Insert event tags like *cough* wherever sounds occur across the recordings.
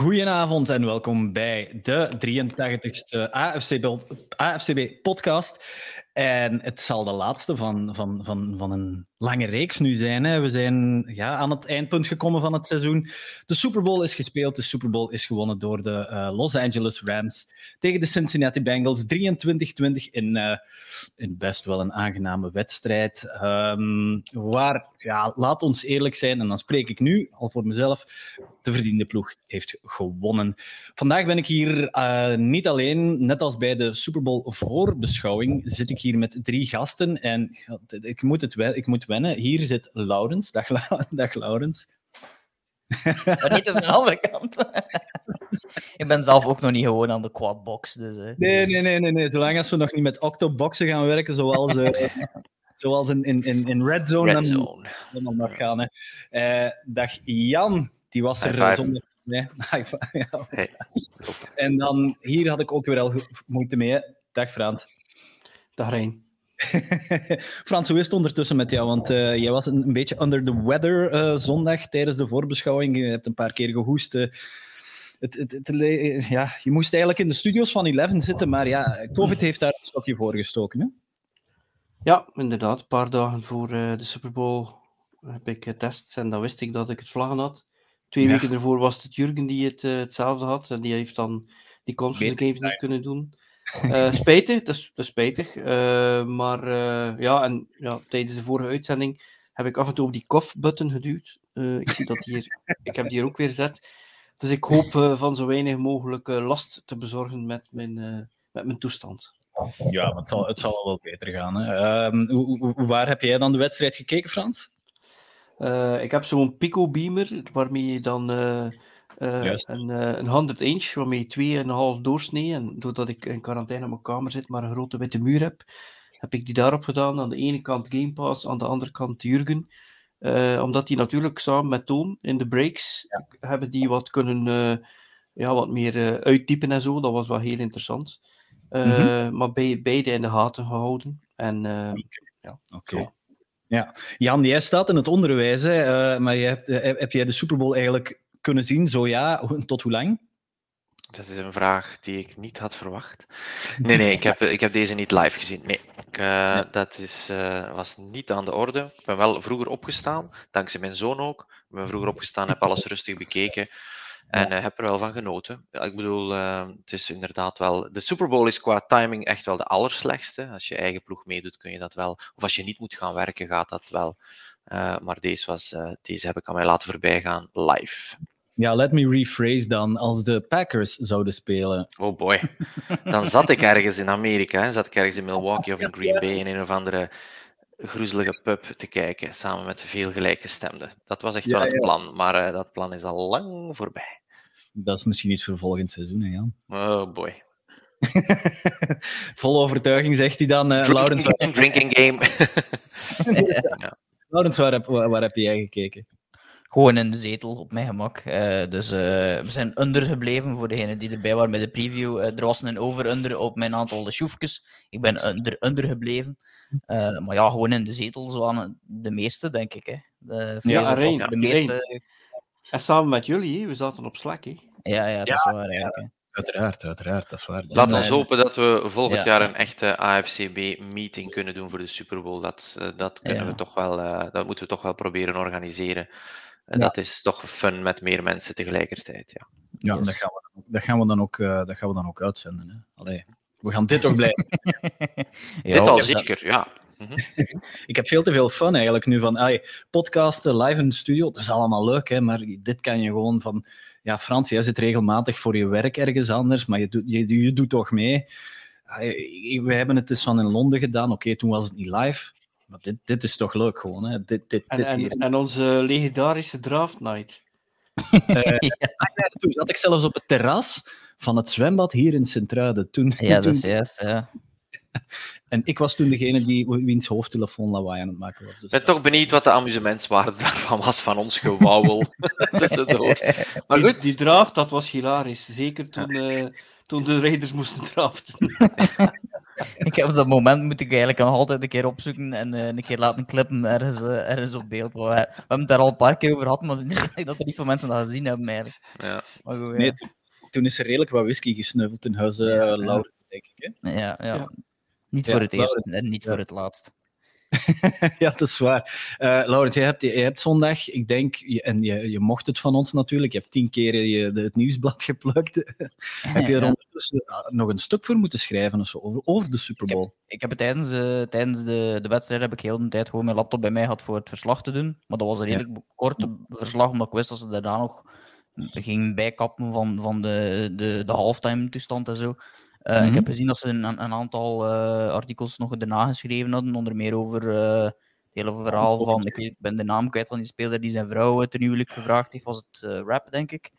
Goedenavond en welkom bij de 83ste AFCB, AFCB podcast. En het zal de laatste van, van, van, van een lange reeks nu zijn. Hè. We zijn ja, aan het eindpunt gekomen van het seizoen. De Super Bowl is gespeeld. De Super Bowl is gewonnen door de uh, Los Angeles Rams tegen de Cincinnati Bengals. 23-20 in, uh, in best wel een aangename wedstrijd. Um, waar, ja, laat ons eerlijk zijn, en dan spreek ik nu al voor mezelf, de verdiende ploeg heeft gewonnen. Vandaag ben ik hier uh, niet alleen, net als bij de Super Bowl voorbeschouwing, zit ik hier met drie gasten. En ik moet het ik moet wennen. Hier zit Laurens. Dag, *laughs* Dag Laurens. Maar niet dus aan de andere kant. ik ben zelf ook nog niet gewoon aan de quadbox. Dus, nee, nee, nee, nee, nee. Zolang als we nog niet met octoboxen gaan werken, zoals, uh, zoals in, in, in Red Zone, Red Zone. dan, dan nog gaan. Hè. Uh, dag Jan, die was er zonder. Nee. *laughs* ja. hey. En dan hier had ik ook weer al moeite mee. Dag Frans. Dag Rijn. *laughs* Frans, hoe is het ondertussen met jou? Want uh, jij was een, een, beetje under the weather uh, zondag tijdens de voorbeschouwing. Je hebt een paar keer gehoest. Uh, het, het, het, ja, je moest eigenlijk in de studio's van Eleven zitten, maar ja, COVID heeft daar een stokje voor gestoken. Hè? Ja, inderdaad. Een paar dagen voor de Super Bowl heb ik getest en dan wist ik dat ik het vlaggen had. Twee ja. weken ervoor was het Jurgen die het hetzelfde had en die heeft dan die conference games niet kunnen doen. Uh, *laughs* spijtig, dat is, dat is spijtig. Uh, maar ja, en ja, tijdens de vorige uitzending heb ik af en toe op die cough-button geduwd. ik zie dat hier, *laughs* ik heb die hier ook weer gezet. Dus ik hoop van zo weinig mogelijk last te bezorgen met mijn, met mijn toestand. Ja, maar het zal, het zal wel beter gaan. Hè. Ehm, hoe, waar heb jij dan de wedstrijd gekeken, Frans? Ik heb zo'n Pico Beamer, waarmee je dan uh, een, uh, een 100 inch, waarmee je 2,5 doorsnee. En doordat ik in quarantaine op mijn kamer zit, maar een grote witte muur heb, heb ik die daarop gedaan. Aan de ene kant Game Pass, aan de andere kant Jurgen. Omdat die natuurlijk samen met Toon in de breaks ja. hebben die wat kunnen ja, wat meer uittypen en zo. Dat was wel heel interessant. Mm -hmm. Maar bij, beide in de gaten gehouden. En ja, okay. Ja, Jan, jij staat in het onderwijs, hè, maar je hebt, heb jij de Super Bowl eigenlijk kunnen zien? Zo ja, tot hoe lang? Dat is een vraag die ik niet had verwacht. Nee, nee, ik heb, *laughs* ik heb deze niet live gezien. Nee, ik, uh, nee. dat is, uh, was niet aan de orde. Ik ben wel vroeger opgestaan, dankzij mijn zoon ook. Ik ben vroeger opgestaan, heb alles rustig bekeken en uh, heb er wel van genoten. Ik bedoel, het is inderdaad wel. De Super Bowl is qua timing echt wel de allerslechtste. Als je eigen ploeg meedoet, kun je dat wel. Of als je niet moet gaan werken, gaat dat wel. maar deze, was, deze heb ik aan mij laten voorbijgaan live. Ja, let me rephrase dan. Als de Packers zouden spelen. Oh boy. Dan zat ik ergens in Amerika. Hè. Zat ik ergens in Milwaukee of in *laughs* Green Bay in een of andere groezelige pub te kijken. Samen met veel gelijkgestemden. Dat was echt ja, wel het ja. plan. Maar uh, dat plan is al lang voorbij. Dat is misschien iets voor volgend seizoen, hè Jan? Oh boy. *laughs* Vol overtuiging zegt hij dan. Uh, drinking Laurens, game, drinking game. *laughs* ja. Laurens, waar heb, waar heb jij gekeken? Gewoon in de zetel, op mijn gemak. Uh, dus uh, we zijn undergebleven voor degenen die erbij waren bij de preview. Uh, er was een over-under op mijn aantal de sjoefjes. Ik ben under, undergebleven. Maar ja, gewoon in de zetel, zo aan de meeste, denk ik. Hè. De ja, de meeste... En samen met jullie, we zaten op Slack. Hè. Ja, ja, dat ja, is waar eigenlijk. Ja. Uiteraard, uiteraard, dat is waar. Laat ons hopen dat we volgend ja. jaar een echte AFCB-meeting kunnen doen voor de Super Bowl. Dat, dat, kunnen we toch wel, dat moeten we toch wel proberen organiseren. En ja. dat is toch fun met meer mensen tegelijkertijd. Ja, ja yes. dat, gaan we, dat, gaan we dan ook, uh, dat gaan we dan ook uitzenden. Hè? Allee, we gaan dit toch blijven. *laughs* ja, dit al zeker, ja. Mm -hmm. *laughs* ik heb veel te veel fun eigenlijk nu van podcasten, live in de studio. Dat is allemaal leuk, hè, maar dit kan je gewoon van. Ja, Frans, jij zit regelmatig voor je werk ergens anders, maar je, doet, je, je doet toch mee. We hebben het eens van in Londen gedaan. Oké, okay, toen was het niet live. Maar dit, dit is toch leuk gewoon, hè? Dit, dit, en, dit en, en, onze legendarische draft night. *laughs* uh, ja. Toen zat ik zelfs op het terras van het zwembad hier in Sint-Truiden. Toen, ja, toen... dat is juist, ja. *laughs* En ik was toen degene die, wiens hoofdtelefoon lawaai aan het maken was. Dus, ik ben toch benieuwd wat de amusementswaarde daarvan was, van ons gewauwel *laughs* *laughs* tussendoor. Maar goed. Die, die draft, dat was hilarisch. Zeker toen, uh, toen de Raiders moesten draften. ik heb dat moment moet ik eigenlijk nog altijd een keer opzoeken en uh, een keer laten klippen ergens, uh, ergens op beeld. We, we, hebben het daar al een paar keer over gehad, maar ik denk dat er niet veel mensen dat gezien hebben eigenlijk. Ja. Maar goed, ja. Nee, toen is er redelijk wat whisky gesnuffeld in huis, uh, Ja. Laurens, denk ik. Hè? Ja, ja. Ja. Niet Ja, voor het eerst en niet Ja. voor het laatst. *laughs* ja, dat is waar. Eh Laurens, jij hebt, jij hebt zondag, ik denk, je, en je, je mocht het van ons natuurlijk, je hebt tien keer je, de, het nieuwsblad *laughs* geplukt. *laughs* heb je er Ja. ondertussen ah, nog een stuk voor moeten schrijven of zo, over, over de Super Bowl? Ik heb het tijdens, eh, tijdens de, de wedstrijd heb ik heel de tijd gewoon mijn laptop bij mij gehad voor het verslag te doen. Maar dat was een Ja. redelijk kort verslag, omdat ik wist dat ze daarna nog gingen bijkappen van, van de, de, de halftime toestand en zo. Eh, Mhm. Ik heb gezien dat ze een, een aantal eh, artikels nog daarna geschreven hadden, onder meer over eh, het hele verhaal van, ik, weet, ben de naam kwijt van die speler die zijn vrouw ten huwelijk gevraagd heeft, was het rap, denk ik.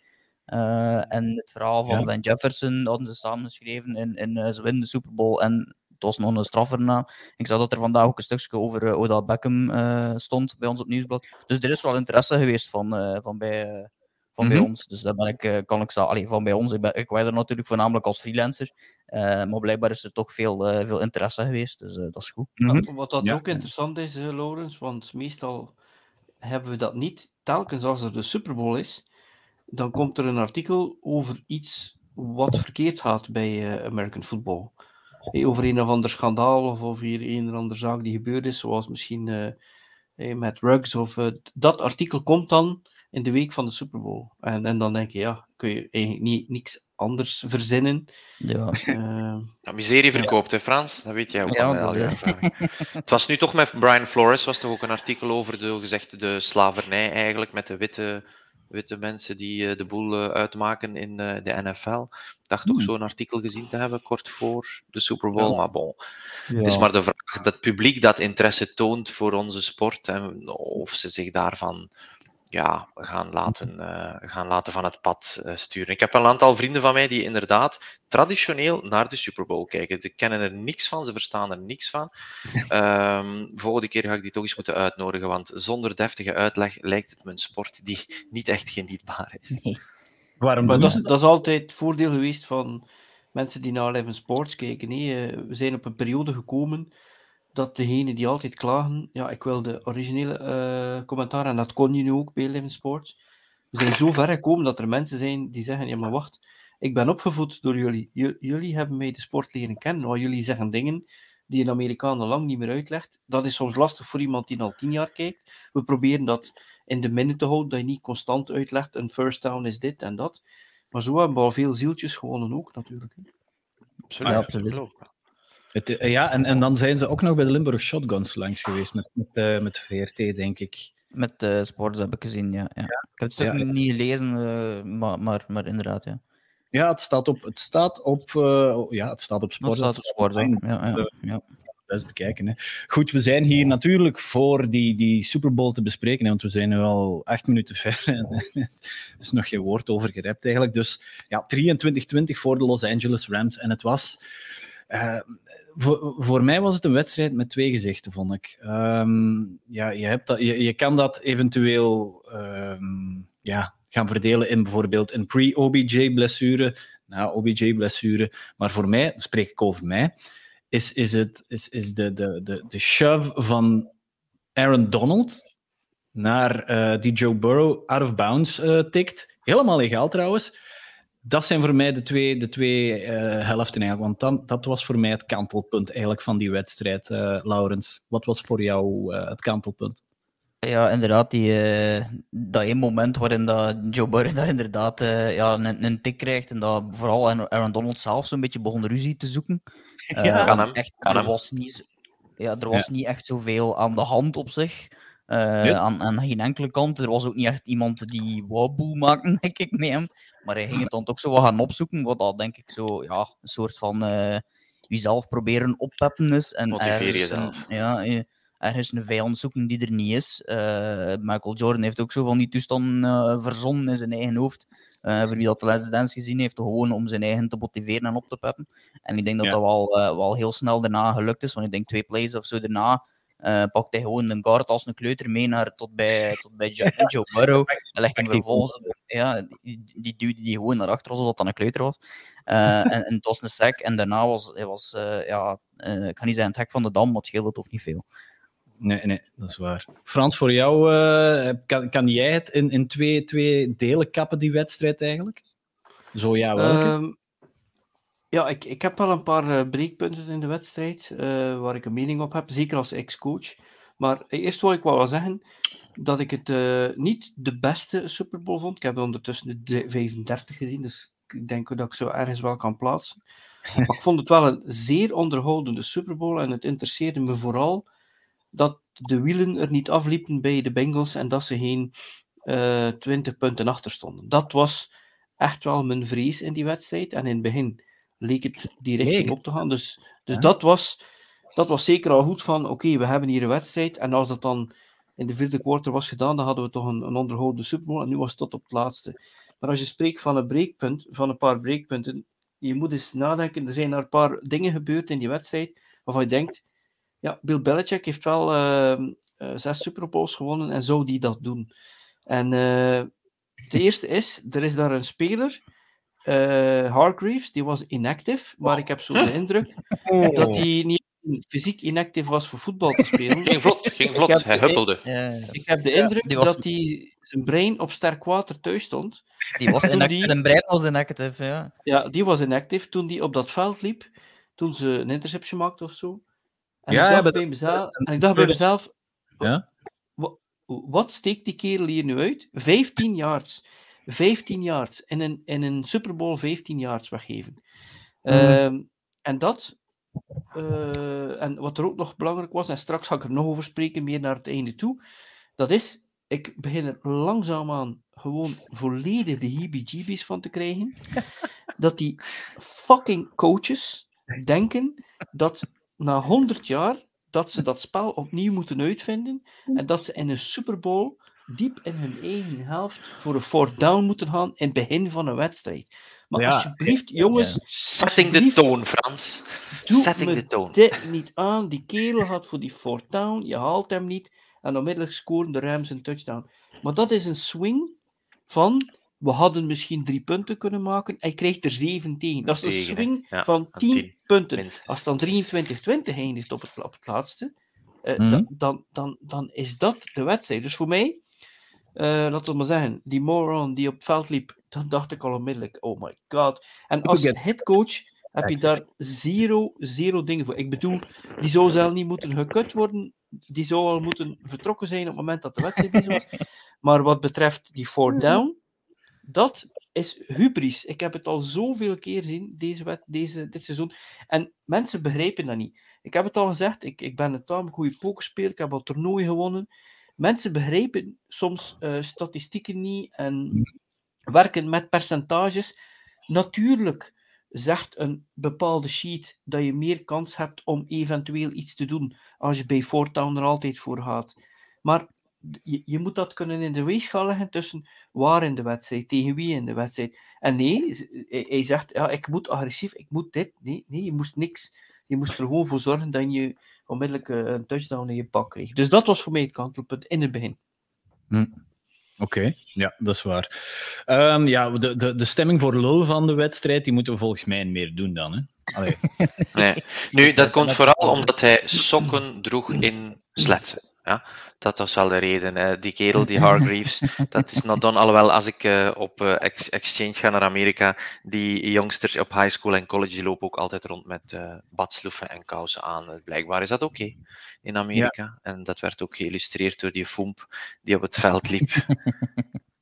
En het verhaal van Ja. Van Jefferson hadden ze samengeschreven in, in eh, ze winnen de Super Bowl en het was nog een straf erna. Ik zag dat er vandaag ook een stukje over Odell Beckham stond bij ons op nieuwsblad. Dus er is wel interesse geweest van, van, bij, van bij Mhm. ons. Dus daar ben ik, eh, kan ik zeggen, allee, van bij ons. Ik, ben, ik werk er natuurlijk voornamelijk als freelancer. eh, maar blijkbaar is er toch veel, eh, veel interesse geweest. Dus dat is goed. Mhm. Wat dat Ja. ook interessant is, Laurens, want meestal hebben we dat niet. Telkens als er de Super Bowl is, dan komt er een artikel over iets wat verkeerd gaat bij American football. Over een of ander schandaal of over hier een of andere zaak die gebeurd is, zoals misschien met Ruggs. Of, dat artikel komt dan in de week van de Super Bowl. En, en dan denk je, ja, kun je eigenlijk niet, niks anders verzinnen. Ja. Eh, Ja, miserie verkoopt, hè Frans? Dat weet jij ook Ja, al. Het was nu toch met Brian Flores, was toch ook een artikel over de, gezegd, de slavernij eigenlijk, met de witte, witte mensen die eh, de boel eh, uitmaken in eh, de NFL. Ik dacht toch Hmm. zo'n artikel gezien te hebben, kort voor de Super Bowl, Ja. maar bon. Het is maar de vraag dat het publiek dat interesse toont voor onze sport en of ze zich daarvan ja, gaan, laten, eh, gaan laten van het pad eh, sturen. Ik heb een aantal vrienden van mij die inderdaad traditioneel naar de Super Bowl kijken. Ze kennen er niks van, ze verstaan er niks van. *laughs* Ehm volgende keer ga ik die toch eens moeten uitnodigen, want zonder deftige uitleg lijkt het me een sport die niet echt genietbaar is. Waarom Maar dat, is- dat is altijd het voordeel geweest van mensen die naar Eleven Sports kijken. hè. Eh, We zijn op een periode gekomen dat degenen die altijd klagen, ja, ik wil de originele eh, commentaar, en dat kon je nu ook bij Eleven Sports. We zijn zo ver gekomen dat er mensen zijn die zeggen, ja maar wacht, ik ben opgevoed door jullie. J- jullie hebben mij de sport leren kennen, maar jullie zeggen dingen die een Amerikaan al lang niet meer uitlegt. Dat is soms lastig voor iemand die al tien jaar kijkt. We proberen dat in de minne te houden, dat je niet constant uitlegt, een first down is dit en dat. Maar zo hebben we al veel zieltjes gewonnen ook, natuurlijk. hè. Absoluut. Ja, absoluut. Het, eh, ja, en, en dan zijn ze ook nog bij de Limburg Shotguns langs geweest met, met, eh, met VRT, denk ik. Met de sports heb ik gezien, ja. ja. Ik heb het stuk Ja, niet gelezen, eh, maar, maar, maar inderdaad, ja. Ja, het staat op, het staat op, eh, ja, het staat op Dat sport. staat op sport, hè. online. ja, ja, ja. best bekijken. Hè. Goed, we zijn hier natuurlijk voor die, die Super Bowl te bespreken, hè, want we zijn nu al acht minuten ver. *laughs* en er is nog geen woord over gerept eigenlijk. Dus ja, 23-20 voor de Los Angeles Rams. En het was. Eh, voor, mij was het een wedstrijd met twee gezichten, vond ik. Ehm, ja, je, hebt dat, je, je kan dat eventueel ehm, ja, gaan verdelen in bijvoorbeeld een pre-OBJ-blessure, na OBJ-blessure. Maar voor mij, spreek ik over mij, is, is, het, is, is de, de, de, de shove van Aaron Donald naar eh, die Joe Burrow out of bounds eh, tikt. Helemaal legaal trouwens. Dat zijn voor mij de twee, de twee eh, helften eigenlijk. Want dan, dat was voor mij het kantelpunt eigenlijk van die wedstrijd, eh Laurens. Wat was voor jou eh, het kantelpunt? Ja, inderdaad, die, eh, dat één moment waarin dat Joe Burrow daar inderdaad eh, ja, een, een tik krijgt en dat vooral Aaron Donald zelf zo'n beetje begon ruzie te zoeken. *laughs* Ja, kan want hem, Echt, kan er hem. was, niet, ja, er was niet echt zoveel aan de hand op zich. Ja. aan, aan geen enkele kant. Er was ook niet echt iemand die wou boel maken, *laughs* denk ik, met hem. Maar hij ging het dan toch zo wat gaan opzoeken, wat dat denk ik zo, ja, een soort van eh jezelf proberen oppeppen is. En Motiveer ergens jezelf. Een, ja, eh, ergens een vijand zoeken die er niet is. Michael Jordan heeft ook zo van die toestanden verzonnen in zijn eigen hoofd. Voor wie dat de Let's Dance gezien heeft, gewoon om zijn eigen te motiveren en op te peppen. En ik denk dat Ja. dat wel, wel heel snel daarna gelukt is, want ik denk twee plays of zo daarna eh pakt hij gewoon een guard als een kleuter mee naar, tot bij, tot bij Joe, Joe Burrow. *laughs* En legt hem vervolgens, ja, die, die duwde die gewoon naar achter, alsof dat dan een kleuter was. Uh, en, en het was een sec. En daarna was hij, was, uh, ja, uh, ik kan niet zeggen het hek van de dam, maar het scheelde toch niet veel. Nee, nee, dat is waar. Frans, voor jou, uh, kan, kan jij het in, in twee, twee delen kappen, die wedstrijd eigenlijk? Zo ja, welke? Um, ja, ik, ik heb wel een paar uh, breekpunten in de wedstrijd uh, waar ik een mening op heb, zeker als ex-coach. Maar eerst wil ik wel zeggen dat ik het niet de beste Super Bowl vond. Ik heb ondertussen de 35 gezien, dus ik denk dat ik zo ergens wel kan plaatsen. *laughs* Maar ik vond het wel een zeer onderhoudende Super Bowl en het interesseerde me vooral dat de wielen er niet afliepen bij de Bengals en dat ze geen uh, 20 punten achter stonden. Dat was echt wel mijn vrees in die wedstrijd. En in het begin leek het die richting op te gaan. Dus, dus ja. dat, was, dat was zeker al goed van, oké, okay, we hebben hier een wedstrijd. En als dat dan in de vierde quarter was gedaan, dan hadden we toch een, een onderhoudende Super Bowl. En nu was het tot op het laatste. Maar als je spreekt van een breekpunt, van een paar breekpunten, je moet eens nadenken, er zijn er een paar dingen gebeurd in die wedstrijd waarvan je denkt, ja, Bill Belichick heeft wel uh, uh, zes Super Bowls gewonnen en zou die dat doen. En uh, de eerste is, er is daar een speler, Hargreaves, die was inactive, maar ik heb zo de indruk oh. dat hij niet fysiek inactive was voor voetbal te spelen. Ging vlot, ging vlot. hij huppelde. Ik heb de indruk ja, was... dat hij zijn brein op sterk water thuis stond. Die was die... Zijn brein was inactive, ja. Ja, die was inactive toen hij op dat veld liep, toen ze een interception maakte of zo. En ja, ik dacht, ja, bij, mezelf, en ik dacht bij mezelf, ja? wat, wat steekt die kerel hier nu uit? 15 yards. 15 yards. In een, in een Super Bowl 15 yards weggeven. Mm. Um, en dat, uh, en wat er ook nog belangrijk was, en straks ga ik er nog over spreken, meer naar het einde toe, dat is, ik begin er langzaamaan gewoon volledig de heebie-jeebies van te krijgen, *laughs* dat die fucking coaches denken dat na 100 jaar dat ze dat spel opnieuw moeten uitvinden en dat ze in een Super Bowl diep in hun eigen helft voor een fourth down moeten gaan in het begin van een wedstrijd. Maar Ja, alsjeblieft, jongens, Setting de toon, Frans. doe Setting me de toon. dit niet aan. Die kerel gaat voor die fourth down, je haalt hem niet en onmiddellijk scoren de Rams een touchdown. Maar dat is een swing van we hadden misschien drie punten kunnen maken. Hij krijgt er zeven tegen. Dat is een swing Ja, van 10 tien, punten. minstens. Als dan 23-20 eindigt op het, op het laatste, eh, Mhm. dan, dan, dan, dan is dat de wedstrijd. Dus voor mij, eh, laten we maar zeggen, die moron die op het veld liep, dan dacht ik al onmiddellijk, oh my god. En als headcoach heb je daar zero, zero dingen voor. Ik bedoel, die zou zelf niet moeten gekut worden. Die zou al moeten vertrokken zijn op het moment dat de wedstrijd bezig was. *laughs* Maar wat betreft die fourth down, dat is hubris. Ik heb het al zoveel keer gezien, deze wet, deze, dit seizoen. En mensen begrijpen dat niet. Ik heb het al gezegd, ik, ik ben een tamelijk goede pokerspeler, ik heb al toernooien gewonnen. Mensen begrijpen soms eh, statistieken niet en werken met percentages. Natuurlijk zegt een bepaalde sheet dat je meer kans hebt om eventueel iets te doen als je bij voortown er altijd voor gaat. Maar je, je moet dat kunnen in de weegschaal leggen tussen waar in de wedstrijd, tegen wie in de wedstrijd. En nee, hij zegt, ja, ik moet agressief, ik moet dit. Nee, nee, je moest niks. Je moest er gewoon voor zorgen dat je onmiddellijk eh, een touchdown in je pak kreeg. Dus dat was voor mij het kantelpunt in het begin. Oké, ja, dat is waar. Ehm, ja, de, de, de stemming voor lul van de wedstrijd, die moeten we volgens mij meer doen dan. Hè? Allee. Nee. *laughs* Nu, dat komt vooral omdat hij sokken droeg in sletsen. Ja, dat was wel de reden. hè. Die kerel, die Hargreaves, *laughs* dat is not done. Alhoewel, als ik eh, op eh, ex- exchange ga naar Amerika, die youngsters op high school en college, die lopen ook altijd rond met eh badsloeven en kousen aan. Blijkbaar is dat oké in Amerika. En dat werd ook geïllustreerd door die Foomp die op het veld liep. *laughs*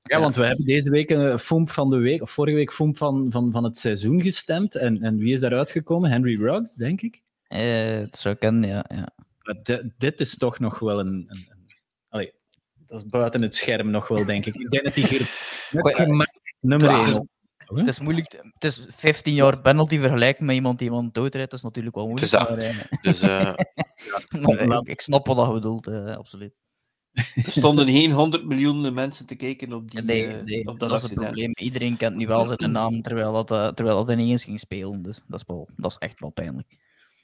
Ja, want we hebben deze week een FOMP van de week, of vorige week FOMP van, van, van het seizoen gestemd. En, en wie is daaruit gekomen? Henry Ruggs, denk ik. Eh, het zou kunnen, ja. ja. Maar di- dit is toch nog wel een. een, een allee, dat is buiten het scherm nog wel, denk ik. Ik denk dat die hier *laughs* eh, nummer ja, 1 Het is moeilijk. Het is 15 jaar penalty vergelijken met iemand die iemand doodrijdt. Dat is natuurlijk wel moeilijk. dat. Maar, eh, Dus eh, *laughs* maar ik, ik snap wat je bedoelt, absoluut. Er stonden geen 100 miljoen mensen te kijken op, die, Nee, nee op dat, dat, is het probleem. Iedereen kent nu wel zijn naam, terwijl dat, terwijl dat ineens ging spelen. Dus dat is, wel, dat is echt wel pijnlijk.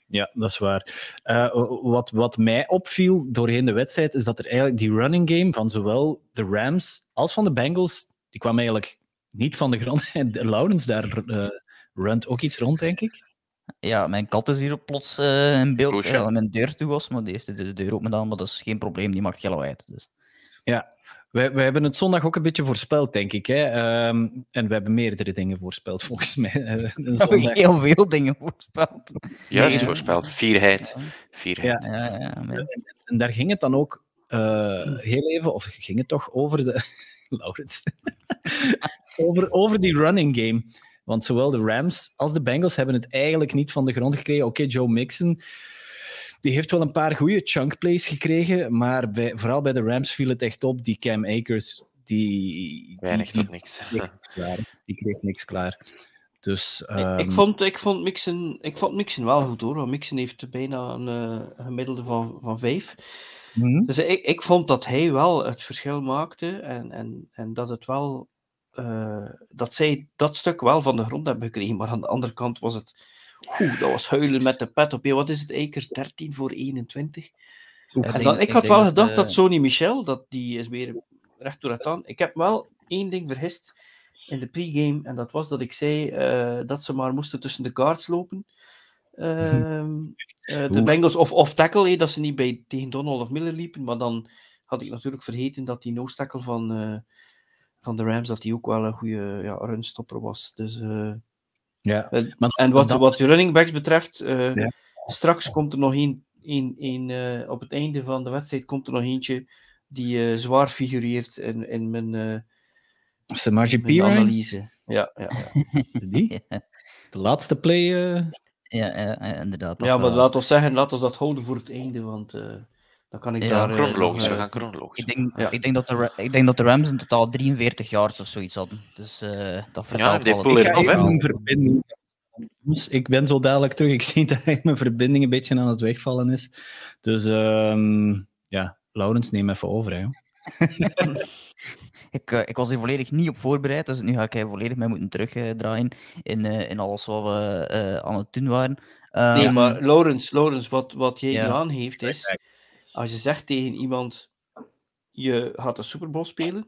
Ja, dat is waar. Eh, wat, wat mij opviel doorheen de wedstrijd, is dat er eigenlijk die running game van zowel de Rams als van de Bengals die kwam eigenlijk niet van de grond. *laughs* En Laurens, daar uh, runt ook iets rond, denk ik. Ja, mijn kat is hier plots uh, in beeld. Ja, mijn deur toe was, maar die heeft de deur open gedaan, maar dat is geen probleem, die mag heel uit. Dus. Ja, wij, wij hebben het zondag ook een beetje voorspeld, denk ik. Hè? Ehm, en we hebben meerdere dingen voorspeld, volgens mij. Uh, *laughs* We hebben heel veel dingen voorspeld. Juist Nee, voorspeld. Vierheid. Vierheid. Ja. Ja, ja, En daar ging het dan ook uh, heel even, of ging het toch over de. *laughs* Laurens. *laughs* over, over die running game. Want zowel de Rams als de Bengals hebben het eigenlijk niet van de grond gekregen. Oké, okay, Joe Mixon. Die heeft wel een paar goede chunk plays gekregen, maar bij, vooral bij de Rams viel het echt op. Die Cam Akers, die... Weinig die, tot niks. Die kreeg niks klaar. Die kreeg niks klaar. Dus, um... ik, ik, vond, ik, vond Mixon, ik vond Mixon wel goed hoor. Want Mixon heeft bijna een, uh, een gemiddelde van, van vijf. Mhm. Mm -hmm. Dus ik, ik vond dat hij wel het verschil maakte en, en, en dat het wel uh, dat zij dat stuk wel van de grond hebben gekregen. Maar aan de andere kant was het. Oeh, dat was huilen met de pet op. Wat is het, Akers? 13 voor 21. Ja, en dan, ik, ik had wel gedacht de... dat Sony Michel, dat die is weer recht door het aan. Ik heb wel één ding vergist in de pregame. En dat was dat ik zei uh, dat ze maar moesten tussen de guards lopen. Uh, *laughs* uh, de Bengals of, of tackle, hey, dat ze niet bij, tegen Donald of Miller liepen. Maar dan had ik natuurlijk vergeten dat die nose tackle van, uh, van de Rams, dat die ook wel een goede ja, runstopper was. Dus, ja. Maar, en wat, dan... wat de running backs betreft, uh, ja. straks komt er nog één, één, één uh, op het einde van de wedstrijd komt er nog eentje die zwaar figureert in, in mijn, in mijn analyse. Ja, ja, ja. *laughs* die? De laatste play... Ja, inderdaad. Ja, maar laat ons zeggen, laat ons dat houden voor het einde, want uh, dan kan ik ja, daar... Chronologisch, uh, we gaan chronologisch. Ik denk, ja. ik, denk dat de, ik denk dat de Rams in totaal 43 yards of zoiets hadden. Dus uh, dat vertelt ja, ik, mijn verbinding. ik ben zo dadelijk terug. Ik zie dat mijn verbinding een beetje aan het wegvallen is. Dus um, ja, Laurens, neem even over. Hè. *laughs* ik, uh, ik was hier volledig niet op voorbereid, dus nu ga ik hij volledig mee moeten terugdraaien in, uh, in alles wat we uh, aan het doen waren. Um, nee, maar Laurens, Laurens wat, wat jij ja. nu aangeeft is, als je zegt tegen iemand, je gaat de Super Bowl spelen,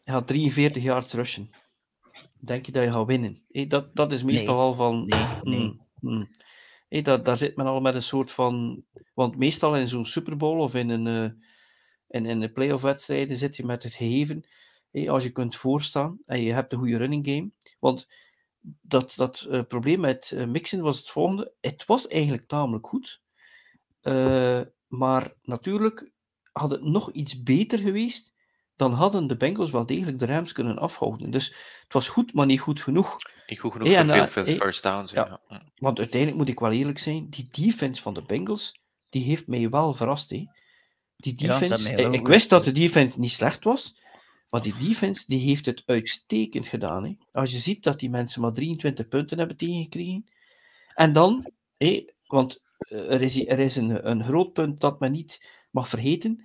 je gaat 43 yards rushen. Denk je dat je gaat winnen? Hey, dat, dat is meestal nee. al van... Nee, nee. Mm, mm. Hey, dat, daar zit men al met een soort van... Want meestal in zo'n Super Bowl of in een, uh, in, in een playoff wedstrijden zit je met het gegeven, hey, als je kunt voorstaan en je hebt een goede running game. Want dat, dat uh, probleem met uh, mixen was het volgende. Het was eigenlijk tamelijk goed. Maar natuurlijk had het nog iets beter geweest. Dan hadden de Bengals wel degelijk de Rams kunnen afhouden. Dus het was goed, maar niet goed genoeg. Niet goed genoeg voor veel veel hey, first downs. Ja. ja. Want uiteindelijk moet ik wel eerlijk zijn. Die defense van de Bengals, die heeft mij wel verrast. Hè. Die defense, ja, ik, ik wist dat de defense niet slecht was. Maar die defense die heeft het uitstekend gedaan. Hè. Als je ziet dat die mensen maar 23 punten hebben tegengekregen. En dan, hé, want er is, er is een, een groot punt dat men niet mag vergeten.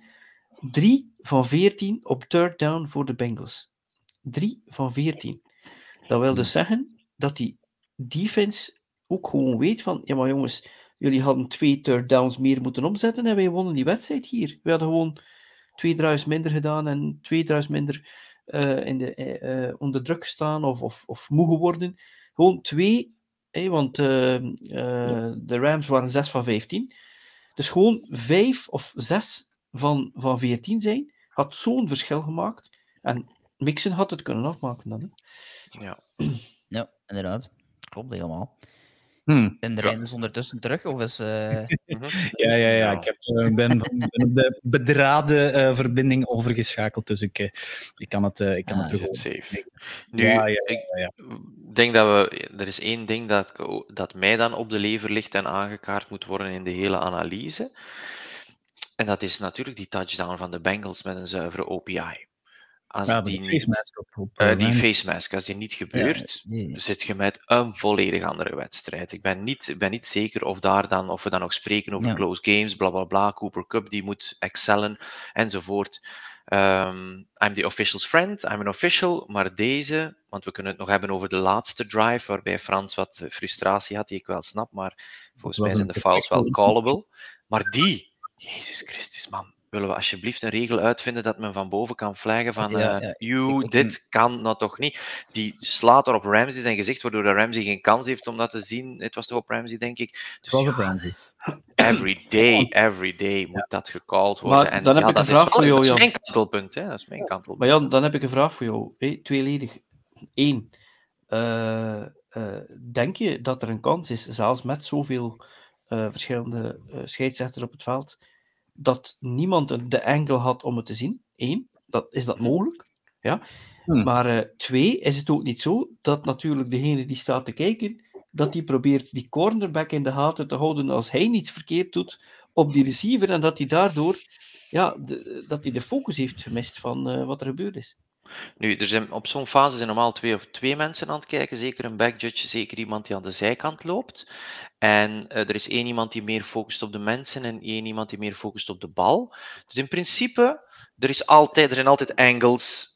3 van 14 op third down voor de Bengals. 3 van 14. Dat wil dus zeggen dat die defense ook gewoon weet van, ja maar jongens, jullie hadden twee third downs meer moeten omzetten en wij wonnen die wedstrijd hier. We hadden gewoon twee drives minder gedaan en twee drives minder uh, in de, uh, onder druk gestaan of, of, of moe geworden. Gewoon twee, hey, want uh, de Rams waren 6 van 15. Dus gewoon 5 of 6 van, van 14 zijn, had zo'n verschil gemaakt. En Mixon had het kunnen afmaken dan. Hè? Ja. *clears throat* ja, inderdaad. Klopt helemaal. Hmm. En de ja. is ondertussen terug, of is... *laughs* *laughs* Uh... ja, ja, ja. Ik heb, uh, ben, de bedraden uh, verbinding overgeschakeld, dus ik, ik kan het, ik kan ah, het terug het safe. Nu, ja, ja, ik denk dat we... Er is één ding dat, dat mij dan op de lever ligt en aangekaart moet worden in de hele analyse. En dat is natuurlijk die touchdown van de Bengals met een zuivere OPI. Als ja, die, face niet, mask op, op, uh, die face mask, als die niet gebeurt, ja, nee. zit je met een volledig andere wedstrijd. Ik ben niet, ben niet zeker of, daar dan, of we dan nog spreken over ja. close games, bla bla bla, Cooper Cup die moet excellen enzovoort. Um, I'm the official's friend, I'm an official, maar deze, want we kunnen het nog hebben over de laatste drive, waarbij Frans wat frustratie had, die ik wel snap, maar volgens mij zijn de fouls wel callable. Maar die, Jezus Christus, man, willen we alsjeblieft een regel uitvinden dat men van boven kan flaggen van Ja, eh, ja. you, Ik- dit kan nou toch niet. Die slaat er op Ramsey zijn gezicht, waardoor de Ramsey geen kans heeft om dat te zien. Het was toch op Ramsey, denk ik. Dus Het was ja, op Ramsey. every day, every day moet dat gecalled worden. Maar en dan heb ik een dat vraag is, voor jou, Dat is Jan. mijn kantelpunt, hè. Dat is mijn kantelpunt. Maar Jan, dan heb ik een vraag voor jou. Tweeledig. Eén. eh, eh, denk je dat er een kans is, zelfs met zoveel verschillende scheidsrechters op het veld, dat niemand de angle had om het te zien? Eén. Dat, is dat mogelijk? Ja. Hmm. Maar eh, twee, is het ook niet zo dat natuurlijk degene die staat te kijken, dat die probeert die cornerback in de gaten te houden als hij niets verkeerd doet op die receiver en dat hij daardoor ja, de, dat hij de focus heeft gemist van eh, wat er gebeurd is. Nu, er zijn, op zo'n fase zijn normaal twee of twee mensen aan het kijken. Zeker een backjudge, zeker iemand die aan de zijkant loopt. En eh, er is één iemand die meer focust op de mensen en één iemand die meer focust op de bal. Dus in principe, er, is altijd, er zijn altijd angles,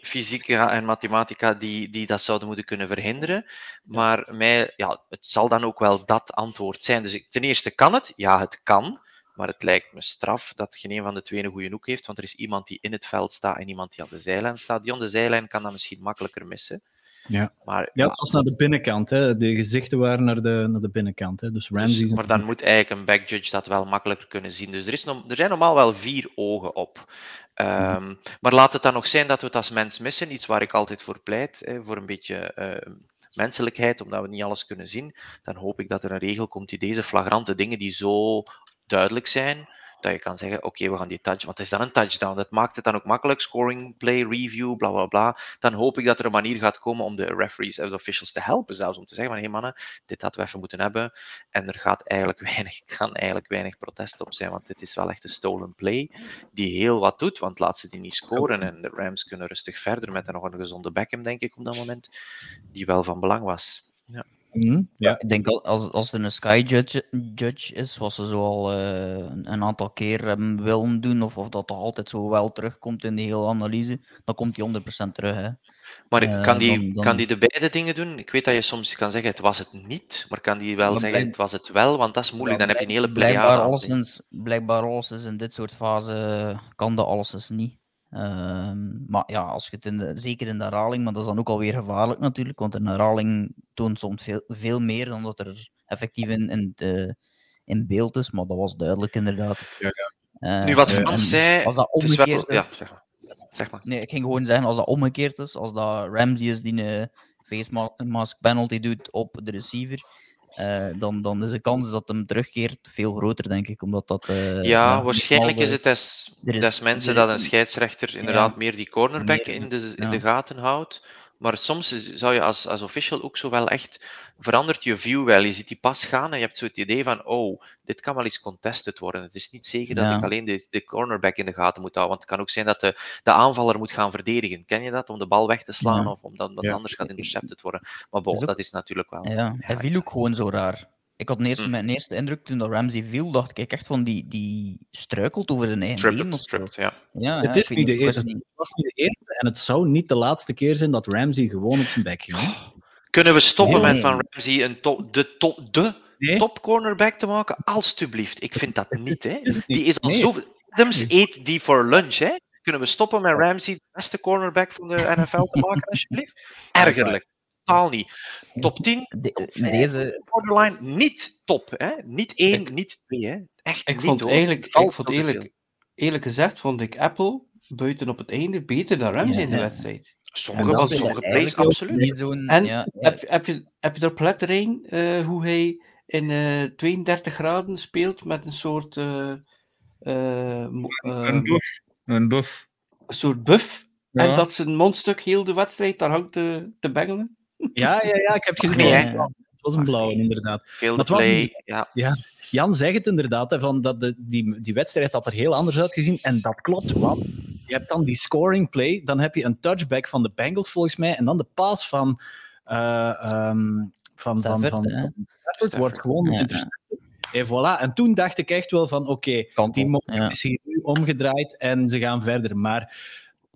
fysica en mathematica, die, die dat zouden moeten kunnen verhinderen. Maar mij, ja, het zal dan ook wel dat antwoord zijn. Dus ik- ten eerste kan het, ja, het kan. Maar het lijkt me straf dat geen een van de twee een goede hoek heeft, want er is iemand die in het veld staat en iemand die aan de zijlijn staat. Die aan de zijlijn kan dat misschien makkelijker missen. Ja. Maar, Ja, het was naar de binnenkant. Hè. De gezichten waren naar de, naar de binnenkant. Hè. Dus dus- maar dan moet eigenlijk een backjudge dat wel makkelijker kunnen zien. Dus er, is er zijn normaal wel vier ogen op. Ehm, Maar laat het dan nog zijn dat we het als mens missen. Iets waar ik altijd voor pleit, hè, voor een beetje eh, menselijkheid, omdat we niet alles kunnen zien. Dan hoop ik dat er een regel komt die deze flagrante dingen die zo duidelijk zijn, dat je kan zeggen, oké, we gaan die touch, wat is dan een touchdown? Dat maakt het dan ook makkelijk, scoring, play, review, bla bla bla. Dan hoop ik dat er een manier gaat komen om de referees en de officials te helpen, zelfs om te zeggen van, hé hey mannen, dit hadden we even moeten hebben. En er gaat eigenlijk *laughs* weinig, kan eigenlijk weinig protest op zijn, want dit is wel echt een stolen play die heel wat doet, want laat ze die niet scoren en de Rams kunnen rustig verder met nog een gezonde Beckham, denk ik, op dat moment, die wel van belang was. Mhm, ja. Ik denk al- als, als er een Sky judge, judge is, wat ze zo al eh, een aantal keer hebben willen doen, of, of dat toch altijd zo wel terugkomt in de hele analyse, dan komt die 100% terug. Hè. Maar ik- Eh, kan, die, dan- dan- kan die de beide dingen doen? Ik weet dat je soms kan zeggen, het was het niet, maar kan die wel Maar zeggen, blijk- het was het wel? Want dat is moeilijk, dan heb je een hele Blijkbaar alleszins, blijkbaar alleszins in dit soort fase kan dat alleszins niet. Ehm, maar ja, als je het in de, zeker in de herhaling, maar dat is dan ook alweer gevaarlijk natuurlijk, want een herhaling toont soms veel, veel meer dan dat er effectief in, in, de, in beeld is, maar dat was duidelijk inderdaad. Ja, Eh, Nu, wat Ja, Frans zei, als dat omgekeerd is, ja, zeg maar. Zeg maar. Nee, ik ging gewoon zeggen, als dat omgekeerd is, als dat Ramsey is die een face ma- mask penalty doet op de receiver, eh, dan, dan is de kans dat hem terugkeert veel groter, denk ik. Omdat dat... eh, Ja, waarschijnlijk is het des, mensen dat een scheidsrechter inderdaad meer die cornerback meer- in, de, in ja. de gaten houdt. Maar soms zou je als, als official ook zo wel echt verandert je view wel. Je ziet die pas gaan en je hebt zo het idee van, oh, dit kan wel eens contested worden. Het is niet zeker dat Ja. ik alleen de, de cornerback in de gaten moet houden. Want het kan ook zijn dat de, de aanvaller moet gaan verdedigen. Ken je dat? Om de bal weg te slaan Ja. of omdat dat Ja. anders gaat intercepted worden. Maar bon, Is ook- dat is natuurlijk wel... Ja, hij viel ook gewoon zo raar. Ik had eerst, Hm. mijn eerste indruk toen dat Ramsey viel, dacht ik echt van die, die struikelt over zijn eigen been Tripped, tripped, ja. Ja, Het ja, is niet de eerste. niet. Het was niet de eerste en het zou niet de laatste keer zijn dat Ramsey gewoon op zijn bek ging. hè. Kunnen we stoppen Nee. met van Ramsey een to- de, to- de Nee? top cornerback te maken? Alsjeblieft. Ik vind dat *laughs* niet. Hè. Die is al Nee. zo... Adams eet die voor lunch. Hè. Kunnen we stoppen met Ramsey de beste cornerback van de *laughs* NFL te maken, alsjeblieft? Ergerlijk. Totaal niet. Top 10, De- top 5, deze, borderline, niet top. Hè. Niet 1, Ik- niet 2. Hè. Echt Ik niet, vond hoor. eigenlijk, ik vond eerlijk, eerlijk gezegd, vond ik Apple buiten op het einde beter dan Ramsey Ja, in de wedstrijd. Sommige, is sommige plays, absoluut. En ja, ja. Heb, heb, je, heb je er plet erin eh, hoe hij in eh 32 graden speelt met een soort, eh, eh, eh, buff. Een buff. een soort buff? Ja. En dat zijn mondstuk heel de wedstrijd daar hangt te, te bengelen? Ja, ja, ja, ik heb gezien. Nee, het was een blauwe. Het was een blauwe, inderdaad. Veel was play. Ja. Jan zegt het inderdaad, hè, van dat de, die, die wedstrijd had er heel anders uitgezien. En dat klopt, want je hebt dan die scoring play, dan heb je een touchback van de Bengals volgens mij, en dan de pass van, eh ehm, van, van, Stafford, van? Stafford wordt gewoon Ja, ja. En voilà. En toen dacht ik echt wel van, oké, die moment ja. is hier nu omgedraaid en ze gaan verder. Maar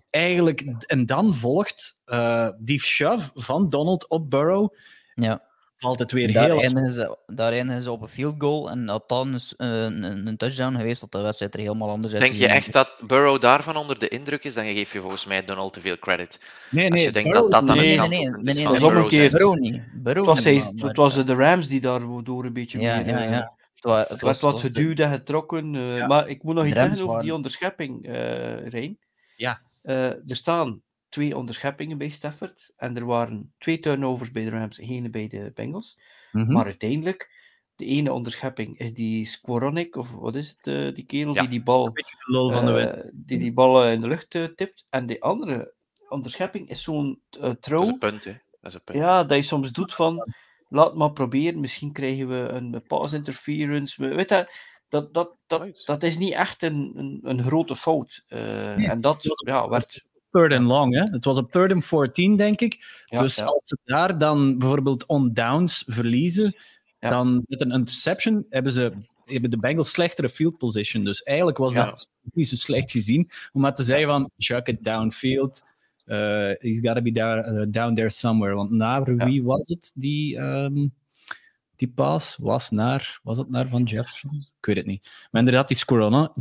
eigenlijk, en dan volgt eh, die shove van Donald op Burrow. Ja. valt het weer Daar heel... eindigen, ze, daar eindigen ze op een field goal. En had dan een, een, een touchdown geweest, dat de wedstrijd er helemaal anders uit Denk je echt dat Burrow daarvan onder de indruk is? Dan geef je volgens mij Donald te veel credit. Nee, Als nee, je denkt Burrow dat dat dan nee, het Nee, nee, nee, is nee, van nee, Burrow omgekeerd. zijn. Burrow niet. Burrow Het was, hij, niet, maar- het was de Rams die daardoor een beetje Ja, meer... ja, eh, ja. Het wa- het Het was, wat geduwd en getrokken. eh, Ja. Maar ik moet nog iets Rams zeggen over die onderschepping, eh Rijn. Ja. Eh, er staan twee onderscheppingen bij Stafford. En er waren twee turnovers bij de Rams, geen bij de Bengals. Mhm. Maar uiteindelijk, de ene onderschepping is die Squaronic, of wat is het, eh, die kerel Ja. die die bal, Een beetje de lul van de eh, die, die bal in de lucht eh, tipt. En de andere onderschepping is zo'n eh, Dat is punt, hè. Dat is een punt. Ja, dat je soms doet van, laat maar proberen, misschien krijgen we een pass interference. We- Weet je, dat, dat, dat, is niet echt een, een, een grote fout. Eh, Nee, en dat was- ja, werd... Third and long, hè? Het was op third and 14, denk ik. Ja, dus ja. als ze daar dan bijvoorbeeld on downs verliezen, Ja. dan met een interception hebben ze hebben de Bengals slechtere field position. Dus eigenlijk was Ja. dat niet zo slecht gezien. Om maar te zeggen van, chuck it downfield. Uh, he's got to be down, uh, down there somewhere. Want naar Ja. wie was het die, ehm, die pass? Was, naar, was het naar Van Jefferson? Ik weet het niet. Maar inderdaad, die Scorona,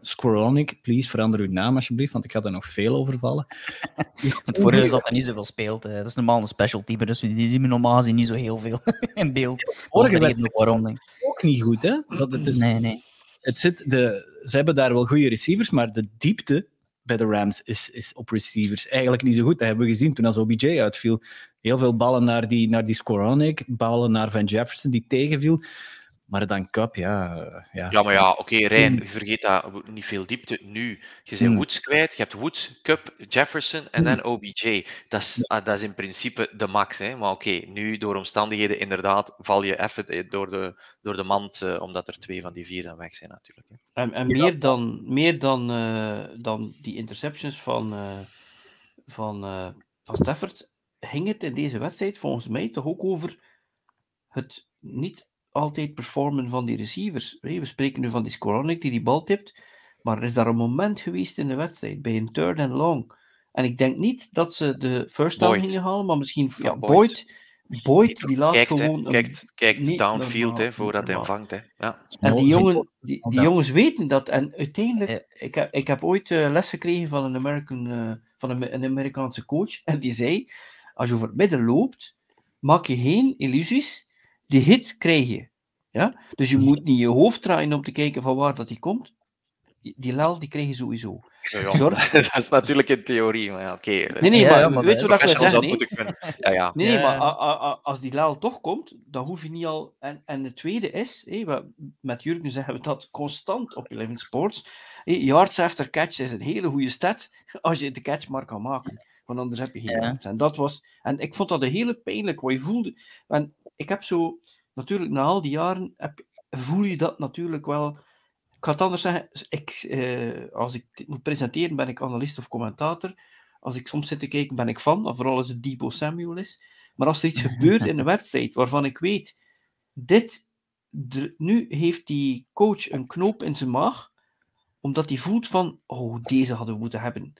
Scoronic, please verander uw naam alsjeblieft, want ik had er nog veel over vallen. *laughs* Het voordeel is dat hij niet zoveel speelt. hè. Dat is normaal een special type, dus die zien we normaal gezien niet zo heel veel *laughs* in beeld. Dat is Vorige de reden wedstrijd ook niet goed, hè? Dat het is, Nee, nee. het zit de, ze hebben daar wel goede receivers, maar de diepte bij de Rams is, is op receivers eigenlijk niet zo goed. Dat hebben we gezien toen als OBJ uitviel. Heel veel ballen naar die, naar die Skoronik, ballen naar Van Jefferson die tegenviel. Maar dan Cup, ja... Ja, Ja, maar ja, oké, Rijn, je vergeet dat niet veel diepte nu. Je bent Hmm. Woods kwijt, je hebt Woods, Cup, Jefferson en dan OBJ. Dat is, ah, dat is in principe de max. Hè? Maar oké, nu door omstandigheden inderdaad val je even eh, door de, door de mand, eh, omdat er twee van die vier dan weg zijn natuurlijk. Hè. En, en meer dan, meer dan, eh, dan die interceptions van, eh, van, eh, van Stafford ging het in deze wedstrijd volgens mij toch ook over het niet altijd performen van die receivers. We spreken nu van die Skoronik die die bal tipt, maar er is daar een moment geweest in de wedstrijd bij een third and long. En ik denk niet dat ze de first down gingen halen, maar misschien ja, Boyd. Boyd. Boyd, die laat Kijkt, gewoon... een- kijkt, kijkt downfield hè, voordat hij hem vangt. Hè. Ja. En die, jongen, die, die jongens weten dat. En uiteindelijk, Ja. ik, heb, ik heb ooit eh, les gekregen van een, American, eh, van een, een Amerikaanse coach. En die zei: Als je over het midden loopt, maak je geen illusies. Die hit krijg je. Ja? Dus je moet niet je hoofd draaien om te kijken van waar dat die komt. Die lel, die krijg je sowieso. Ja, ja. Zorg- *laughs* dat is natuurlijk in theorie, maar ja, oké. Nee, nee, Ja, maar, ja, maar weet je wat ik wil zeggen? Ja, ja. Nee, nee, Ja. maar a- a- a- als die lel toch komt, dan hoef je niet al. En, en het tweede is, hé, we- met Jurgen zeggen we dat constant op Eleven Sports. hé, yards after catch is een hele goede stat *laughs* als je de catch maar kan maken. Want anders heb je geen. En, dat was, en ik vond dat een hele pijnlijk wat je voelde. En ik heb zo, natuurlijk na al die jaren, heb, voel je dat natuurlijk wel. Ik ga het anders zeggen, ik, eh, als ik dit moet presenteren, ben ik analist of commentator. Als ik soms zit te kijken, ben ik fan, vooral als het Debo Samuel is. Maar als er iets *laughs* gebeurt in een wedstrijd waarvan ik weet, dit, de- nu heeft die coach een knoop in zijn maag, omdat hij voelt van, oh, deze hadden we moeten hebben.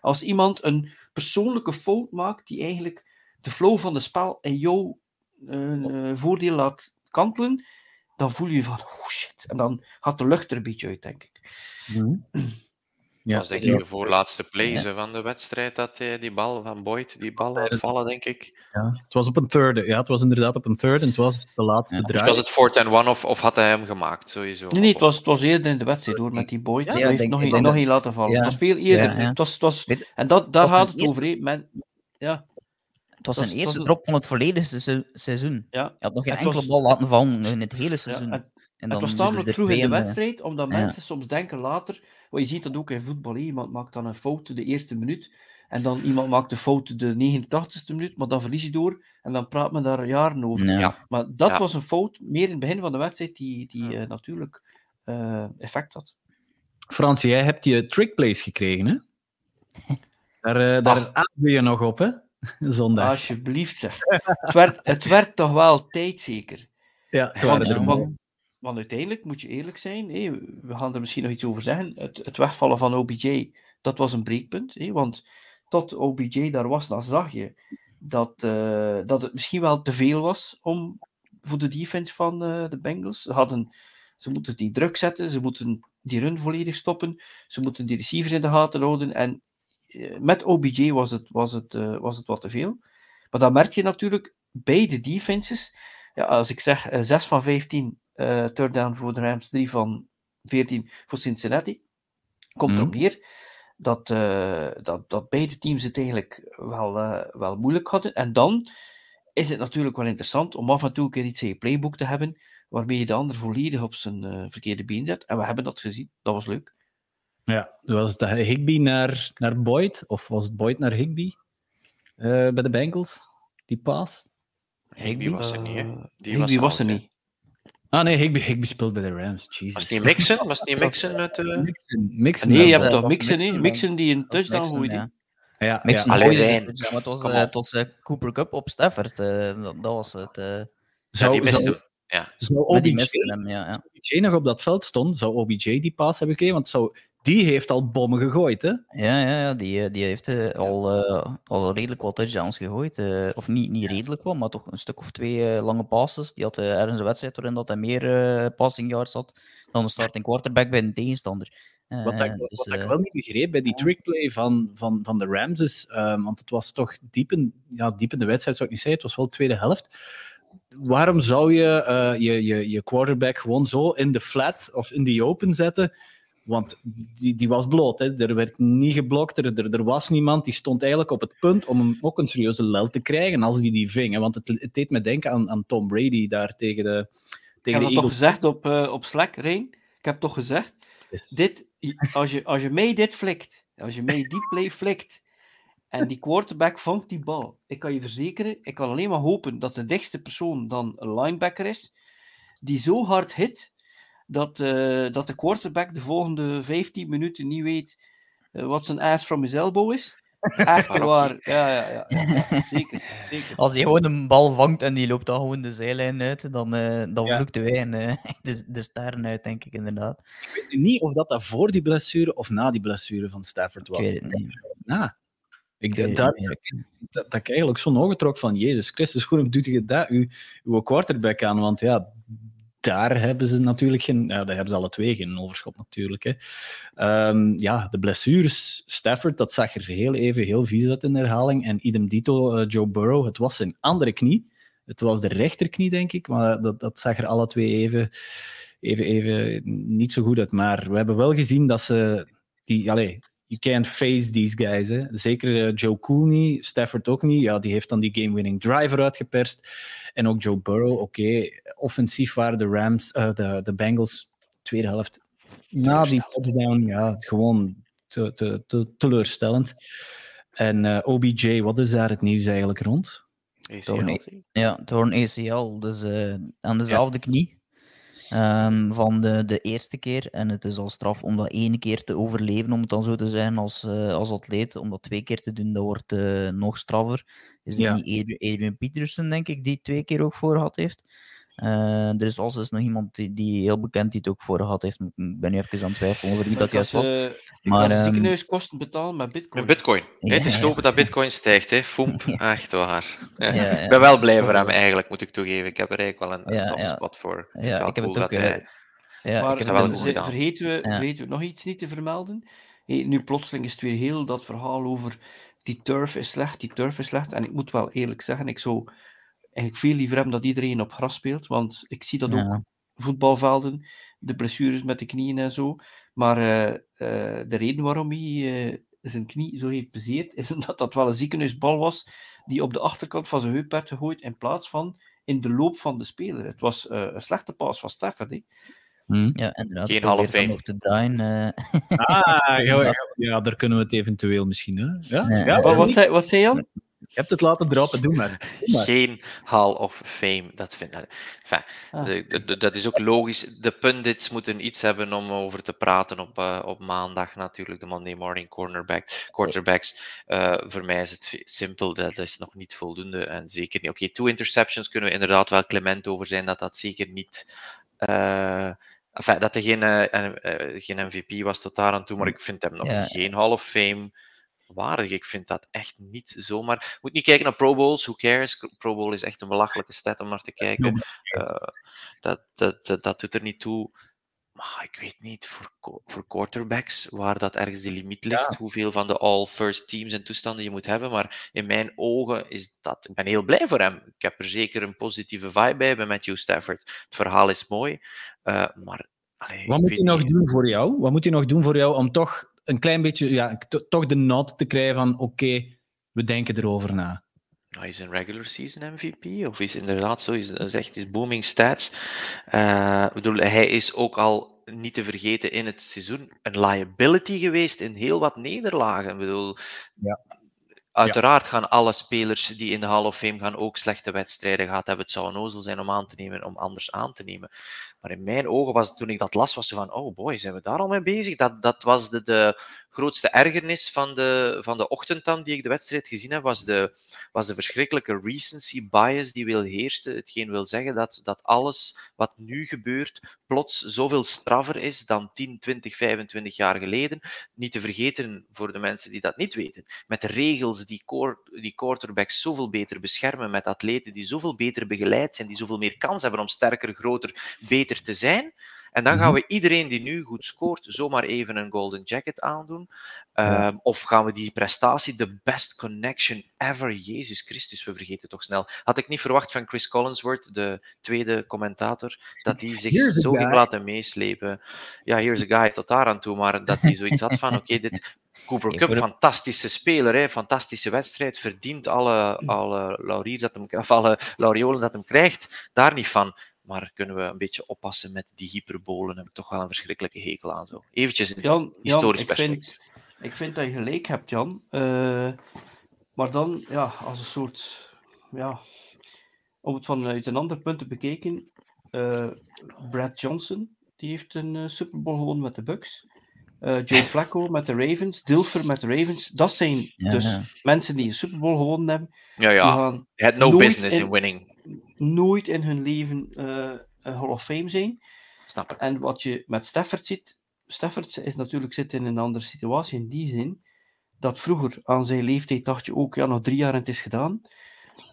Als iemand een persoonlijke fout maakt die eigenlijk de flow van het spel in jouw eh, voordeel laat kantelen, dan voel je van, oh shit. En dan gaat de lucht er een beetje uit, denk ik. *clears throat* Ja, Dat was denk ik de voorlaatste play hè, van de wedstrijd dat hij die bal van Boyd, die bal laat vallen, denk ik. ja. Het was op een third. Ja, het was inderdaad op een third en het was de laatste Ja. Dus draai. was het fourth and one of, of had hij hem gemaakt, sowieso? Nee, nee het, was, het was eerder in de wedstrijd hoor, met die Boyd. Ja, hij ik heeft denk- nog, een, denk nog een laten vallen. Ja. Het was veel eerder. Ja, ja. Het was, het was, en dat, daar gaat het eerste- over. Men, ja, Het was zijn eerste drop van het volledige se- seizoen. ja. Hij had nog geen Het enkele was- bal laten vallen in het hele ja. seizoen. En, het was tamelijk vroeg in de wedstrijd, omdat ja. mensen soms denken later. Want je ziet dat ook in voetbal. hè. Iemand maakt dan een fout de eerste minuut. En dan iemand maakt de fout de 89ste minuut, maar dan verlies je door. En dan praat men daar jaren over. Ja. Maar dat Ja. was een fout, meer in het begin van de wedstrijd, die, die Ja. eh, natuurlijk eh, effect had. Frans, jij hebt je trickplays gekregen, hè? *laughs* Daar, eh, daar aarzel je nog op, hè? *laughs* Zondag. Alsjeblieft zeg. Het werd, het werd toch wel tijd zeker. ja, het waren er. Want, uiteindelijk moet je eerlijk zijn, we gaan er misschien nog iets over zeggen. Het, het wegvallen van OBJ, dat was een breekpunt. want tot OBJ daar was, dan zag je dat, eh, dat het misschien wel te veel was om, voor de defense van eh, de Bengals. Ze, hadden, ze moeten die druk zetten, ze moeten die run volledig stoppen, ze moeten die receivers in de gaten houden. En eh, met OBJ was het, was, het, was het wat te veel. Maar dan merk je natuurlijk bij de defenses. Ja, als ik zeg eh 6 van 15 eh third down voor de Rams, 3 van 14 voor Cincinnati, komt Mhm. erop neer dat, eh, dat, dat beide teams het eigenlijk wel, eh, wel moeilijk hadden. En dan is het natuurlijk wel interessant om af en toe een keer iets in je playbook te hebben waarmee je de ander volledig op zijn eh, verkeerde been zet. En we hebben dat gezien. Dat was leuk. Ja, was het Higby naar, naar Boyd? Of was het Boyd naar Higby? eh, bij de Bengals? Die paas? Higby was er niet, hè? Die Higby was, was er niet. Ah nee, Higby, Higby speelt bij de Rams. Jesus. Was het niet Mixon? Was het niet Mixon met... eh, Mixon. Mixon Nee, je hebt toch Mixon, hè? Mixon, Mixon die een touchdown gooide. ja. Ja, ja. Mixon Allee, gooide de Rijn. touchdown, maar het was, op. het was eh, Cooper Cup op Stafford. eh, dat, dat was het. eh ja, Zou, die zou. Ja. zou OBJ, hem, ja. ja. als OBJ nog op dat veld stond, zou OBJ die paas hebben gekregen? Want zou, die heeft al bommen gegooid, hè? Ja, ja, ja die, eh, die heeft eh, al, eh, al redelijk wat touchdowns gegooid. of niet, niet redelijk wat, maar toch een stuk of twee lange passes. Die had ergens een wedstrijd waarin dat hij meer passing yards had dan de starting quarterback bij een tegenstander. Wat, ik, dus, wat ik wel niet begreep bij die trickplay van, van, van de Rams is, ehm, want het was toch diep in, ja, diep in de wedstrijd, zou ik niet zeggen, het was wel de tweede helft. Waarom zou je, je, je je quarterback gewoon zo in de flat of in de open zetten? Want die, die was bloot, hè. er werd niet geblokt, er, er, er was niemand. Die stond eigenlijk op het punt om hem ook een serieuze lel te krijgen als die die ving. hè. Want het, het deed me denken aan, aan Tom Brady daar tegen de, Ik tegen heb de dat toch Eagles. gezegd op, eh, op Slack, Rijn? Ik heb toch gezegd, dit, als, je, als je mij dit flikt, als je mij die play flikt, en die quarterback vangt die bal, ik kan je verzekeren, ik kan alleen maar hopen dat de dichtste persoon dan een linebacker is, die zo hard hit, dat, eh, dat de quarterback de volgende 15 minuten niet weet eh, wat zijn ass from his elbow is. *laughs* Echt waar. Ja, ja, ja, *laughs* zeker. zeker. Als hij gewoon een bal vangt en die loopt dan gewoon de zijlijn uit, dan, eh dan Ja. vloekt wij en, *laughs* de, de sterren uit, denk ik inderdaad. Ik weet nu niet of dat, dat voor die blessure of na die blessure van Stafford Ik was. weet het niet. Na. Ik, Ik niet dat, dat ik eigenlijk zo'n ogen trok van Jezus Christus, waarom doet je dat, uw, uw quarterback aan? Want ja, daar hebben ze natuurlijk geen... Ja, daar hebben ze alle twee geen overschot natuurlijk. Hè. Ehm, ja, de blessures, Stafford, dat zag er heel even heel vies uit in herhaling. En idem dito, eh, Joe Burrow, het was zijn andere knie. Het was de rechterknie, denk ik, maar dat, dat zag er alle twee even, even, even niet zo goed uit. Maar we hebben wel gezien dat ze... Die, allez, you can't face these guys. Hè. Zeker eh, Joe Cool niet, Stafford ook niet. Ja, die heeft dan die game-winning driver uitgeperst. En ook Joe Burrow, oké. Offensief waren de Rams, eh, de, de Bengals, tweede helft. Na die touchdown, ja, gewoon te, te, te, teleurstellend. En eh, OBJ, wat is daar het nieuws eigenlijk rond? Toch niet. ACL, Ja, torn ACL, dus eh, aan dezelfde knie ehm, van de, de eerste keer. En het is al straf om dat ene keer te overleven, om het dan zo te zijn als, eh, als atleet. Om dat twee keer te doen, dat wordt eh, nog straffer. Is het Ja. niet Adrian, Adrian Peterson, denk ik, die twee keer ook voor gehad heeft? Eh, er is also nog iemand die, die heel bekend die het ook voor gehad heeft. Ik ben nu even aan het twijfelen over wie dat juist was. eh, Maar, ehm, ziekenhuiskosten betalen met bitcoin. Met bitcoin. Ja, het is ja. dat bitcoin stijgt, hè. Foemp. *laughs* Echt waar. Ja. Ja, ja. Ik ben wel blij voor hem, eigenlijk, moet ik toegeven. Ik heb er eigenlijk wel een, soft ja. spot voor. Ja, ik heb cool het ook, hij- Ja, maar vergeten, we, Ja. vergeten we nog iets niet te vermelden? Hey, nu plotseling is het weer heel dat verhaal over die turf is slecht, die turf is slecht. En ik moet wel eerlijk zeggen, ik zou eigenlijk veel liever hebben dat iedereen op gras speelt, want ik zie dat ook voetbalvelden, de blessures met de knieën en zo. Maar eh, eh, de reden waarom hij eh, zijn knie zo heeft bezeerd, is *laughs* omdat dat wel een ziekenhuisbal was die op de achterkant van zijn heup werd gegooid in plaats van in de loop van de speler. Het was eh, een slechte paas van Stafford. hè. Hm? Ja, inderdaad. Geen nog te draaien. eh, Ah, *laughs* ja, ja, ja, daar kunnen we het eventueel misschien. Hè? Ja, Nee, ja, Wat, wat, je zei, wat zei Jan? Hebt het laten droppen, doe maar. Doe maar. Geen Hall of Fame. Dat, vind, enfin, Ah. dat is ook logisch. De pundits moeten iets hebben om over te praten op, eh, op maandag natuurlijk. De Monday Morning cornerback, Quarterbacks. Eh, voor mij is het simpel. Dat is nog niet voldoende. En zeker niet. Oké, two interceptions kunnen we inderdaad wel clement over zijn. Dat dat zeker niet... eh, enfin, dat er geen, geen MVP was tot daar aan toe. Maar ik vind hem nog Ja. geen Hall of Fame waardig. Ik vind dat echt niet zomaar. Moet niet kijken naar Pro Bowls, who cares? Pro Bowl is echt een belachelijke stat om naar te kijken. Uh, dat, dat, dat, dat doet er niet toe. Maar ik weet niet, voor, voor quarterbacks, waar dat ergens de limiet ligt, hoeveel van de all-first teams en toestanden je moet hebben. Maar in mijn ogen is dat... Ik ben heel blij voor hem. Ik heb er zeker een positieve vibe bij, bij Matthew Stafford. Het verhaal is mooi, uh, maar... Allee, Wat moet hij nog doen voor jou? Wat moet hij nog doen voor jou om toch een klein beetje, ja, toch de nod te krijgen van oké, okay, we denken erover na? Hij is een regular season MVP, of is inderdaad zo, is, is echt is booming stats. Uh, bedoel, hij is ook al niet te vergeten in het seizoen een liability geweest in heel wat nederlagen. Ik bedoel, ja. Uiteraard gaan alle spelers die in de Hall of Fame gaan ook slechte wedstrijden gehad hebben. Het zou een ozel zijn om aan te nemen, om anders aan te nemen. Maar in mijn ogen was toen ik dat las, was het van, oh boy, zijn we daar al mee bezig? Dat, dat was de, de grootste ergernis van de, van de ochtend die ik de wedstrijd gezien heb, was de, was de verschrikkelijke recency bias die wil heerste. Hetgeen wil zeggen dat, dat alles wat nu gebeurt plots zoveel straffer is dan 10, 20, 25 jaar geleden. Niet te vergeten voor de mensen die dat niet weten. Met regels die, die quarterbacks zoveel beter beschermen, met atleten die zoveel beter begeleid zijn, die zoveel meer kans hebben om sterker, groter, beter te zijn. En dan gaan we iedereen die nu goed scoort, zomaar even een golden jacket aandoen. Ja. Um, of gaan we die prestatie, de best connection ever, Jezus Christus, we vergeten toch snel. Had ik niet verwacht van Chris Collinsworth, de tweede commentator, dat hij zich Here's zo ging laten meeslepen. Ja, here's a guy, tot daar aan toe, maar dat hij zoiets had van, *laughs* oké, dit... Cooper Cup, fantastische speler, hè, fantastische wedstrijd, verdient alle, alle, laurier dat hem, of alle lauriolen dat hem krijgt, daar niet van. Maar kunnen we een beetje oppassen met die hyperbolen? Heb ik toch wel een verschrikkelijke hekel aan. Zo. Eventjes in Jan, Jan historisch ik, perspectief. vind, ik vind dat je gelijk hebt, Jan. Eh, maar dan, ja, als een soort, ja, om het vanuit een ander punt te bekijken, eh, Brad Johnson, die heeft een eh, Super Bowl gewonnen met de Bucks. Eh, Joe *laughs* Flacco met de Ravens, Dilfer met de Ravens. Dat zijn Ja, dus ja. mensen die een Super Bowl gewonnen hebben. Ja, ja. had no business in in- winning. Nooit in hun leven eh, een Hall of Fame zijn. Snap ik. En wat je met Stafford ziet, Stafford is natuurlijk zit in een andere situatie in die zin, dat vroeger aan zijn leeftijd dacht je ook, ja, nog drie jaar en het is gedaan,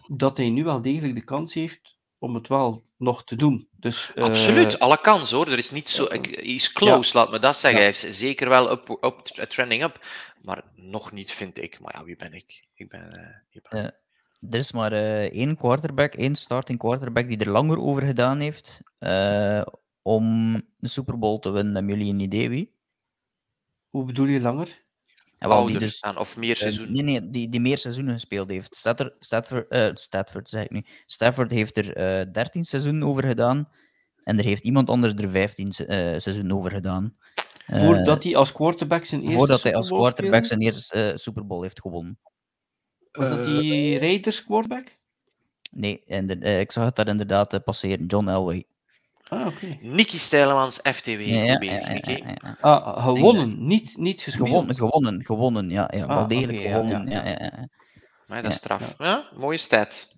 dat hij nu wel degelijk de kans heeft om het wel nog te doen. Dus, eh, Absoluut, alle kans hoor. Er is niet zo. is close, laat me dat zeggen. Ja. Hij is zeker wel up, up, trending up. Maar nog niet, vind ik. Maar ja, wie ben ik? Ik ben. eh, ik ben- Ja. Er is maar eh, één quarterback, één starting quarterback die er langer over gedaan heeft eh, om de Super Bowl te winnen. Hebben jullie een idee wie? Hoe bedoel je langer? En wel, die dus, of meer eh, seizoen. nee, nee, die, die meer seizoenen gespeeld heeft. Statter, Stafford, eh, Stafford, zeg ik nu. Stafford heeft er eh 13 seizoenen over gedaan. En er heeft iemand anders er 15 se- eh, seizoenen over gedaan. Voordat hij als quarterback zijn eerste voordat hij als quarterback zijn eerste eh, Super Bowl heeft gewonnen. Was dat Eh, die Raiders quarterback? Nee, en de- eh, ik zag het daar inderdaad eh, passeren. John Elway. Ah, oké. Nicky Stijlemans, FTW. Ja, ja, bezig, ja, ja, Nicky. ja, ja. Ah, gewonnen, niet, niet gespeeld. Gewonnen, gewonnen, gewonnen, ja. ja wel Ah, degelijk gewonnen. ja, Ja, ja. ja, ja. Maar dat is Ja, straf. Ja, mooie stat.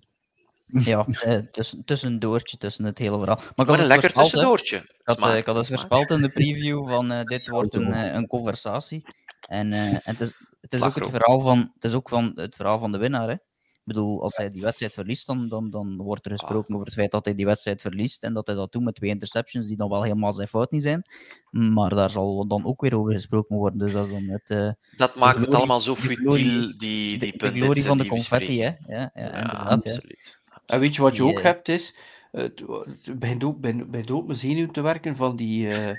ja eh, tussen, tussendoortje tussen het hele verhaal. Maar ik had Maar een dus lekker tussendoortje. Ik had, eh, Smaak, ik had dus smaak. voorspeld in de preview van eh, dit wordt een, eh, een conversatie. En, eh, en het is, het is ook het verhaal, van, het is ook van het verhaal van de winnaar. Hè. Ik bedoel, als hij die wedstrijd verliest, dan, dan, dan wordt er gesproken over het feit dat hij die wedstrijd verliest. En dat hij dat doet met twee interceptions, die dan wel helemaal zijn fout niet zijn. Maar daar zal dan ook weer over gesproken worden. Dus dat is dan het, eh, Dat maakt het allemaal zo de futiel, die, de, die de glorie van de die confetti. Hè. Ja, ja, Ja, inderdaad. Ja. absoluut. En weet je wat je Die, ook hebt, is... eh, Het het begint ook bij, bij dood mijn zenuwen te werken van die eh,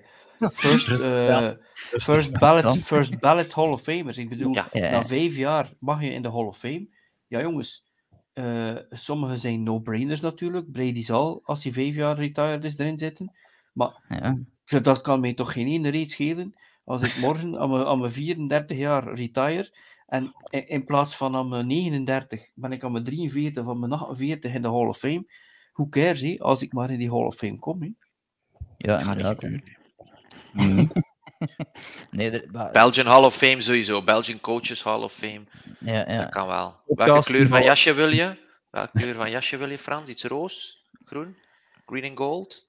first, eh, first, ballot, first ballot Hall of Famers. Ik bedoel, Ja. Ja, na vijf jaar mag je in de Hall of Fame. Ja, jongens, eh sommige zijn no-brainers natuurlijk. Brady zal, als hij vijf jaar retired is, erin zitten. Maar ja. dat kan mij toch geen ene reet schelen als ik morgen aan mijn, aan mijn 34 jaar retire en in, in plaats van aan mijn 39 ben ik aan mijn 43 of mijn 48 in de Hall of Fame. Hoe cares, hè, als ik maar in die Hall of Fame kom. Hè? ja inderdaad. hè. Mhm. *laughs* nee, er- maar- Belgian Hall of Fame sowieso. Belgian Coaches Hall of Fame. ja, ja. Dat kan wel. Podcast Welke kleur van jasje wil je? Welke kleur van jasje wil je, Frans? Iets roos? Groen? Green and gold?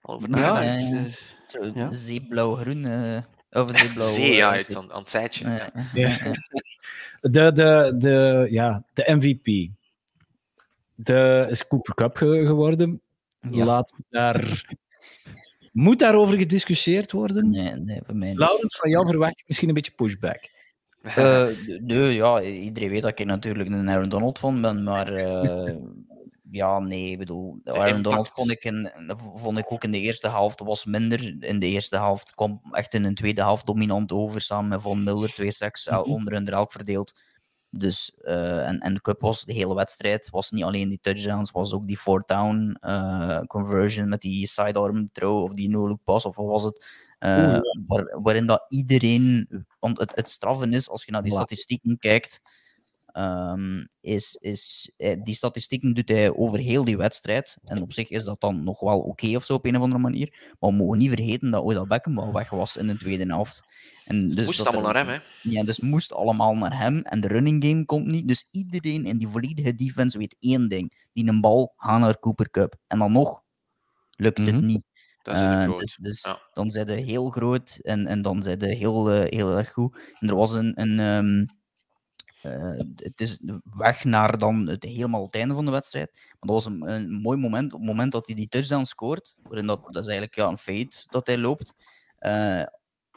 Al over Ja, ja, nagedacht? ja. het is- Zo, Ja. Zeeblauw-groen. eh, Over blauw. *laughs* Zee, eh, ja, zee. uit aan, aan het zijtje. Ja. De, de, de, ja, de MVP. De is Cooper Cup ge- geworden. Ja. Laat daar... Moet daarover gediscussieerd worden? Nee, nee, voor mij niet. Laurens, van jou verwacht ik misschien een beetje pushback. *laughs* Eh, nee, ja, iedereen weet dat ik natuurlijk een Aaron Donald van ben, maar eh, *laughs* ja, nee, ik bedoel, Aaron impact. Donald vond ik, in, vond ik ook in de eerste helft was minder. In de eerste helft kwam echt in de tweede helft dominant over, samen met Von Miller, twee seks, Mhm. onder hun elk verdeeld. Dus, eh, en, en de cup was de hele wedstrijd, was niet alleen die touchdowns, was ook die fourth down eh, conversion met die sidearm throw of die no-look pass, of wat was het? Eh, waar- waarin dat iedereen, want het, het straffen is, als je naar die statistieken kijkt, ehm, is, is, eh, die statistieken doet hij over heel die wedstrijd. En op zich is dat dan nog wel oké of zo op een of andere manier. Maar we mogen niet vergeten dat Odell Beckham wel weg was in de tweede helft. En dus Moest dat allemaal er- naar hem, hè? ja, dus moest allemaal naar hem. En de running game komt niet. Dus iedereen in die volledige defense weet één ding. Die een bal gaan naar Cooper Cup. En dan nog lukt het Mhm. niet. Dat is het Eh, dus dus Ja. dan zijn ze heel groot en, en dan zijn ze heel, eh, heel erg goed. En er was een. een ehm, eh, het is weg naar dan het, helemaal het einde van de wedstrijd. Maar dat was een, een mooi moment. Op het moment dat hij die touchdown scoort, waarin dat, dat is eigenlijk ja, een feit dat hij loopt. eh,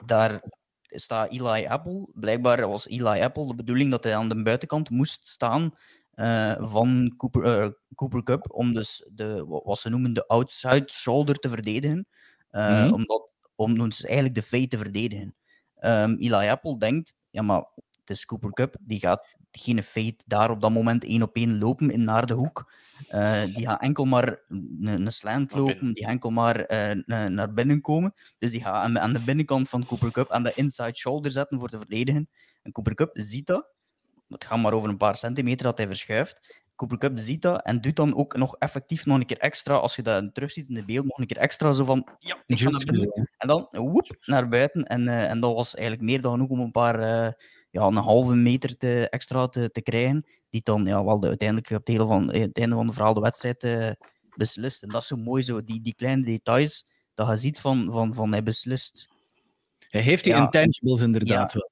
daar staat Eli Apple. Blijkbaar was Eli Apple de bedoeling dat hij aan de buitenkant moest staan eh, van Cooper, eh, Cooper Cup. Om dus de, wa- wat ze noemen de outside shoulder te verdedigen. eh, Mhm. omdat, om dus eigenlijk de feit te verdedigen. Ehm Eli Apple denkt, ja maar het is Cooper Cup, die gaat geen feit daar op dat moment één op één lopen in naar de hoek. Eh, die gaat enkel maar een, slant lopen, die gaat enkel maar eh, na- naar binnen komen. Dus die gaat aan, aan de binnenkant van Cooper Cup aan de inside shoulder zetten voor te verdedigen. En Cooper Cup ziet dat. Het gaat maar over een paar centimeter dat hij verschuift. Cooper Cup ziet dat en doet dan ook nog effectief nog een keer extra, als je dat terugziet in de beeld, nog een keer extra zo van, ja, ik ga naar binnen. En dan woep, naar buiten. En, eh, en dat was eigenlijk meer dan genoeg om een paar, ja, een halve meter te, extra te, te krijgen. Die dan ja, wel de, uiteindelijk op het, hele van, eh, het einde van de verhaal de wedstrijd eh, beslist. En dat is zo mooi, zo, die, die kleine details, dat je ziet van, van, van hij beslist. Hij heeft die Ja. intangibles inderdaad Ja. wel.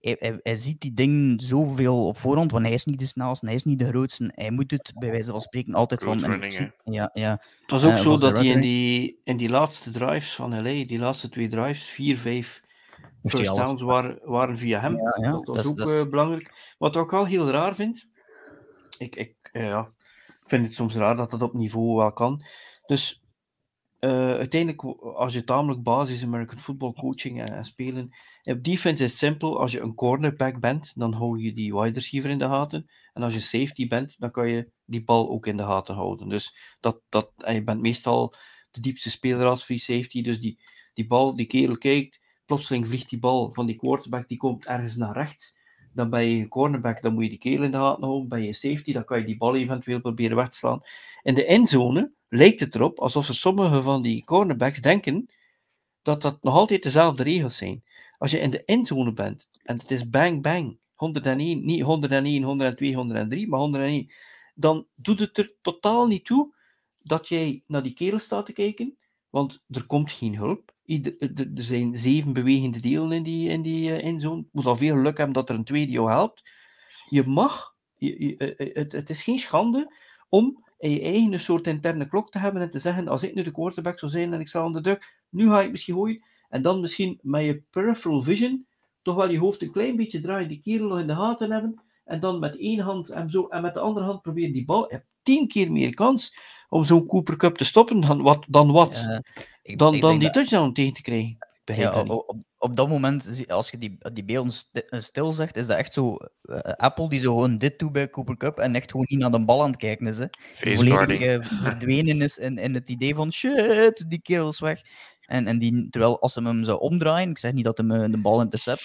Hij, hij, hij ziet die dingen zoveel op voorhand, want hij is niet de snelste, hij is niet de grootste. Hij moet het bij wijze van spreken altijd van... Road running, ja, ja, Het was ook Eh, zo was dat hij in die, in die laatste drives van LA, die laatste twee drives, vier, vijf first downs waren, waren via hem. ja, ja, dat was ook dat is- eh, belangrijk. Wat ik ook wel heel raar vind, ik, ik, eh, ja, ik vind het soms raar dat dat op niveau wel kan. Dus eh, uiteindelijk, als je tamelijk basis American football coaching en, en spelen, op defense is het simpel. Als je een cornerback bent, dan hou je die wide receiver in de gaten. En als je safety bent, dan kan je die bal ook in de gaten houden. Dus dat, dat, en je bent meestal de diepste speler als free safety. Dus die, die bal, die kerel kijkt, plotseling vliegt die bal van die quarterback, die komt ergens naar rechts. Dan ben je cornerback, dan moet je die kerel in de gaten houden. Ben je safety, dan kan je die bal eventueel proberen weg te slaan. In de endzone lijkt het erop alsof er sommige van die cornerbacks denken dat dat nog altijd dezelfde regels zijn. Als je in de endzone bent en het is bang bang, 101, niet 101, 102, 103, maar 101, dan doet het er totaal niet toe dat jij naar die kerel staat te kijken, want er komt geen hulp. Ieder, er zijn zeven bewegende delen in die, in die eh, endzone. Je moet al veel geluk hebben dat er een tweede jou helpt. Je mag, eh, het, is geen schande om in je eigen soort interne klok te hebben en te zeggen, als ik nu de quarterback zou zijn en ik sta de druk, nu ga ik misschien gooien, en dan misschien met je peripheral vision toch wel je hoofd een klein beetje draaien, die kerel nog in de gaten hebben, en dan met één hand en, zo, en met de andere hand proberen die bal. Je hebt tien keer meer kans om zo'n Cooper Cup te stoppen dan wat, dan, wat, eh, ik- dan, ik dan die dat- touchdown tegen te krijgen. Ja, op, op, dat moment, als je die, die beelden eh, stil zegt, is dat echt zo eh, Apple die zo gewoon dit doet bij Cooper Cup en echt gewoon niet naar de bal aan het kijken is. Hè. Volledig eh, verdwenen is in, in het idee van shit, die kerel is weg. En, en die, terwijl als ze hem zou omdraaien, ik zeg niet dat hij hem, de bal intercept,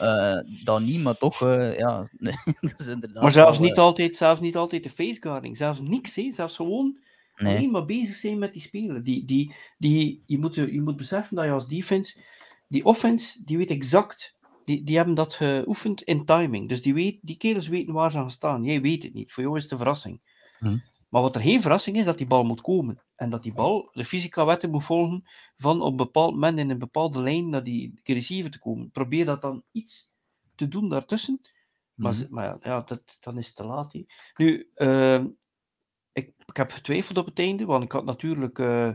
eh dan niet, maar toch, eh, ja, *laughs* dat is inderdaad Maar zelfs wel, niet, altijd, zelfs niet altijd de face guarding, zelfs niks, hè. zelfs gewoon nee. alleen maar bezig zijn met die spelen. Die, die, die, je, moet, je moet beseffen dat je als defense, die offense, die weet exact, die, die hebben dat geoefend in timing. Dus die, weet, die kerels weten waar ze gaan staan. Jij weet het niet, voor jou is het een verrassing. Mhm. Maar wat er geen verrassing is, dat die bal moet komen. En dat die bal de fysica-wetten moet volgen van op een bepaald moment in een bepaalde lijn naar die receiver te komen. Probeer dat dan iets te doen daartussen. Maar, Mhm. maar ja, dat, dan is het te laat. hè. Nu, ehm, ik, heb getwijfeld op het einde, want ik had natuurlijk eh,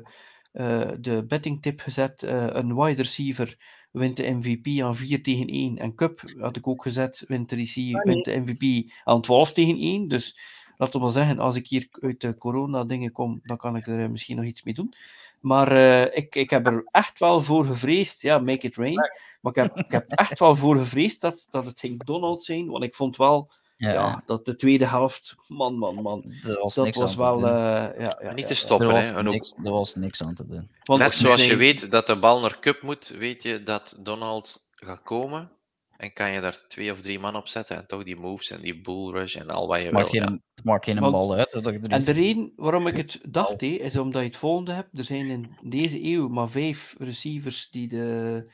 eh, de betting tip gezet. eh, een wide receiver wint de MVP aan 4 tegen 1. En Cup had ik ook gezet, wint de, receiver, Ah, wint de MVP aan 12 tegen 1. Dus laten we wel zeggen, als ik hier uit de corona-dingen kom, dan kan ik er misschien nog iets mee doen. Maar ik, ik heb er echt wel voor gevreesd, ja, make it rain. Maar ik heb, ik heb echt wel voor gevreesd dat, dat het ging Donald zijn, want ik vond wel Ja, ja, dat de tweede helft, man, man, man. er was Dat niks was aan wel. te doen. eh, ja, ja, niet ja, te stoppen. er, was En ook- niks, er was niks aan te doen. Want Net zoals je weet dat de bal naar Cup moet, weet je dat Donald gaat komen. En kan je daar twee of drie man op zetten. En toch die moves en die bull rush en al wat je wil. maakt geen, ja. het maakt geen Want- bal uit. hè, Dat er En de reden waarom ik het dacht, hé, is omdat je het volgende hebt. Er zijn in deze eeuw maar vijf receivers die de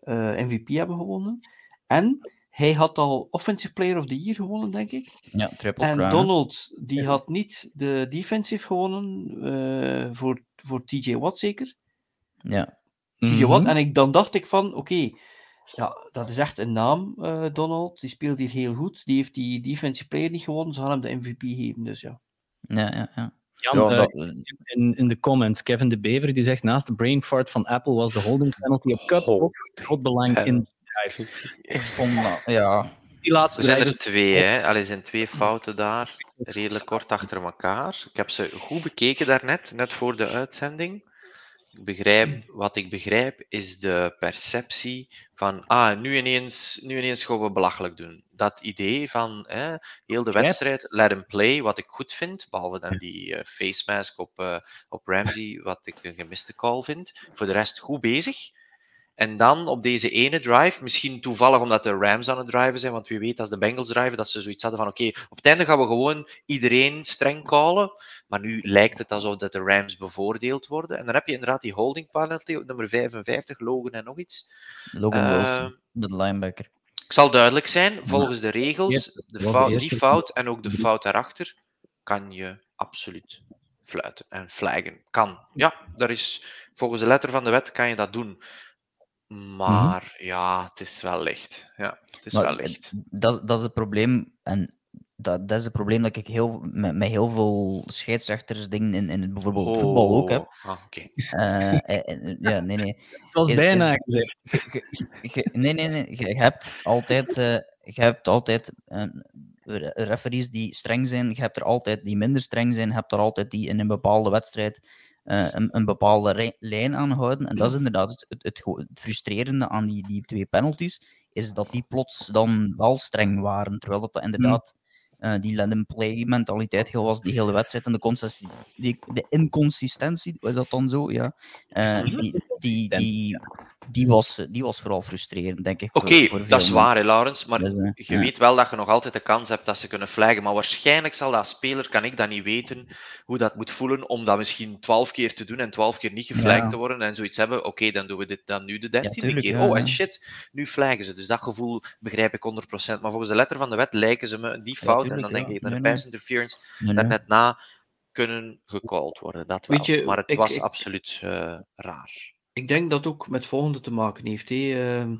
eh, MVP hebben gewonnen. En hij had al Offensive Player of the Year gewonnen, denk ik. Ja, triple En crown. Donald, die Yes. had niet de Defensive gewonnen eh, voor, voor TJ Watt zeker. Ja. TJ Mhm. Watt. En ik, dan dacht ik van, oké, ja, dat is echt een naam, eh, Donald. Die speelt hier heel goed. Die heeft die Defensive Player niet gewonnen. Ze gaan hem de MVP geven, dus ja. Ja, ja, ja. Jan, ja eh, dat- in, in de comments, Kevin de Bever die zegt naast de brain fart van Apple was de holding penalty op Cup groot belang in ik vond dat, ja. Die laatste Er zijn drive er twee, hè. Allee, er zijn twee fouten daar. Redelijk kort achter elkaar. Ik heb ze goed bekeken daarnet, net voor de uitzending. Ik begrijp, wat ik begrijp is de perceptie van, ah, nu ineens, nu ineens gaan we belachelijk doen. Dat idee van hè, heel de wedstrijd, let him play, wat ik goed vind, behalve dan die eh, face mask op, eh, op Ramsey, wat ik een gemiste call vind. Voor de rest goed bezig. En dan op deze ene drive, misschien toevallig omdat de Rams aan het driven zijn, want wie weet als de Bengals driven, dat ze zoiets hadden van oké, op het einde gaan we gewoon iedereen streng callen, maar nu lijkt het alsof dat de Rams bevoordeeld worden. En dan heb je inderdaad die holding penalty op nummer 55, Logan en nog iets. Logan Eh, Wilson, de linebacker. Ik zal duidelijk zijn, volgens de regels, de fout, die fout en ook de fout daarachter, kan je absoluut fluiten en flaggen. Kan. Ja, daar is, volgens de letter van de wet kan je dat doen. Maar ja, het is wel licht. Ja, het is Maar wel licht. Dat, dat is het probleem. En dat, dat is het probleem dat ik heel, met, met heel veel scheidsrechters dingen in, in het, bijvoorbeeld het voetbal ook heb. Oh, ah, oké. Eh, eh, eh, ja, nee, nee. *laughs* Het was bijna gezegd. Nee, nee, nee. Je hebt altijd, eh, je hebt altijd re- referees die streng zijn. Je hebt er altijd die minder streng zijn. Je hebt er altijd die in een bepaalde wedstrijd een, een bepaalde lijn aanhouden. En dat is inderdaad het, het, het, go- het frustrerende aan die, die twee penalties. Is dat die plots dan wel streng waren. Terwijl dat, dat inderdaad eh, die let and play mentaliteit heel was die hele wedstrijd. En de, die, de inconsistentie, is dat dan zo? Ja. Eh, die, die, die, die, was, die was vooral frustrerend, denk ik. voor- Oké, dat is waar, hè, Laurens. Maar Dus, eh, je ja. weet wel dat je nog altijd de kans hebt dat ze kunnen flaggen. Maar waarschijnlijk zal dat speler, kan ik dat niet weten, hoe dat moet voelen om dat misschien twaalf keer te doen en twaalf keer niet geflagd Ja. te worden. En zoiets hebben, oké, dan doen we dit dan nu de dertiende keer. ja, oh, en ja. shit, nu flaggen ze. Dus dat gevoel begrijp ik 100%. Maar volgens de letter van de wet lijken ze me die fout. en tuurlijk, dan denk ik Nee, nee. pass interference Nee, nee. daarnet na kunnen gecalled worden. Dat wel. Je, maar het ik- was ik- absoluut eh, raar. Ik denk dat ook met het volgende te maken heeft. Ehm,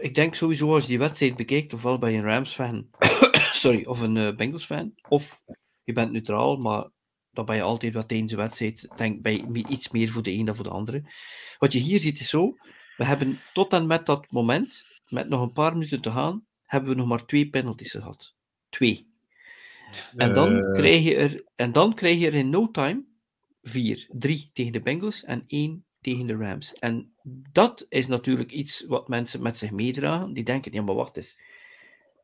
ik denk sowieso als je die wedstrijd bekijkt, ofwel ben je een Rams-fan, *coughs* sorry, of een eh, Bengals-fan, of je bent neutraal, maar dan ben je altijd wat tijdens de wedstrijd, denk me- iets meer voor de een dan voor de andere. Wat je hier ziet is zo, we hebben tot en met dat moment, met nog een paar minuten te gaan, hebben we nog maar twee penalties gehad. Twee. En dan, Eh, krijg je er, en dan krijg je er in no time vier. Drie tegen de Bengals en één tegen de Rams. En dat is natuurlijk iets wat mensen met zich meedragen. Die denken, ja maar wacht eens.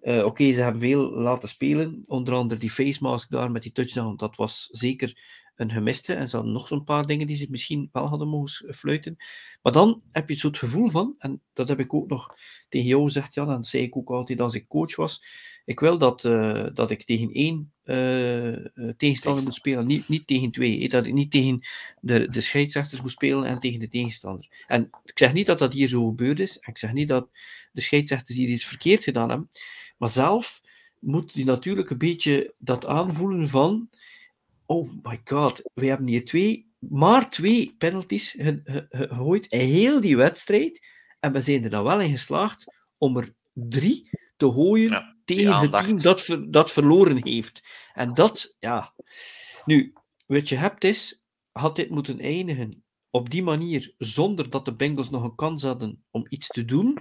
Eh, Oké, ze hebben veel laten spelen. Onder andere die face mask daar met die touchdown. Dat was zeker een gemiste. En ze hadden nog zo'n paar dingen die ze misschien wel hadden mogen fluiten. Maar dan heb je zo het gevoel van, en dat heb ik ook nog tegen jou gezegd, Jan, en dat zei ik ook altijd als ik coach was. Ik wil dat, eh, dat ik tegen één eh, eh, tegenstander moet spelen, niet, niet tegen twee. Dat ik niet tegen de, de scheidsrechters moet spelen en tegen de tegenstander. En ik zeg niet dat dat hier zo gebeurd is. Ik zeg niet dat de scheidsrechters hier iets verkeerd gedaan hebben. Maar zelf moet je natuurlijk een beetje dat aanvoelen van oh my god, we hebben hier twee, maar twee penalties ge- ge- ge- gegooid in heel die wedstrijd en we zijn er dan wel in geslaagd om er drie te gooien Ja, tegen het team dat, ver- dat verloren heeft. En dat, ja. Nu, wat je hebt is, had dit moeten eindigen op die manier, zonder dat de Bengals nog een kans hadden om iets te doen,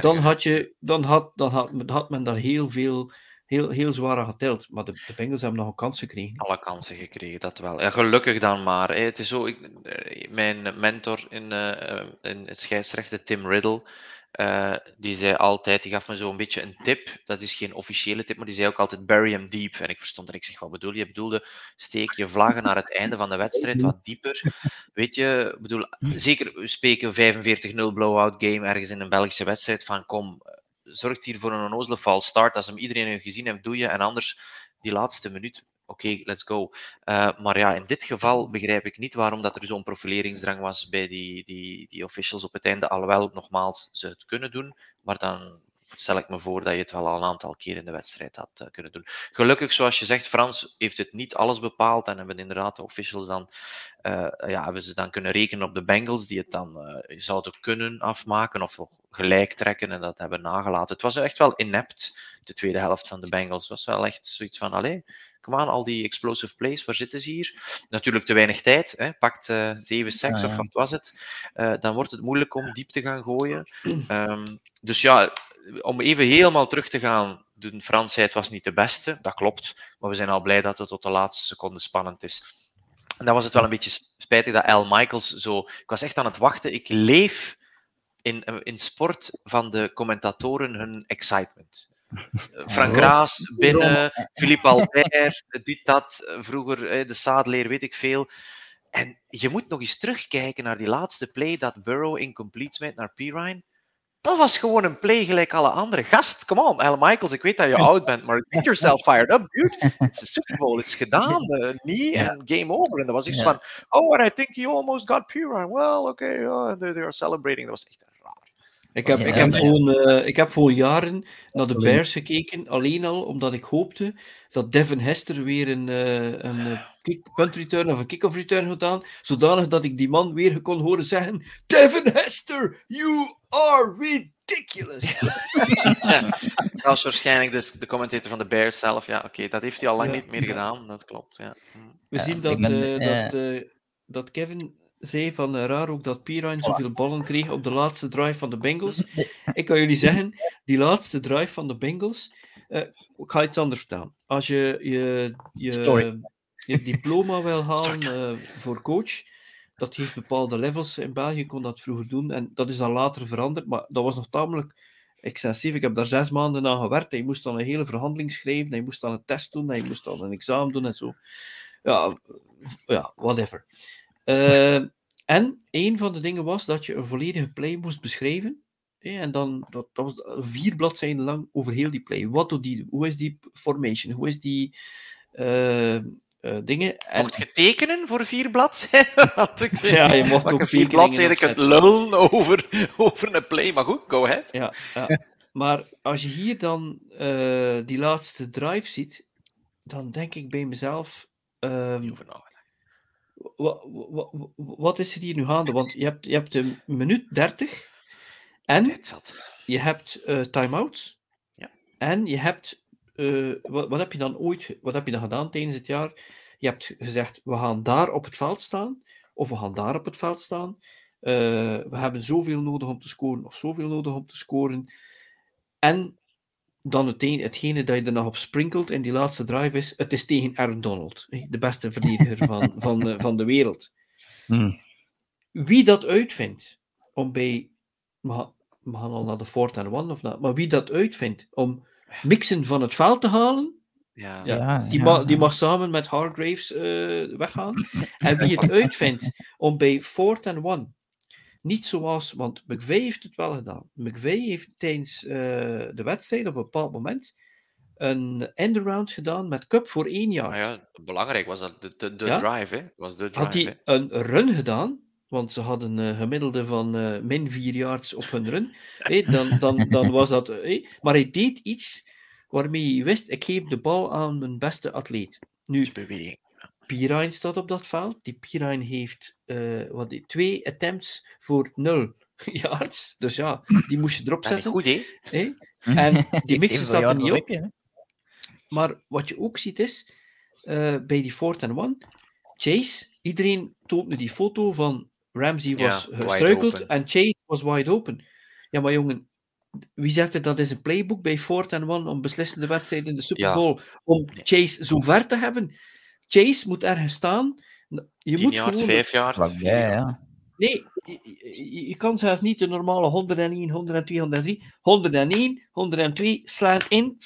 dan had, je, dan had, dan had, had men daar heel veel, heel, heel zwaar geteld. Maar de, de Bengals hebben nog een kans gekregen. alle kansen gekregen, dat wel. Ja, gelukkig dan maar. Het is zo, ik, eh, mijn mentor in, eh, in het scheidsrechten, Tim Riddle, eh, die zei altijd, die gaf me zo een beetje een tip. Dat is geen officiële tip, maar die zei ook altijd bury him deep. En ik verstond er. Ik zeg, wat bedoel je? Bedoelde, steek je vlaggen naar het einde van de wedstrijd wat dieper. Weet je, bedoel, zeker, we spreken 45-0 blowout game ergens in een Belgische wedstrijd. Van kom, zorg hier voor een onnozele false start. Als hem iedereen heeft gezien heeft, doe je. En anders, die laatste minuut, oké, let's go. Uh, maar ja, in dit geval begrijp ik niet waarom dat er zo'n profileringsdrang was bij die, die, die officials op het einde. Alhoewel, nogmaals, ze het kunnen doen, maar dan stel ik me voor dat je het wel al een aantal keer in de wedstrijd had uh, kunnen doen. Gelukkig, zoals je zegt, Frans heeft het niet alles bepaald en hebben inderdaad de officials dan, uh, ja, hebben ze dan kunnen rekenen op de Bengals die het dan uh, zouden kunnen afmaken of gelijk trekken en dat hebben nagelaten. Het was echt wel inept, de tweede helft van de Bengals. Het was wel echt zoiets van, allee, kom aan, al die explosive plays, waar zitten ze hier? Natuurlijk te weinig tijd, hè? pakt uh, 7 seks Ja, ja. of wat was het? Uh, dan wordt het moeilijk om diep te gaan gooien. Um, dus ja, om even helemaal terug te gaan, de Fransheid was niet de beste, dat klopt, maar we zijn al blij dat het tot de laatste seconde spannend is. En dan was het wel een beetje spijtig dat Al Michaels zo... Ik was echt aan het wachten. Ik leef in, in sport van de commentatoren hun excitement. Frank Raas binnen, Philippe Albert, *laughs* dit, dat, vroeger de Sadeleer, weet ik veel. En je moet nog eens terugkijken naar die laatste play dat Burrow incomplete smijt naar Pirine. Dat was gewoon een play gelijk alle andere. Gast, come on, Al Michaels, ik weet dat je *laughs* oud bent, maar get yourself fired up, dude. Het is Super Bowl, het is gedaan. Knee en game over. En dat was iets van, oh, and I think he almost got Pirine. Well, okay, oh, they, they are celebrating. Dat was echt raar. Ik heb, Ja, ik, heb ja. gewoon, uh, ik heb gewoon jaren naar de Bears gekeken, alleen al omdat ik hoopte dat Devin Hester weer een, uh, een kick, punt return of een kick-off return gedaan, zodanig dat ik die man weer kon horen zeggen: Devin Hester, you are ridiculous. ja, *laughs* dat was waarschijnlijk de, de commentator van de Bears zelf. Ja, oké, okay, dat heeft hij al lang Ja. niet meer gedaan, dat klopt. Ja. We Ja, zien dat, ben- uh, dat, uh, dat Kevin zei van uh, raar ook dat Pirine zoveel ballen kreeg op de laatste drive van de Bengals. *laughs* ik kan jullie zeggen, die laatste drive van de Bengals, uh, ik ga iets anders vertellen. Als je je, je, je diploma *laughs* wil halen uh, voor coach, dat heeft bepaalde levels. In België kon dat vroeger doen en dat is dan later veranderd, maar dat was nog tamelijk extensief. Ik heb daar zes maanden aan gewerkt. en Je moest dan een hele verhandeling schrijven, en je moest dan een test doen, en je moest dan een examen doen en zo. Ja, ja whatever. Uh, en een van de dingen was dat je een volledige play moest beschrijven. hè, En dan, dat, dat was vier bladzijden lang over heel die play. Wat doet die? Hoe is die formation? Hoe is die uh, uh, dingen? En, Mocht je tekenen voor vier bladzijden? *laughs* Ja, je mocht ook vier bladzijden kunt lullen over, *laughs* over een play. Maar goed, go ahead. ja, ja. Maar als je hier dan uh, die laatste drive ziet, dan denk ik bij mezelf. Um, nagedacht. Wat, is er hier nu gaande? Want je hebt, je hebt een minuut 30 en je hebt uh, time-outs Ja. en je hebt. Uh, wat, wat heb je dan ooit wat heb je dan gedaan tijdens het jaar? Je hebt gezegd: we gaan daar op het veld staan, of we gaan daar op het veld staan. Uh, we hebben zoveel nodig om te scoren, of zoveel nodig om te scoren. En dan het een, hetgene dat je er nog op sprinkelt in die laatste drive is: het is tegen Aaron Donald, hè, de beste *laughs* verdediger van, van, de, van de wereld. Hmm. Wie dat uitvindt om bij. We gaan, we gaan al naar de fourth and one of not, maar wie dat uitvindt om mixen van het veld te halen, Ja. ja, Ja, die, ja, die ja. mag samen met Hargraves uh, weggaan. *laughs* En wie het uitvindt om bij fourth and one, niet zoals, want McVeigh heeft het wel gedaan. McVeigh heeft tijdens uh, de wedstrijd op een bepaald moment een end-around gedaan met Cup voor één jaar. Ja, belangrijk was dat de, de, de Ja? drive, hè? Was de drive, Had hè? hij een run gedaan, want ze hadden een gemiddelde van uh, min 4 yards op hun run, hey, dan, dan, dan *laughs* was dat. Hey, maar hij deed iets waarmee je wist, ik geef de bal aan mijn beste atleet. Nu, beweging. Pirine staat op dat veld. Die Pirine heeft eh, wat, die- twee attempts voor nul *laughs* yards. Dus ja, die moest je erop zetten. goed, hè? hè. En *laughs* die evenveel staat er niet op. Maar wat je ook ziet is, eh, bij die fourth and one, Chase, iedereen toont nu die foto van Ramsey was gestruikeld en Chase was wide open. Ja, maar jongen, wie zegt er dat is een playbook bij fourth and one om beslissende wedstrijden in de Super Ja. Bowl om. Chase zo ver te hebben? Chase moet ergens staan. Je 10 moet jaar, gewoon 5 jaar. Vlakbij, ja. Nee, je, je- je kan zelfs niet de normale 101, 102, 103. 101, 102 slaat in,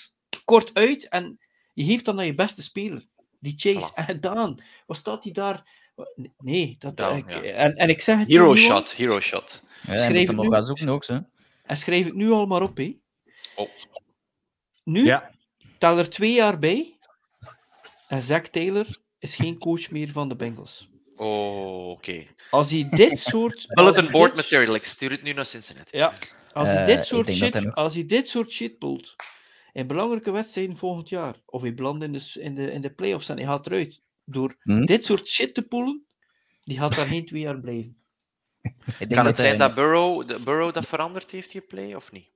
kort uit en je geeft dan aan je beste speler. Die chase. Voilà. En gedaan. Wat staat hij daar? Nee, dat, Down, ik- ja. en, en ik zeg het je Hero nu al, shot, hero shot. Ja, moest het hem nog nu- zoeken ook, zo. En schrijf het nu al maar op. Hè. Oh. Nu, Ja. tel er twee jaar bij. En Zack Taylor is geen coach meer van de Bengals. Oh, oké. Als hij dit *laughs* soort... als Bulletin hij board material. Ik stuur het nu naar Cincinnati. Ja, als hij Eh, dit soort shit, nog- als hij dit soort shit poelt in belangrijke wedstrijden volgend jaar, of hij belandt in de, in de, in de playoffs en hij gaat eruit door Hm? dit soort shit te poelen, die gaat daar geen twee jaar blijven. *laughs* Ik denk Kan het hij- zijn dat Burrow, de Burrow dat veranderd heeft, die play, of niet?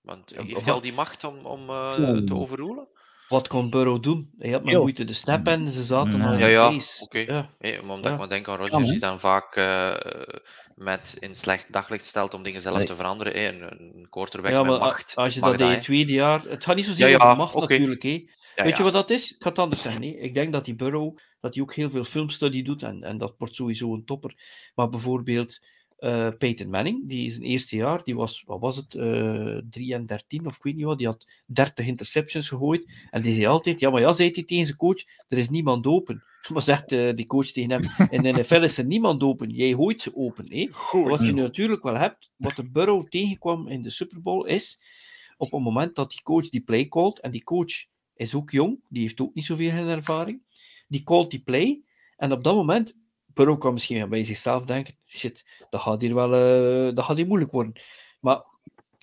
Want heeft hij al die macht om, om eh, te overroelen? Wat kon Burrow doen? Hij had maar Heel. moeite de snap en ze zaten al in Ja, de ja, face. Ja. Omdat Ja. ik maar denk aan Rodgers, hè? die dan vaak eh, met in slecht daglicht stelt om dingen zelf Nee. te veranderen. hè. Een, een quarterback Ja, met maar a- macht. als je dat in je hè. tweede jaar... Het gaat niet zozeer Ja, ja, over macht natuurlijk. Hè. Ja, Weet je wat dat is? Ik ga het anders zeggen. Hè. Ik denk dat die Burrow dat hij ook heel veel filmstudie doet en, en dat wordt sowieso een topper. Maar bijvoorbeeld eh Peyton Manning, die is een eerste jaar, die was, wat was het, eh 3 en 13 of ik weet niet wat, die had 30 interceptions gegooid. En die zei altijd, ja maar ja, zei hij tegen zijn coach, er is niemand open. *laughs* Maar zegt eh, die coach tegen hem, in de NFL is er niemand open, jij gooit ze open. Hè. Wat je natuurlijk wel hebt, wat de Burrow tegenkwam in de Super Bowl, is op het moment dat die coach die play called, en die coach is ook jong, die heeft ook niet zoveel ervaring, die called die play, en op dat moment, Burrow kan misschien bij zichzelf denken, shit, dat gaat hier wel eh, dat gaat hier moeilijk worden. Maar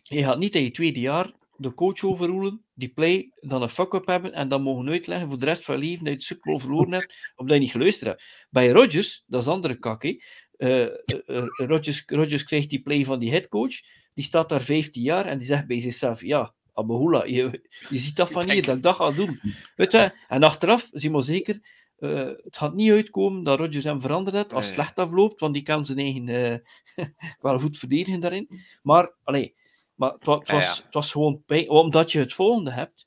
je gaat niet in je tweede jaar de coach overroelen, die play, dan een fuck-up hebben, en dan mogen uitleggen voor de rest van je leven dat je de Super verloren hebt, omdat je niet geluisterd hebt. Bij Rodgers, dat is andere kak, hè. Eh, eh, Rodgers, Rodgers krijgt die play van die headcoach, die staat daar 15 jaar en die zegt bij zichzelf, ja, Abahula, je, je ziet dat van hier, dat ik dat ga doen. Weet je, en achteraf, zie maar zeker, eh, het gaat niet uitkomen dat Rodgers hem veranderd heeft als het slecht afloopt, want die kan zijn eigen eh, *laughs* wel goed verdedigen daarin. Maar, allee, maar het, Ja, was, het was gewoon pijn, omdat je het volgende hebt.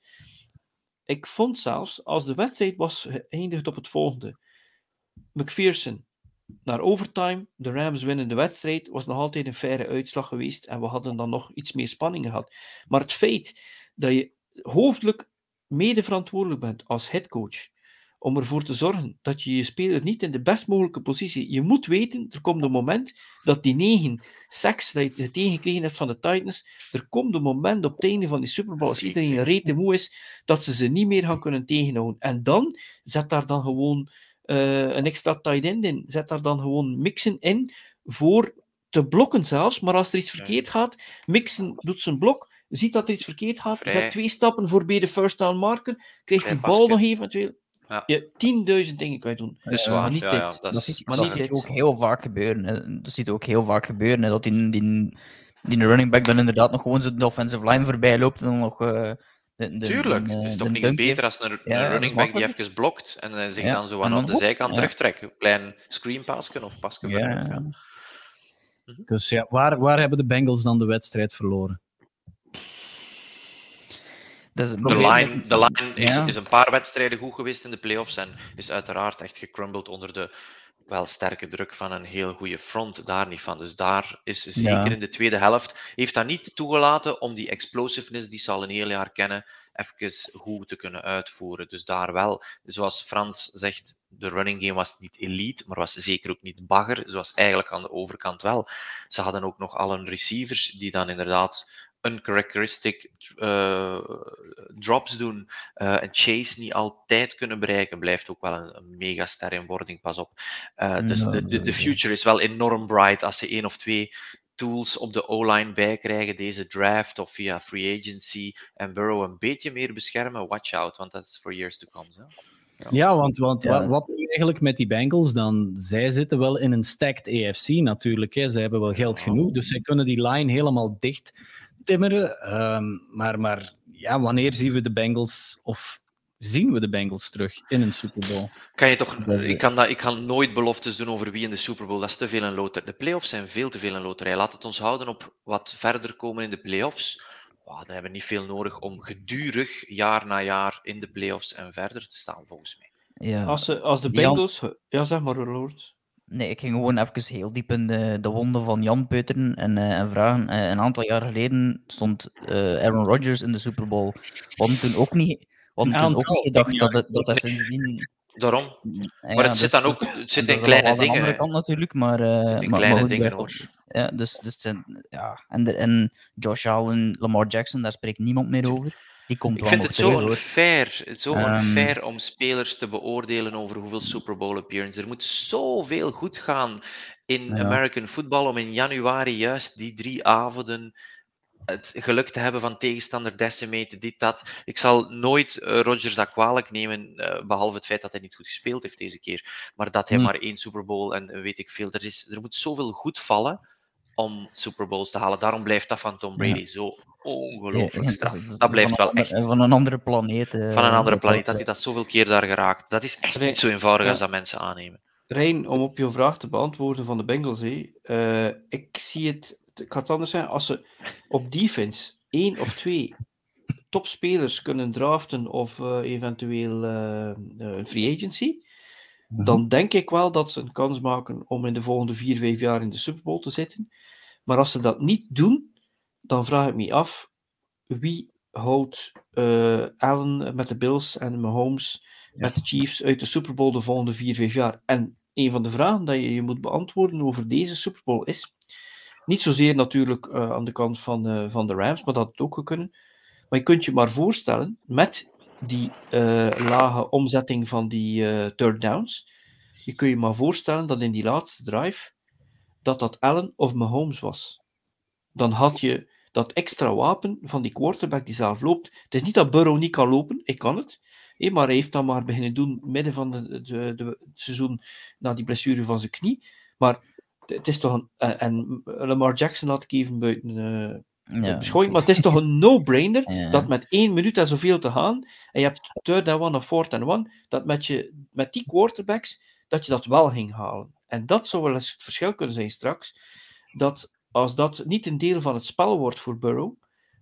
Ik vond zelfs, als de wedstrijd was geëindigd op het volgende. McPherson naar overtime, de Rams winnen de wedstrijd, was nog altijd een faire uitslag geweest en we hadden dan nog iets meer spanning gehad. Maar het feit dat je hoofdelijk mede verantwoordelijk bent als headcoach om ervoor te zorgen dat je je speler niet in de best mogelijke positie... Je moet weten, er komt een moment dat die negen sacks dat je tegengekregen hebt van de Titans, er komt een moment op het einde van die Super Bowl, als iedereen rete moe is, dat ze ze niet meer gaan kunnen tegenhouden. En dan zet daar dan gewoon eh, een extra tight end in. Zet daar dan gewoon mixen in voor te blokken zelfs. Maar als er iets verkeerd gaat, mixen doet zijn blok, ziet dat er iets verkeerd gaat, zet twee stappen voor bij de first down marker, krijgt die bal nog eventueel. Ja. Je, tienduizend dingen kan je doen. Dat is Ja, waar. maar niet ja, dit. ja, dat Dat is, zie, maar dat niet zie je dit. ook heel vaak gebeuren. Hè. Dat zie je ook heel vaak gebeuren. Hè. Dat die, die, die running back dan inderdaad nog gewoon zo de offensive line voorbij loopt en dan nog... eh, de, de, Tuurlijk, de- het is de toch dunk beter als een, Ja, een running back die even blokt en eh, zich Ja, dan zo aan de zijkant ja. terugtrekt. Klein screenpasken of pasken Ja. Dus ja, waar, waar hebben de Bengals dan de wedstrijd verloren? Dat is het De line, de line is, Ja. is een paar wedstrijden goed geweest in de playoffs en is uiteraard echt gecrumbled onder de wel sterke druk van een heel goede front. Daar niet van. Dus daar is zeker Ja. in de tweede helft, heeft dat niet toegelaten om die explosiveness die ze al een heel jaar kennen, even goed te kunnen uitvoeren. Dus daar wel, zoals Frans zegt, de running game was niet elite, maar was zeker ook niet bagger, zoals eigenlijk aan de overkant wel. Ze hadden ook nog al een receivers die dan inderdaad uncharacteristic eh, drops doen. eh en chase niet altijd kunnen bereiken, blijft ook wel een, een mega ster in wording, pas op. Eh, dus de, de, de future is wel enorm bright als ze één of twee tools op de O-line bij krijgen, deze draft of via free agency, en Burrow een beetje meer beschermen, watch out, want dat is for years to come. Hè? Ja, want, want Ja. Wat, wat nu eigenlijk met die Bengals dan? Zij zitten wel in een stacked AFC natuurlijk. Hè. Zij hebben wel geld genoeg, dus zij kunnen die line helemaal dicht timmeren. Ehm, maar, maar ja, wanneer zien we de Bengals of zien we de Bengals terug in een Super Bowl? Kan je toch, Dat ik, kan dat, ik kan nooit beloftes doen over wie in de Super Bowl. Dat is te veel een loterij. De playoffs zijn veel te veel een loterij. Laat het ons houden op wat verder komen in de playoffs. Wow, dan hebben we niet veel nodig om gedurig, jaar na jaar, in de playoffs en verder te staan, volgens mij. Ja. Als, ze- als de Jan- Bengals... Ja, zeg maar, Lord. Nee, ik ging gewoon even heel diep in de, de wonden van Jan peuteren en, eh, en vragen. Eh, een aantal jaar geleden stond eh, Aaron Rodgers in de Super Bowl. We hadden toen ook niet, Een toen ook niet gedacht dat, het, dat dat sindsdien... Daarom. Maar ja, het zit dus- dan ook dus- het zit in kleine wel aan de dingen. andere hè. kant natuurlijk, maar... eh, Het zit in maar, kleine maar goed, dingen, hoor. Ja, dus, dus het zijn, ja. En, de, en Josh Allen, Lamar Jackson, daar spreekt niemand meer over. Die komt Ik vind het zo unfair, zo unfair om spelers te beoordelen over hoeveel Super Bowl appearances. Er moet zoveel goed gaan in Ja. American football om in januari juist die drie avonden het geluk te hebben van tegenstander decimaten, dit, dat. Ik zal nooit eh, Rodgers dat kwalijk nemen, eh, behalve het feit dat hij niet goed gespeeld heeft deze keer. Maar dat hij Hmm. maar één Super Bowl en weet ik veel. Er, is, er moet zoveel goed vallen om Super Bowls te halen. Daarom blijft dat van Tom Brady zo ongelooflijk Ja, straf. dat blijft van wel een echt Van een andere planeet. eh, van een andere dat- planeet, dat hij dat zoveel keer daar geraakt. Dat is echt Nee, niet zo eenvoudig ja. als dat mensen aannemen. Rijn, om op je vraag te beantwoorden van de Bengals, hé. Eh, ik zie het, ik ga het anders zeggen, als ze op defense één of twee topspelers kunnen draften of eh, eventueel eh, eh, free agency. Dan denk ik wel dat ze een kans maken om in de volgende vier, vijf jaar in de Super Bowl te zitten. Maar als ze dat niet doen, dan vraag ik me af wie houdt eh, Allen met de Bills en Mahomes met de Chiefs uit de Super Bowl de volgende vier, vijf jaar. En een van de vragen dat je je moet beantwoorden over deze Super Bowl is, niet zozeer natuurlijk eh, aan de kant van, eh, van de Rams, maar dat had ook kunnen. Maar je kunt je maar voorstellen, met die eh, lage omzetting van die eh, third downs, je kun je maar voorstellen dat in die laatste drive, dat dat Allen of Mahomes was. Dan had je dat extra wapen van die quarterback die zelf loopt. Het is niet dat Burrow niet kan lopen, ik kan het. hé, maar hij heeft dat maar beginnen doen midden van de, de, de, het seizoen na die blessure van zijn knie. Maar het is toch een. En, Lamar Jackson had ik even buiten eh Ja, maar het is toch een no-brainer *laughs* Ja. dat met één minuut en zoveel te gaan, en je hebt third and one of fourth and one, dat met, je, met die quarterbacks, dat je dat wel ging halen. En dat zou wel eens het verschil kunnen zijn straks, dat als dat niet een deel van het spel wordt voor Burrow,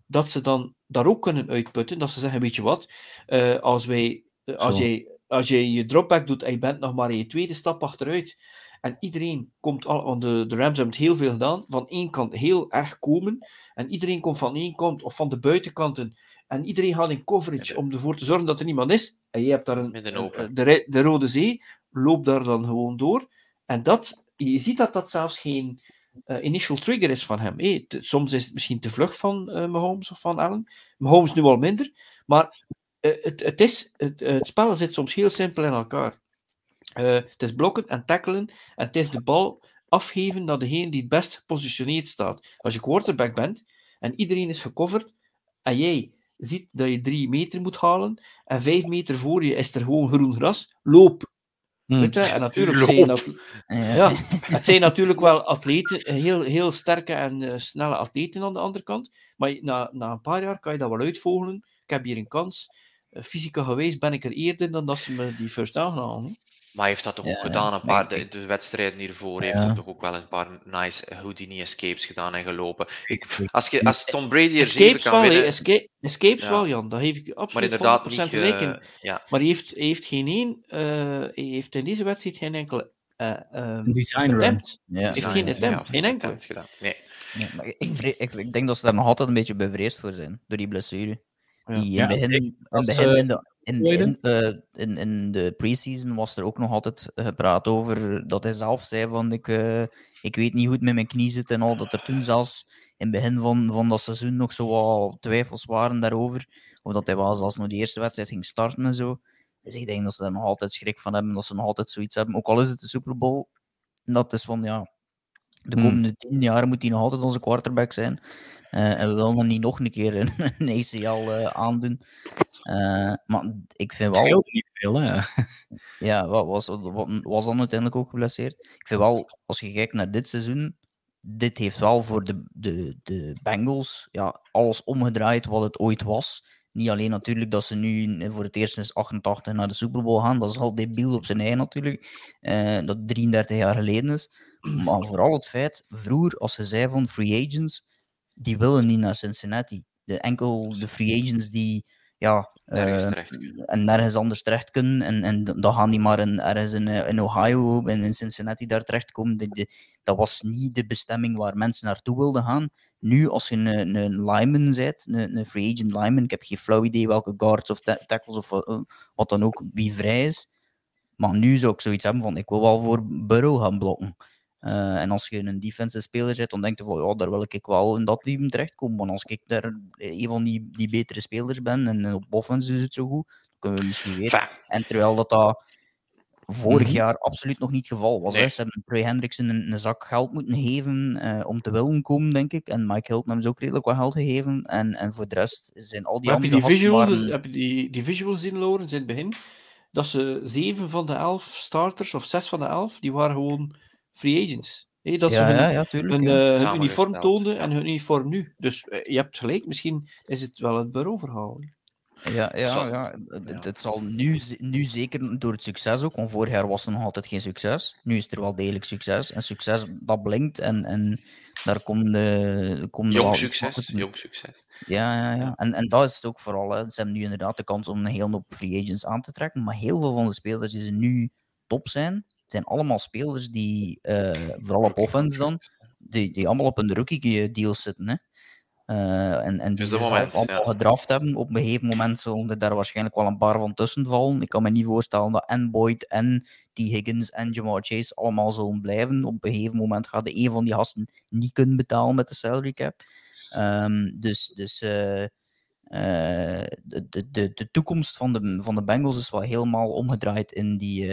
dat ze dan daar ook kunnen uitputten, dat ze zeggen, weet je wat, eh, als, wij, eh, als, jij, als jij je dropback doet en je bent nog maar in je tweede stap achteruit, en iedereen komt al, want de, de Rams hebben het heel veel gedaan, van één kant heel erg komen, en iedereen komt van één kant of van de buitenkanten, en iedereen gaat in coverage om ervoor te zorgen dat er niemand is, en je hebt daar een, een- open. de, de Rode Zee, loopt daar dan gewoon door, en dat, je ziet dat dat zelfs geen eh, initial trigger is van hem. Soms is het misschien te vlug van eh, Mahomes of van Allen. Mahomes nu al minder. Maar eh, het, het, is, het, eh, het spel zit soms heel simpel in elkaar. Eh, het is blokken en tackelen. En het is de bal afgeven naar degene die het best gepositioneerd staat. Als je quarterback bent en iedereen is gecoverd en jij ziet dat je drie meter moet halen en vijf meter voor je is er gewoon groen gras, loop. Hmm. Weet je? En natuurlijk zijn dat, Ja. het zijn natuurlijk wel atleten, heel, heel sterke en eh, snelle atleten aan de andere kant. Maar na, na een paar jaar kan je dat wel uitvogelen. Ik heb hier een kans. Fysica geweest ben ik er eerder dan dat ze me die first down halen. Maar hij heeft dat toch Ja, ook gedaan, een maar paar, de, de wedstrijden hiervoor heeft Ja. hij toch ook wel een paar nice Houdini escapes gedaan en gelopen. Ik, als, je, als Tom Brady er zeven Escapes kan winnen, Escape, escapes Ja. wel, Jan. Dat geef ik maar absoluut inderdaad 100% niet... gelijk in. eh, ja. Maar hij heeft, hij heeft geen één, eh, hij heeft in deze wedstrijd geen enkele eh, eh, Een design attempt. Ja. Heeft design, geen ja, attempt, geen enkele. attempt gedaan. Nee. Ja, maar ik, ik, ik denk dat ze daar nog altijd een beetje bevreesd voor zijn, door die blessure. Ja. In, begin, in, begin eh, in, de, in, Boyden? in, eh, in, in de preseason was er ook nog altijd gepraat over dat hij zelf zei van ik, eh, ik weet niet hoe het met mijn knie zit en al, dat er toen zelfs in het begin van, van dat seizoen nog zo wat twijfels waren daarover, of dat hij wel zelfs nog die eerste wedstrijd ging starten en zo. Dus ik denk dat ze daar nog altijd schrik van hebben, dat ze nog altijd zoiets hebben, ook al is het de Super Bowl, dat is van ja, De Hmm. komende tien jaar moet hij nog altijd onze quarterback zijn. Eh, en we willen hem niet nog een keer *laughs* een, een ACL eh, aandoen. Eh, maar ik vind Het wel... scheelt niet veel, hè. Ja, wat was, wat, was dan uiteindelijk ook geblesseerd. Ik vind wel, als je kijkt naar dit seizoen, dit heeft wel voor de, de, de Bengals ja, alles omgedraaid wat het ooit was. Niet alleen natuurlijk dat ze nu voor het eerst sinds 88 naar de Super Bowl gaan, dat is al debiel op zijn eigen natuurlijk, eh, dat 33 jaar geleden is. Maar vooral het feit, vroeger als ze zei van free agents, die willen niet naar Cincinnati. De enkel de free agents die ja, Nergens eh, en nergens anders terecht kunnen. En, en dan gaan die maar in, ergens in, eh, in Ohio en in Cincinnati daar terechtkomen. De, de- dat was niet de bestemming waar mensen naartoe wilden gaan. Nu, als je een, een, lineman bent, een, een free agent lineman, ik heb geen flauw idee welke guards of ta- tackles of wat, wat dan ook, wie vrij is. Maar nu zou ik zoiets hebben van, ik wil wel voor Burrow gaan blokken. Eh, en als je een defensive speler zet, dan denk je van, ja, daar wil ik wel in dat team terechtkomen. Want als ik daar een van die, die betere spelers ben, en op offense is het zo goed, dan kunnen we misschien weer en terwijl dat, dat vorig Mhm. jaar absoluut nog niet het geval was. Nee. Hè. Ze hebben Trey Hendrickson een, een zak geld moeten geven eh, om te willen komen, denk ik. En Mike Hilton hebben ze ook redelijk wat geld gegeven. En, en voor de rest zijn al die Maar heb je andere die visual, waren- heb je die, die visual gezien, Lorenz, in het begin? Dat ze zeven van de elf starters, of zes van de elf, die waren gewoon free agents. Hé, dat ja, ze hun, ja, ja, tuurlijk. hun, eh, hun uniform toonden en hun uniform nu. Dus eh, je hebt gelijk, misschien is het wel het bureauverhaal. Ja, ja, Zal- ja. Het, zal nu, nu zeker door het succes ook, want vorig jaar was er nog altijd geen succes. Nu is er wel degelijk succes. En succes, dat blinkt en, en daar komt de, komt wel jong succes, jong succes. Ja, ja, ja. En, en dat is het ook vooral. Hè. Ze hebben nu inderdaad de kans om een hele hoop free agents aan te trekken. Maar heel veel van de spelers die ze nu top zijn, zijn allemaal spelers die, eh, vooral op offense dan, die, die allemaal op een rookie deal zitten. Hè. Eh, en, en die Dus ze de zelf moment, allemaal ja. gedraft hebben. Op een gegeven moment zullen er daar waarschijnlijk wel een paar van tussen vallen. Ik kan me niet voorstellen dat en Boyd en T. Higgins en Jamal Chase allemaal zullen blijven. Op een gegeven moment gaat de een van die gasten niet kunnen betalen met de salary cap. Ehm, dus dus eh, de, de, de, de toekomst van de, van de Bengals is wel helemaal omgedraaid in, die,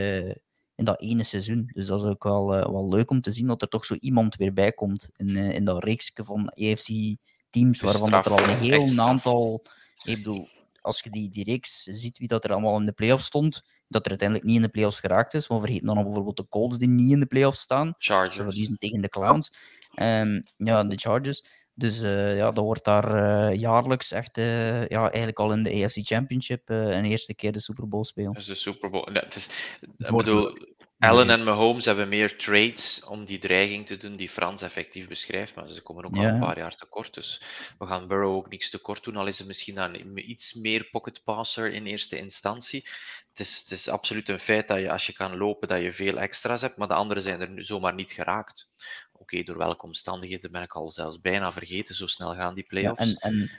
in dat ene seizoen. Dus dat is ook wel, eh, wel leuk om te zien dat er toch zo iemand weer bij komt in, eh, in dat reeksje van is waarvan dat er al een heel aantal... Ik bedoel, als je die, die reeks ziet wie dat er allemaal in de playoffs stond, dat er uiteindelijk niet in de playoffs geraakt is, maar vergeet dan bijvoorbeeld de Colts die niet in de playoffs staan. Ze Chargers. verliezen tegen de Clowns. Ehm, ja, de Chargers. Dus eh, ja, dat wordt daar eh, jaarlijks echt, eh, ja, eigenlijk al in de AFC Championship eh, een eerste keer de Super Bowl spelen. Dat is de Super Bowl. Nee, het is, ik bedoel, Allen en Mahomes hebben meer trades om die dreiging te doen die Frans effectief beschrijft, maar ze komen ook al Ja. een paar jaar tekort. Dus we gaan Burrow ook niks tekort doen, al is het misschien een iets meer pocket passer in eerste instantie. Het is, het is absoluut een feit dat je als je kan lopen, dat je veel extra's hebt, maar de anderen zijn er nu zomaar niet geraakt. Oké, door welke omstandigheden ben ik al zelfs bijna vergeten, zo snel gaan die Ja, playoffs. en, en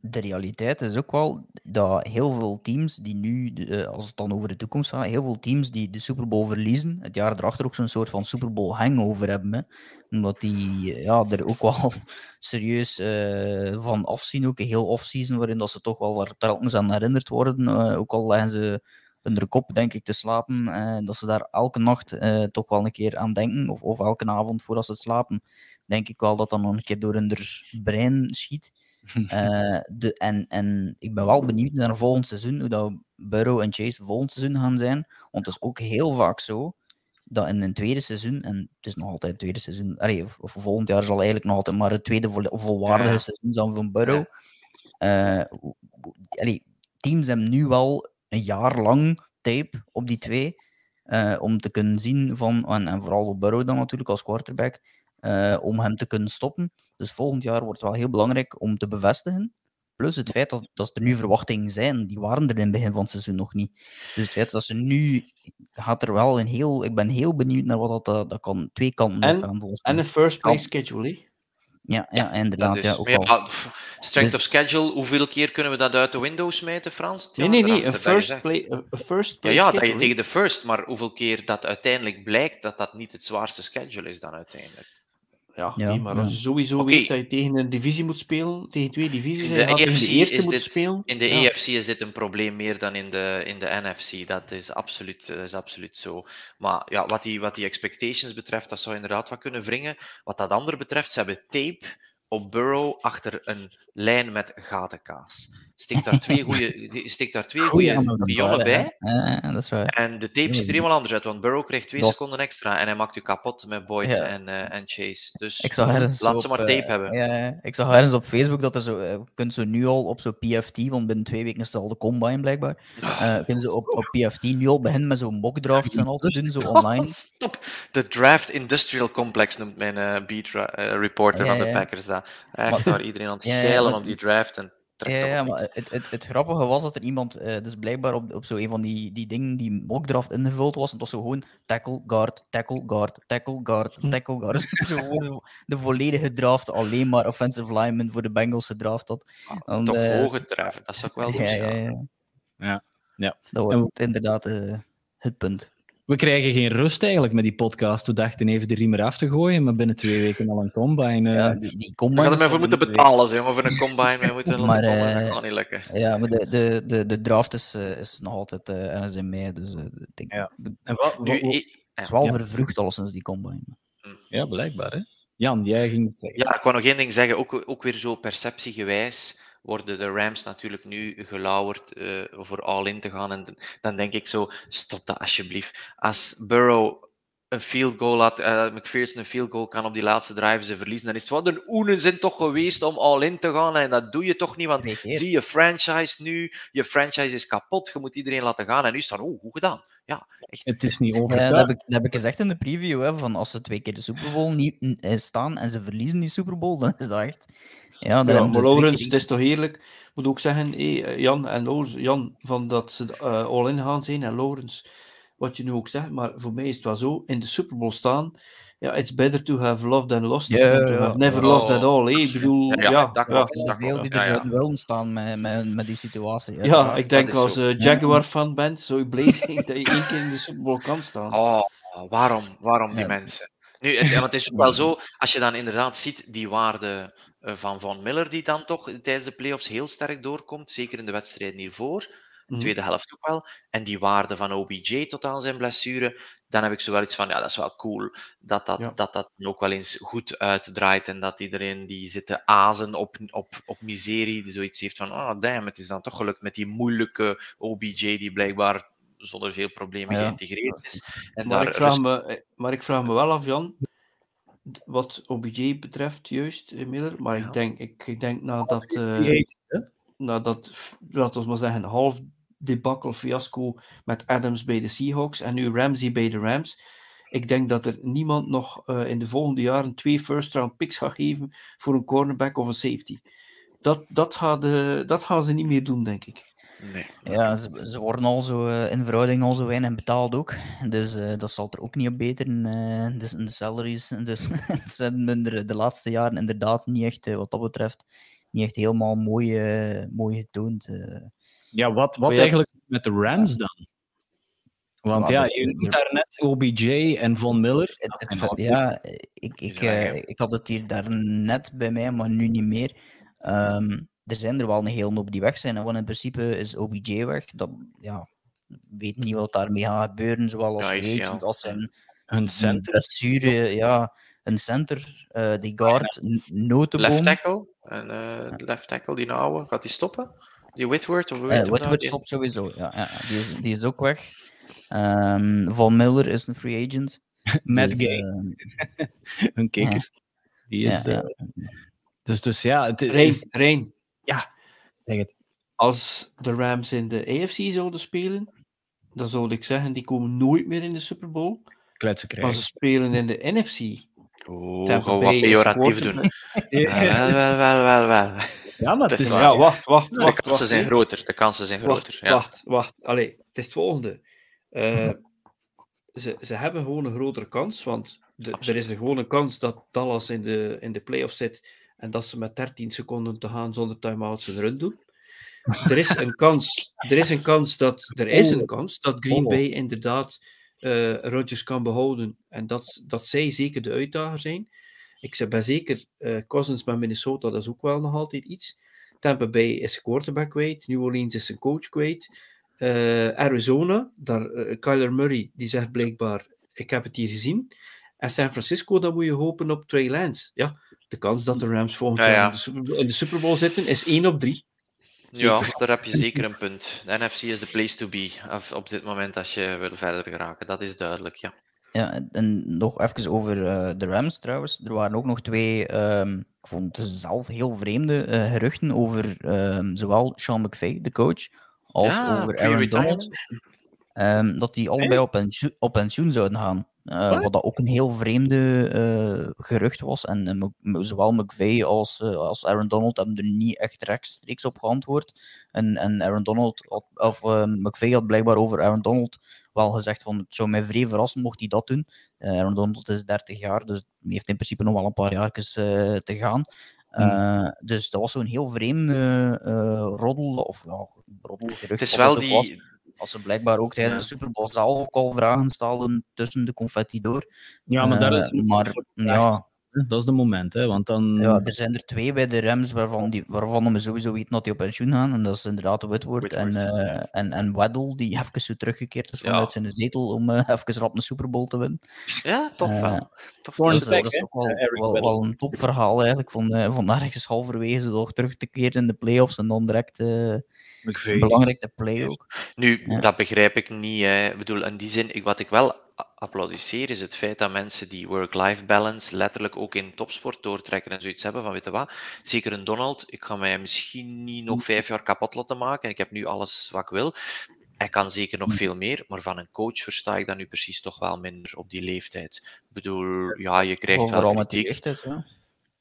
de realiteit is ook wel dat heel veel teams die nu, eh, als het dan over de toekomst gaat, heel veel teams die de Super Bowl verliezen, het jaar erachter ook zo'n soort van Super Bowl hangover hebben. Omdat die eh, ja, er ook wel *laughs* serieus eh, van afzien, ook een heel off-season, waarin dat ze toch wel telkens aan herinnerd worden. ook al leggen ze onder de kop, denk ik, te slapen, eh, dat ze daar elke nacht toch wel een keer aan denken, of, of elke avond voordat ze slapen, denk ik wel dat dat nog een keer door hun brein schiet. Eh, *laughs* de, en, en ik ben wel benieuwd naar volgend seizoen, hoe dat Burrow en Chase volgend seizoen gaan zijn. Want het is ook heel vaak zo dat in een tweede seizoen, en het is nog altijd het tweede seizoen, allee, of, of volgend jaar zal eigenlijk nog altijd maar het tweede vol- volwaardige Ja. seizoen zijn van Burrow. Allee, teams hebben nu wel een jaar lang tape op die twee, eh, om te kunnen zien van, en, en vooral op Burrow dan natuurlijk als quarterback, eh, om hem te kunnen stoppen. Dus volgend jaar wordt het wel heel belangrijk om te bevestigen. Plus het feit dat, dat er nu verwachtingen zijn, die waren er in het begin van het seizoen nog niet. Dus het feit dat ze nu gaat er wel een heel. Ik ben heel benieuwd naar wat dat, dat kan twee kanten En- op gaan volgens mij. En een first place schedule, hè? Ja, ja, Dat inderdaad. is, Ja, ook ja, al. strength Dus- of schedule, hoeveel keer kunnen we dat uit de windows meten, Frans? Nee, nee, nee. Een first, play, een first Ja, place ja dat je tegen de first, maar hoeveel keer dat uiteindelijk blijkt dat dat niet het zwaarste schedule is dan uiteindelijk? Ja, Ja, nee, maar ja. als je sowieso weet dat je tegen een divisie moet spelen, tegen twee divisies, In en de eerste moeten dit- spelen. In de ja. EFC is dit een probleem meer dan in de, in de NFC. Dat is absoluut, eh, is absoluut zo. Maar ja, wat, die, wat die expectations betreft, dat zou inderdaad wat kunnen wringen. Wat dat andere betreft, ze hebben tape op Burrow achter een lijn met gatenkaas. Steek daar twee goede *laughs* steek daar twee goede pionnen bij. Ja, dat is waar. En de tape ziet er helemaal anders uit, want Burrow krijgt twee seconden extra en hij maakt u kapot met Boyd Ja. en, eh, en Chase. Dus Ik zag laat op, ze maar eh, tape hebben. Ja, ik zag ergens op Facebook dat er zo, eh, kunt zo nu al op zo'n PFT, want binnen twee weken is het al de combine blijkbaar, Ah. eh, kunnen ze op, op PFT nu al beginnen met zo'n mock drafts en al te doen, zo *laughs* online. Stop. De Draft Industrial Complex noemt mijn eh, beat eh, reporter van de. Packers dat. Echt waar, iedereen aan het geilen op die draft en trekt Ja, maar het, het, het grappige was dat er iemand, eh, dus blijkbaar op, op zo een van die, die dingen die mockdraft ingevuld was, het was zo gewoon tackle, guard, tackle, guard, tackle, guard, *laughs* tackle, guard. *laughs* zo gewoon de, de volledige draft, alleen maar offensive lineman voor de Bengals gedraft had. Dan, Toch eh, hoge treffen, dat zou ik wel *laughs* ja, ja. ja, ja. Ja, ja. Dat En- wordt inderdaad eh, het punt. We krijgen geen rust eigenlijk met die podcast. We dachten even de riem eraf te gooien, maar binnen twee weken al een combine. eh. Ja, die, die We combine gaan is er maar voor al moeten betalen, zeg, maar voor een combine. Wij moeten Maar, maar, dat eh, kan niet lukken. Ja, maar de, de, de, de draft is, eh, is nog altijd eh, ergens in mei, dus ik denk, Ja. het En wat, Nu, wat- wat- ik- is wel Ja. vervroegd al sinds die combine. ja, blijkbaar. Hè? Jan, jij ging het zeggen. ja, ik wou nog één ding zeggen, ook, ook weer zo perceptiegewijs worden de Rams natuurlijk nu gelauwerd eh, voor all-in te gaan. En dan denk ik zo, stop dat alsjeblieft. Als Burrow een field goal laat, eh McPherson een field goal kan op die laatste drive ze verliezen, dan is het wat een oenen zijn toch geweest om all-in te gaan. En dat doe je toch niet, want zie je franchise nu, je franchise is kapot, je moet iedereen laten gaan. En nu is het van, oh, goed gedaan. Ja, echt. Het is niet Ja, dat, overtuigend. heb ik, dat heb ik gezegd in de preview, hè, van als ze twee keer de Super Bowl niet eh, staan en ze verliezen die Super Bowl, dan is dat echt... Ja, Ja, maar Laurens, het is toch heerlijk. Ik moet ook zeggen, hé, eh, Jan en Lourens, Jan, van dat ze eh, all-in gaan zijn en Laurens, wat je nu ook zegt, maar voor mij is het wel zo, in de Super Bowl staan, ja, it's better to have loved than lost Ja, than to ja, have never ja. loved at all. hé. Ik bedoel, Ja, ja, ja, ja, dat ja, dat veel die ja, er ja. zouden willen staan met, met, met die situatie. Ja, ik denk als eh, Jaguar-fan bent, zou je blij *laughs* zijn dat je één keer in de Super Bowl kan staan. Oh, waarom? Waarom die Ja. mensen? Nu, het, want het is ook wel zo, als je dan inderdaad ziet die waarde eh, van Von Miller, die dan toch tijdens de playoffs heel sterk doorkomt, zeker in de wedstrijden hiervoor, de Mhm. tweede helft ook wel, en die waarde van OBJ tot aan zijn blessure, dan heb ik zo wel iets van, ja, dat is wel cool, dat dat, Ja. dat, dat ook wel eens goed uitdraait en dat iedereen die zit te azen op, op, op miserie, die zoiets heeft van, oh damn, het is dan toch gelukt met die moeilijke OBJ die blijkbaar zonder veel problemen Ja. geïntegreerd is. En Maar daar ik, vraag rust- me, eh, maar ik vraag me wel af, Jan, wat OBJ betreft, juist, eh, Miller, maar Ja. ik denk, ik, ik denk nadat, Die eh nadat, laten we maar zeggen, half debacle fiasco met Adams bij de Seahawks en nu Ramsey bij de Rams, ik denk dat er niemand nog eh, in de volgende jaren twee first-round picks gaat geven voor een cornerback of een safety. Dat, dat, gaat, dat gaan ze niet meer doen, denk ik. Nee. Ja, ze, ze worden al zo eh, in verhouding al zo weinig betaald ook. Dus eh, dat zal er ook niet op beteren. eh dus, de salaries. Dus *laughs* het zijn de, de laatste jaren inderdaad niet echt, wat dat betreft, niet echt helemaal mooi, mooi getoond. eh. Ja, wat, wat ja. eigenlijk met de Rams dan? Want Ja, je noemt daarnet OBJ en Von Miller. Het, het, en va- Van- ja, ik, ik, eh, ik had het hier daarnet bij mij, maar nu niet meer. Ehm, er zijn er wel een hele hoop die weg zijn. En want in principe is OBJ weg. Dat, ja, weet niet wat daarmee gaat gebeuren, zowel als Ja, weet, ja. als zijn Hun die center. blessure, ja, een center, eh, die guard, notenboom. Left tackle. En eh, left tackle, die oude, gaat die stoppen? Die Whitworth? Of nou? Whitworth Die- stopt sowieso, ja, ja die, is, die is ook weg. Ehm Von Miller is een free agent. *laughs* Matt dus, Gay, *laughs* eh, hun kikker. Die is, ja, ja. dus, dus ja, het is... Zeg het. als de Rams in de AFC zouden spelen, dan zou ik zeggen, die komen nooit meer in de Super Bowl. Kletsen Als krijgen. ze spelen in de NFC, Oeh, gaan wat pejoratief doen. *laughs* Ja, wel, wel, wel, wel, wel. Ja, maar het is. Ja, wacht, wacht, De wacht. kansen wacht, zijn groter. De kansen zijn Wacht, groter. Ja. wacht, wacht. Allee, het is het volgende. Eh, *laughs* ze, ze hebben gewoon een grotere kans, want de- er is er gewoon een kans dat Dallas in de, in de playoffs zit en dat ze met 13 seconden te gaan zonder time-outs een run doen. Er is een kans, er is een kans dat, er is een kans dat Green Oh. Bay inderdaad eh Rodgers kan behouden en dat, dat zij zeker de uitdager zijn. Ik ben zeker, uh, Cousins met Minnesota, dat is ook wel nog altijd iets. Tampa Bay is quarterback kwijt. New Orleans is zijn coach kwijt. Uh, Arizona, daar, uh, Kyler Murray, die zegt blijkbaar, ik heb het hier gezien. En San Francisco, dan moet je hopen op Trey Lance. Ja, de kans dat de Rams volgend jaar in, de Super, in de Super Bowl zitten, is 1 op 3. Ja, daar heb je zeker een punt. De NFC is de place to be op dit moment als je wil verder geraken. Dat is duidelijk, ja. Ja, en nog even over uh, de Rams trouwens. Er waren ook nog twee, um, ik vond het zelf heel vreemde uh, geruchten over um, zowel Sean McVay, de coach, als ja, over Aaron Donald. Um, dat die allebei op pensioen, op pensioen zouden gaan. Uh, wat dat ook een heel vreemde uh, gerucht was. En uh, zowel McVeigh als, als Aaron Donald hebben er niet echt rechtstreeks op geantwoord. En, en Aaron Donald, had, of McVeigh had blijkbaar over Aaron Donald wel gezegd van het zou mij vrij verrassen mocht hij dat doen. Aaron Donald is 30 jaar, dus heeft in principe nog wel een paar jaar te gaan. Mm. Dus dat was zo'n heel vreemde roddel, of ja, roddel, gerucht. Het is wel die, als ze blijkbaar ook tijdens de Super Bowl zelf ook al vragen stelden tussen de confetti door. Ja, maar daar is uh, maar, ja, dat is de moment, hè? Want dan... Ja, er zijn er twee bij de Rams waarvan, die, waarvan we sowieso weten dat die op pensioen gaan. En dat is inderdaad Whitworth, en, uh, en, en Waddle, die even zo teruggekeerd is vanuit ja. zijn zetel om uh, *laughs* even rap een Super Bowl te winnen. Ja, top uh, wel. Top dus, dat is ook wel, wel, wel, een topverhaal eigenlijk. Van, uh, van ergens halverwege door terug te keren in de playoffs en dan direct... Belangrijk de play ook. Nu, ja. dat begrijp ik niet. Hè. Ik bedoel, in die zin, ik, wat ik wel applaudisseer, is het feit dat mensen die work-life balance letterlijk ook in topsport doortrekken en zoiets hebben van, weet je wat, zeker een Donald, ik ga mij misschien niet nog vijf jaar kapot laten maken, ik heb nu alles wat ik wil. Hij kan zeker nog veel meer, maar van een coach versta ik dat nu precies toch wel minder op die leeftijd. Ik bedoel, ja, je krijgt Overal wel met die leeftijd, ja.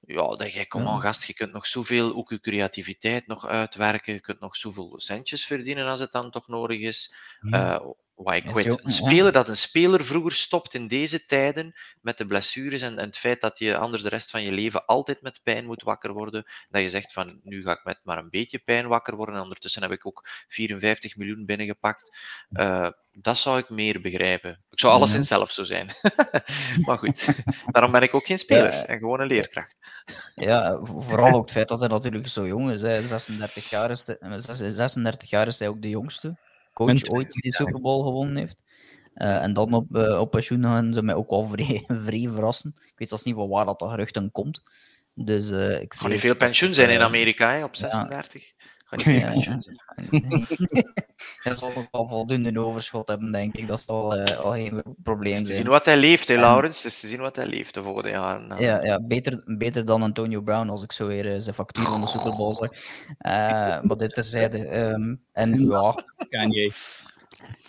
Ja, dat jij, kom aan gast, je kunt nog zoveel, ook je creativiteit nog uitwerken, je kunt nog zoveel centjes verdienen als het dan toch nodig is. Uh, why quit? Een speler dat een speler vroeger stopt in deze tijden met de blessures en, en, het feit dat je anders de rest van je leven altijd met pijn moet wakker worden, dat je zegt van nu ga ik met maar een beetje pijn wakker worden en ondertussen heb ik ook 54 miljoen binnengepakt. Uh, dat zou ik meer begrijpen. Ik zou alleszins zelf zo zijn. *laughs* maar goed, *laughs* daarom ben ik ook geen speler ja. en gewoon een leerkracht. ja, vooral ook het feit dat hij natuurlijk zo jong is. Hè. 36 jaar is, 36 jaar is hij ook de jongste coach ooit die Super Bowl gewonnen heeft. Uh, en dan op, uh, op pensioen gaan ze mij ook wel *laughs* vrij, vrij verrassen. Ik weet zelfs niet van waar dat, dat gerucht dan komt. Dus, uh, ik kan niet veel pensioen zijn in Amerika hè, op 36. Ja. *laughs* Ja, ja. *laughs* hij zal nog wel voldoende overschot hebben, denk ik. Dat zal uh, al geen probleem zijn. Te zien wat hij leeft, hè, Laurens. Het is te zien wat hij leeft de volgende jaren. Nou. Ja, ja beter, beter dan Antonio Brown, als ik zo weer uh, zijn factuur van de Super Bowl zag. Uh, *laughs* maar dit terzijde. Um, en ja... Kanye.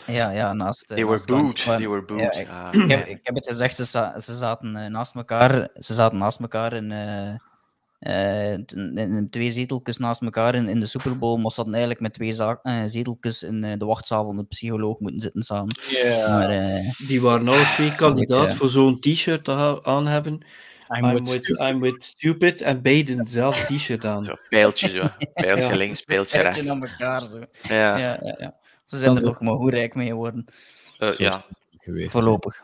Ja, ja, naast... They were booed. They were booed. Ja, ik, ah, ik, heb, ik, heb, het gezegd, ze, ze zaten naast elkaar. Ze zaten naast elkaar in uh, twee zeteltjes naast elkaar in, in de Super Bowl, maar ze hadden eigenlijk met twee uh, zeteltjes in uh, de wachtzaal van de psycholoog moeten zitten samen. Yeah. Maar, die waren alle twee kandidaat voor zo'n t-shirt aan hebben. I'm, I'm, with, with I'm, with, stupid en beiden dezelfde t-shirt aan. Zo, pijltje zo. *laughs* Pijltje ja. links, pijltje rechts. Pijltje elkaar zo. Ja. Ja, ja, ja. Ze zijn er toch maar hoe rijk mee geworden. ja. Geweest, Voorlopig.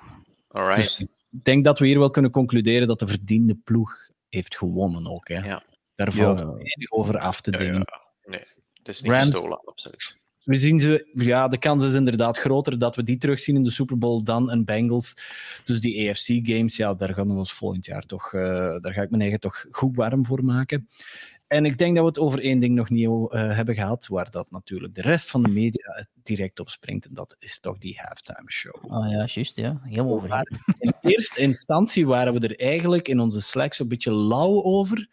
Alright. Dus ik denk dat we hier wel kunnen concluderen dat de verdiende ploeg heeft gewonnen ook. Hè. Ja. Daar valt ja. weinig over af te dingen. Ja, Nee, het is niet Rams, gestolen, absoluut. We zien ze, ja, de kans is inderdaad groter dat we die terugzien in de Super Bowl dan een Bengals. Dus die AFC-games, ja, daar gaan we ons volgend jaar toch, uh, daar ga ik mijn eigen toch goed warm voor maken. En ik denk dat we het over één ding nog niet uh, hebben gehad, waar dat natuurlijk de rest van de media direct op springt. En dat is toch die halftime show. Oh ja, juist, ja. Heel over. In *laughs* eerste instantie waren we er eigenlijk in onze Slack zo'n beetje lauw over.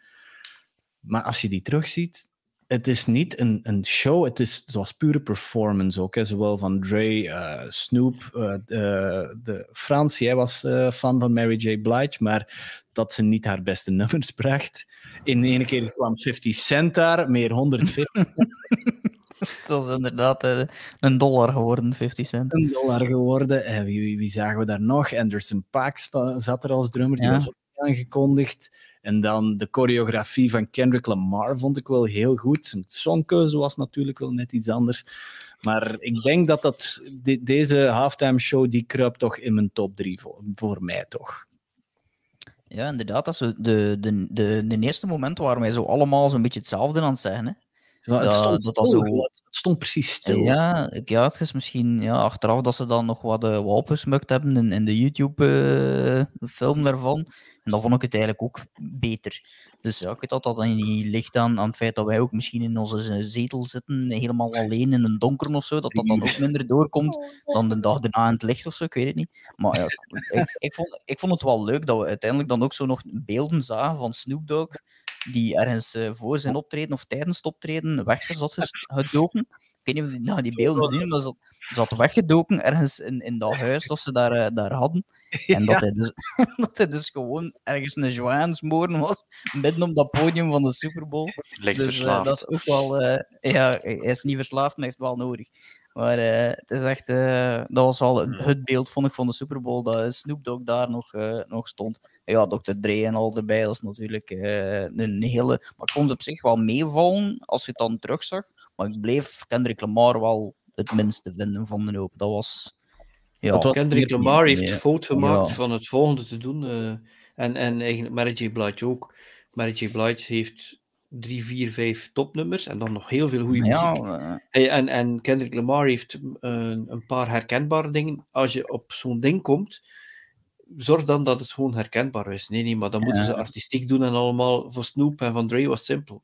Maar als je die terugziet, het is niet een, een show, het, is, het was pure performance ook. Hè. Zowel van Dre, uh, Snoop, uh, de, de Frans, jij was uh, fan van Mary J. Blige, maar dat ze niet haar beste nummers *laughs* bracht. In ene keer kwam 50 Cent daar, meer 150 *laughs* Het was inderdaad een dollar geworden, 50 cent. Een dollar geworden. En wie, wie, wie zagen we daar nog? Anderson Paak zat er als drummer, die ja. was ook aangekondigd. En dan de choreografie van Kendrick Lamar vond ik wel heel goed. Zijn songkeuze was natuurlijk wel net iets anders. Maar ik denk dat, dat de, deze halftime show, die kruipt toch in mijn top 3 voor, voor mij toch. Ja, inderdaad. Dat is de, de, de, de eerste moment waar wij zo allemaal zo'n beetje hetzelfde aan het zeggen. Hè. Ja, het, stond dat dat stil, zo- het stond precies stil. Ja, ik- ja, het is misschien ja, achteraf dat ze dan nog wat uh, opgesmukt hebben in, in de YouTube-film daarvan. En dan vond ik het eigenlijk ook beter. Dus ja, ik weet dat dat dan niet ligt aan, aan het feit dat wij ook misschien in onze zetel zitten, helemaal alleen in een donker of zo, dat dat dan ook minder doorkomt dan de dag daarna in het licht of zo, ik weet het niet. Maar ja, ik, ik, ik vond, ik vond het wel leuk dat we uiteindelijk dan ook zo nog beelden zagen van Snoop Dogg, die ergens eh, voor zijn optreden of tijdens het optreden weg zat ges- gedoken. Ik weet niet of die, nou, die beelden zien, maar ze zat weggedoken ergens in, in dat huis dat ze daar, eh, daar hadden. *laughs* En dat, Ja. hij dus, *laughs* dat hij dus gewoon ergens een joint aan het smoren was, midden op dat podium van de Super Bowl. Ligt Dus eh, dat is ook wel... eh, ja, hij is niet verslaafd, maar hij heeft wel nodig. Maar eh, het is echt... eh, dat was wel Hmm. het beeld, vond ik, van de Super Bowl, dat Snoop Dogg daar nog, eh, nog stond. Ja, Dr. Dre en al erbij, dat is natuurlijk eh, een hele... Maar ik vond het op zich wel meevallen, als je het dan terugzag. Maar ik bleef Kendrick Lamar wel het minste vinden van de hoop. Dat was... Ja, was Kendrick Lamar heeft de fout gemaakt Ja. van het volgende te doen. eh, en, en eigenlijk Mary J. Blige ook. Mary J. Blige heeft drie, vier, vijf topnummers en dan nog heel veel goede ja, muziek. eh, Hey, en, en Kendrick Lamar heeft eh, een paar herkenbare dingen. Als je op zo'n ding komt, zorg dan dat het gewoon herkenbaar is. Nee, nee, maar dan moeten ze artistiek doen en allemaal. Voor Snoop en van Dre was simpel.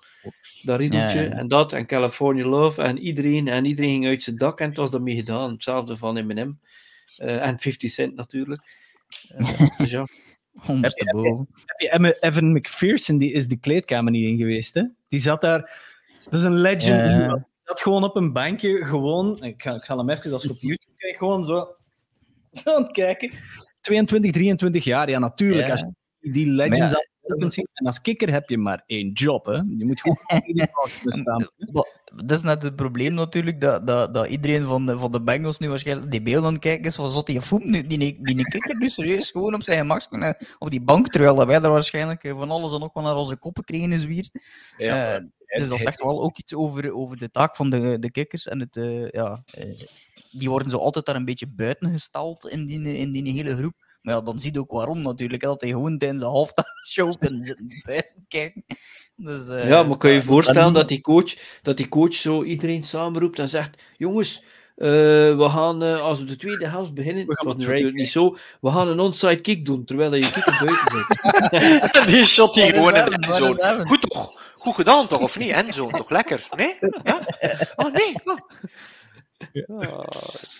Dat riedeltje Ja, en dat en California Love en iedereen en iedereen ging uit zijn dak en het was daarmee gedaan. Hetzelfde van Eminem Eh, en 50 Cent natuurlijk. Eh, *laughs* dus ja. Ondersteboven. Heb je Evan McPherson, die is de kleedkamer niet in geweest, hè? Die zat daar... Dat is een legend. Ja. Die zat gewoon op een bankje, gewoon... Ik, ga, ik zal hem even, als je op YouTube kijkt, gewoon zo, zo *laughs* aan het kijken. 22, 23 jaar, ja, natuurlijk. Als die legends ja, en als kikker heb je maar één job, hè? Je moet gewoon *laughs* in Dat is net het probleem natuurlijk, dat, dat, dat iedereen van de, van de Bengals nu waarschijnlijk die beelden aan het kijken is van zat die voet nu, die, die, die kikker nu serieus gewoon op zijn gemak kunnen op die bank, terwijl dat wij er waarschijnlijk eh, van alles en nog wel naar onze koppen kregen is weer. Ja. Eh, dus dat zegt wel ook iets over, over de taak van de, de kikkers en het, eh, ja, eh, die worden zo altijd daar een beetje buiten gestald in die, in die hele groep. Maar ja, dan zie je ook waarom natuurlijk, dat hij gewoon tijdens de halftime *laughs* show zitten kijken. Dus, eh, Ja, maar kan je je voorstellen dat- die coach, dat die coach zo iedereen samenroept en zegt: Jongens, eh, we gaan eh, als we de tweede helft beginnen, We het gaan natuurlijk niet zo, we gaan een onside kick doen terwijl je kikker buiten zit. *laughs* *laughs* Die shot die is gewoon in de? Goed toch? Goed gedaan toch, of niet? Endzone, toch lekker? Nee? Ja? Oh, nee. Oh. *laughs* Oh,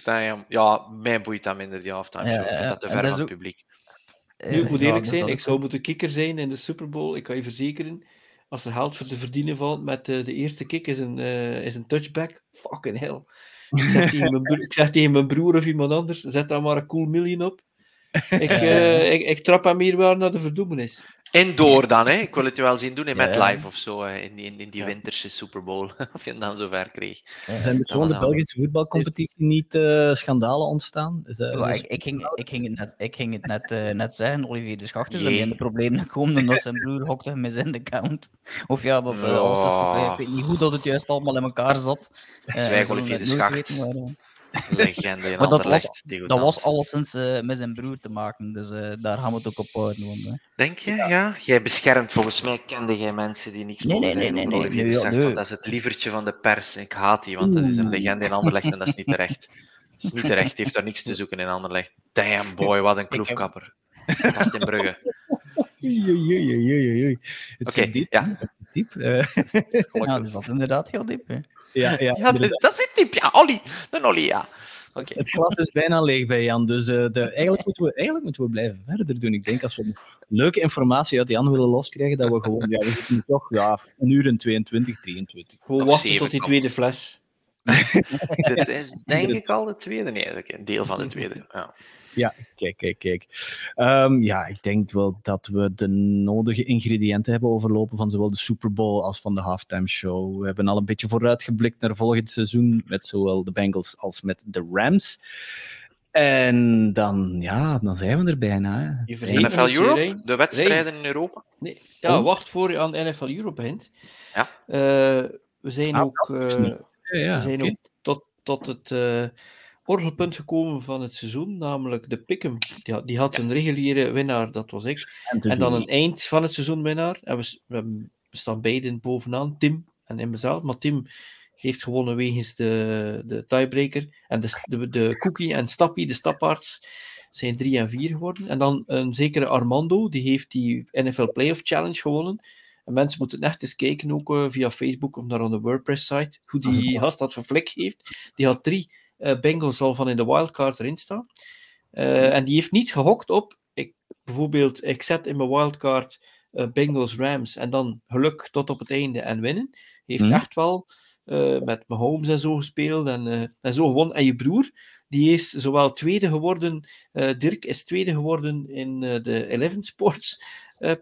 damn. Ja, mij boeit dat minder, die halftime Ja, show. Ja, dat te ver dat van het publiek. Nu, ik moet Ja, eerlijk zijn, ik zou moeten kikker zijn in de Super Bowl. Ik kan je verzekeren, als er geld voor te verdienen valt met eh, de eerste kick, is een, eh, is een touchback. Fucking hell. Ik zeg, tegen mijn broer, ik zeg tegen mijn broer of iemand anders, zet daar maar een cool million op. Ik, *laughs* eh, ik, ik trap hem hier wel naar de verdoemenis. Indoor dan, hè? Ik wil het je wel zien doen in Ja. MetLife of zo, eh, in, in, in die Ja. winterse Super Bowl. *laughs* of je het dan zover kreeg. Zijn er gewoon de. Belgische voetbalcompetitie niet eh, schandalen ontstaan? Is dat, Ja, is- ik, ik, ging, ik ging het net, ik ging het net, eh, net zeggen, Olivier de Schachters, Jee. dat in de problemen komen omdat *laughs* zijn broer hokte hem in zijn account. Of ja, dat eh, toch, ik weet niet hoe dat het juist allemaal in elkaar zat. Eh, Zwijg, Olivier de nooit Legende in *laughs* Maar dat was- dat was alleszins eh met zijn broer te maken, dus eh, daar gaan we het ook op houden. Want, eh, Denk je? Ja. Jij beschermt volgens mij kende jij mensen die niks Nee, mogen nee, zeggen nee, over nee, Olivier nee, nee. want dat is het lievertje van de pers. Ik haat die, want dat is een legende in Anderlecht en dat is niet terecht. *laughs* Dat is niet terecht, die heeft daar niks te zoeken in Anderlecht. Damn boy, wat een kloefkapper. Gast in Brugge. *laughs* Oei, oei, oei, oei, oei, oei. Het Oké, zit diep. ja. diep. Ja, dat is inderdaad heel diep. Hè. Ja, ja, Ja, inderdaad. dat, zit diep. Ja, Olly. De Olly, ja. Oké. Het glas is bijna leeg bij Jan, dus eh, de, eigenlijk, moeten we, eigenlijk moeten we blijven verder doen. Ik denk als we leuke informatie uit Jan willen loskrijgen, dat we gewoon, ja, we zitten nu toch ja, een uur en 22, 23. Gewoon wachten tot die tweede fles. *laughs* Dit is denk ik al de tweede. Nee, een deel van de tweede. Ja. Ja, kijk, kijk, kijk. Ehm, ja, ik denk wel dat we de nodige ingrediënten hebben overlopen van zowel de Super Bowl als van de halftime show. We hebben al een beetje vooruitgeblikt naar volgend seizoen met zowel de Bengals als met de Rams. En dan, ja, dan zijn we er bijna. Hè. NFL Europe, de wedstrijden in Europa. Nee, ja, Oh. wacht voor je aan NFL Europe begint. Ja. Eh, we zijn Ah, ook, dat is eh, niet- Ja, ja, we zijn ook tot, tot het, eh, orgelpunt gekomen van het seizoen, namelijk de Pick'em. Die, die had een reguliere winnaar, dat was ik. En dan een eind van het seizoen winnaar. En we, we, staan beiden bovenaan, Tim en in mezelf. Maar Tim heeft gewonnen wegens de, de tiebreaker. En de, de, de Cookie en Stappie, de staparts, zijn 3 en 4 geworden. En dan een zekere Armando, die heeft die NFL Playoff Challenge gewonnen. En mensen moeten echt eens kijken, ook uh, via Facebook of naar de WordPress-site, hoe die gast dat verflik heeft. Die had drie Bengals al van in de wildcard erin staan. Uh, en die heeft niet gehokt op, ik, bijvoorbeeld, ik zet in mijn wildcard Bengals Rams en dan geluk tot op het einde en winnen. Heeft hmm. echt wel uh, met Mahomes en zo gespeeld en, uh, en zo gewonnen. En je broer, die is zowel tweede geworden, uh, Dirk is tweede geworden in de Eleven Sports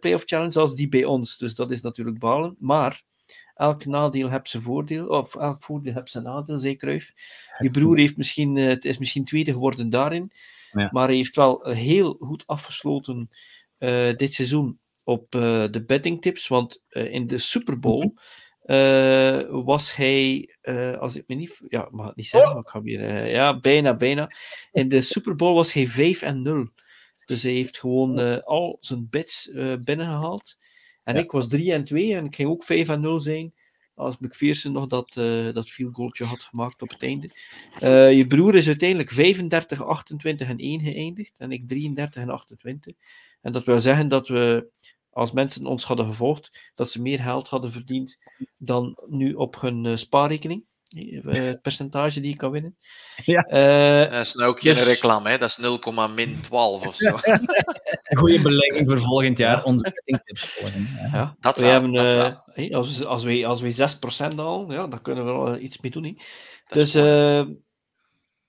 Playoff Challenge als die bij ons. Dus dat is natuurlijk balen. Maar elk nadeel heeft zijn voordeel, of elk voordeel heeft zijn nadeel, zeker Kruif. Je broer heeft misschien, het is misschien tweede geworden daarin, ja. maar hij heeft wel heel goed afgesloten dit seizoen op de betting tips, want in de Super Bowl uh, was hij, uh, als ik me niet, ja, mag het niet zeggen, maar ik ga weer, uh, ja, bijna, bijna. In de Super Bowl was hij 5 en 0. Dus hij heeft gewoon al zijn bets binnengehaald. En ja. ik was 3 en 2 en ik ging ook 5 en 0 zijn. Als McPherson nog dat, dat field goaltje had gemaakt op het einde. je broer is uiteindelijk 35, 28 en 1 geëindigd. En ik 33 en 28. En dat wil zeggen dat we als mensen ons hadden gevolgd, dat ze meer geld hadden verdiend dan nu op hun uh, spaarrekening. Uh, het percentage die je kan winnen. *laughs* Ja. Uh, dat is nou ook geen dus... reclame, hè? dat is 0, min 12 of zo. *laughs* Goede belegging voor volgend jaar, onze bettingtips volgen. Ja, dat we wel, hebben, dat hey, als, als, we, als we 6% al, ja, dan kunnen we wel iets mee doen. Hè. Dus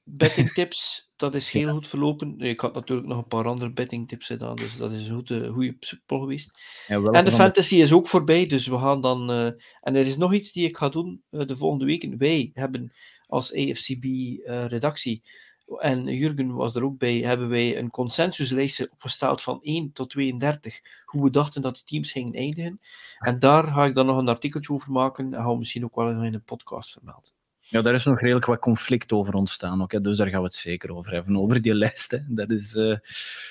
betting tips, dat is heel goed verlopen. Ik had natuurlijk nog een paar andere betting tips gedaan, dus dat is een goede, goede geweest. Ja, en de fantasy is ook voorbij, dus we gaan dan... Uh, en er is nog iets die ik ga doen uh, de volgende weken. Wij hebben als AFCB-redactie, uh, en Jurgen was er ook bij, hebben wij een consensuslijstje opgesteld van 1 tot 32, hoe we dachten dat de teams gingen eindigen. En daar ga ik dan nog een artikeltje over maken en gaan we misschien ook wel in een podcast vermelden. Ja, daar is nog redelijk wat conflict over ontstaan. Ook, hè. Dus daar gaan we het zeker over hebben, over die lijst. Hè. Dat is, uh...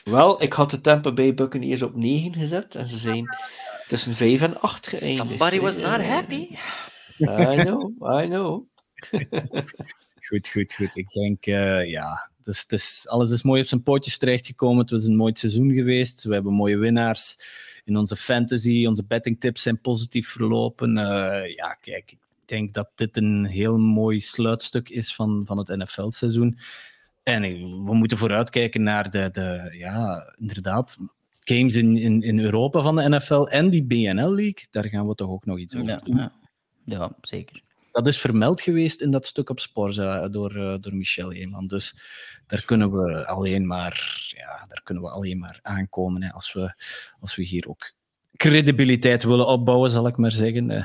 Wel, ik had de Tampa Bay Buccaneers op 9 gezet en ze zijn tussen 5 en 8 geëindigd. Somebody was not happy. I know, I know. *laughs* goed, goed, goed. Ik denk, uh, ja, dus, dus, alles is mooi op zijn pootjes terechtgekomen. Het was een mooi seizoen geweest. We hebben mooie winnaars in onze fantasy. Onze betting tips zijn positief verlopen. Uh, ja, kijk, ik denk dat dit een heel mooi sluitstuk is van, van het NFL-seizoen. En we moeten vooruitkijken naar de, de ja, inderdaad, games in, in, in Europa van de NFL en die BNL League. Daar gaan we toch ook nog iets over ja, doen. Ja, ja, zeker. Dat is vermeld geweest in dat stuk op Sporza door, uh, door Michel Eeman. Dus daar kunnen we alleen maar, ja, daar kunnen we alleen maar aankomen hè, als, we, als we hier ook credibiliteit willen opbouwen, zal ik maar zeggen. *laughs*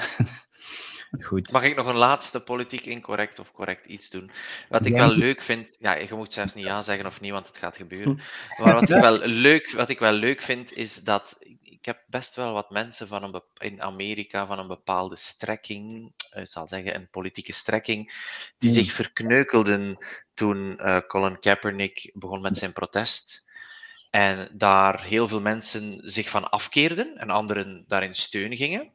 Goed. Mag ik nog een laatste politiek incorrect of correct iets doen? Wat ik wel leuk vind, ja, je moet zelfs niet ja zeggen of niet, want het gaat gebeuren. *laughs* Maar wat ik wel leuk, wat ik wel leuk vind, is dat ik heb best wel wat mensen van een in Amerika van een bepaalde strekking, ik zal zeggen een politieke strekking, die zich verkneukelden toen uh, Colin Kaepernick begon met zijn protest. En daar heel veel mensen zich van afkeerden en anderen daarin steun gingen.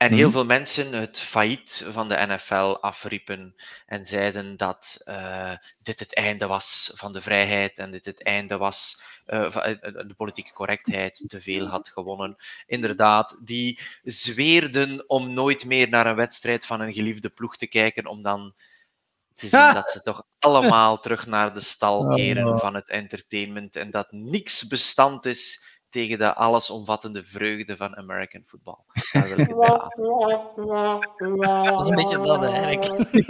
En heel mhm. veel mensen het failliet van de NFL afriepen en zeiden dat uh, dit het einde was van de vrijheid en dit het einde was uh, van de politieke correctheid te veel had gewonnen. Inderdaad, die zweerden om nooit meer naar een wedstrijd van een geliefde ploeg te kijken, om dan te zien dat ze toch allemaal terug naar de stal *laughs* keren oh. van het entertainment en dat niks bestand is tegen de allesomvattende vreugde van American football. *laughs* Een beetje dat eigenlijk. *laughs*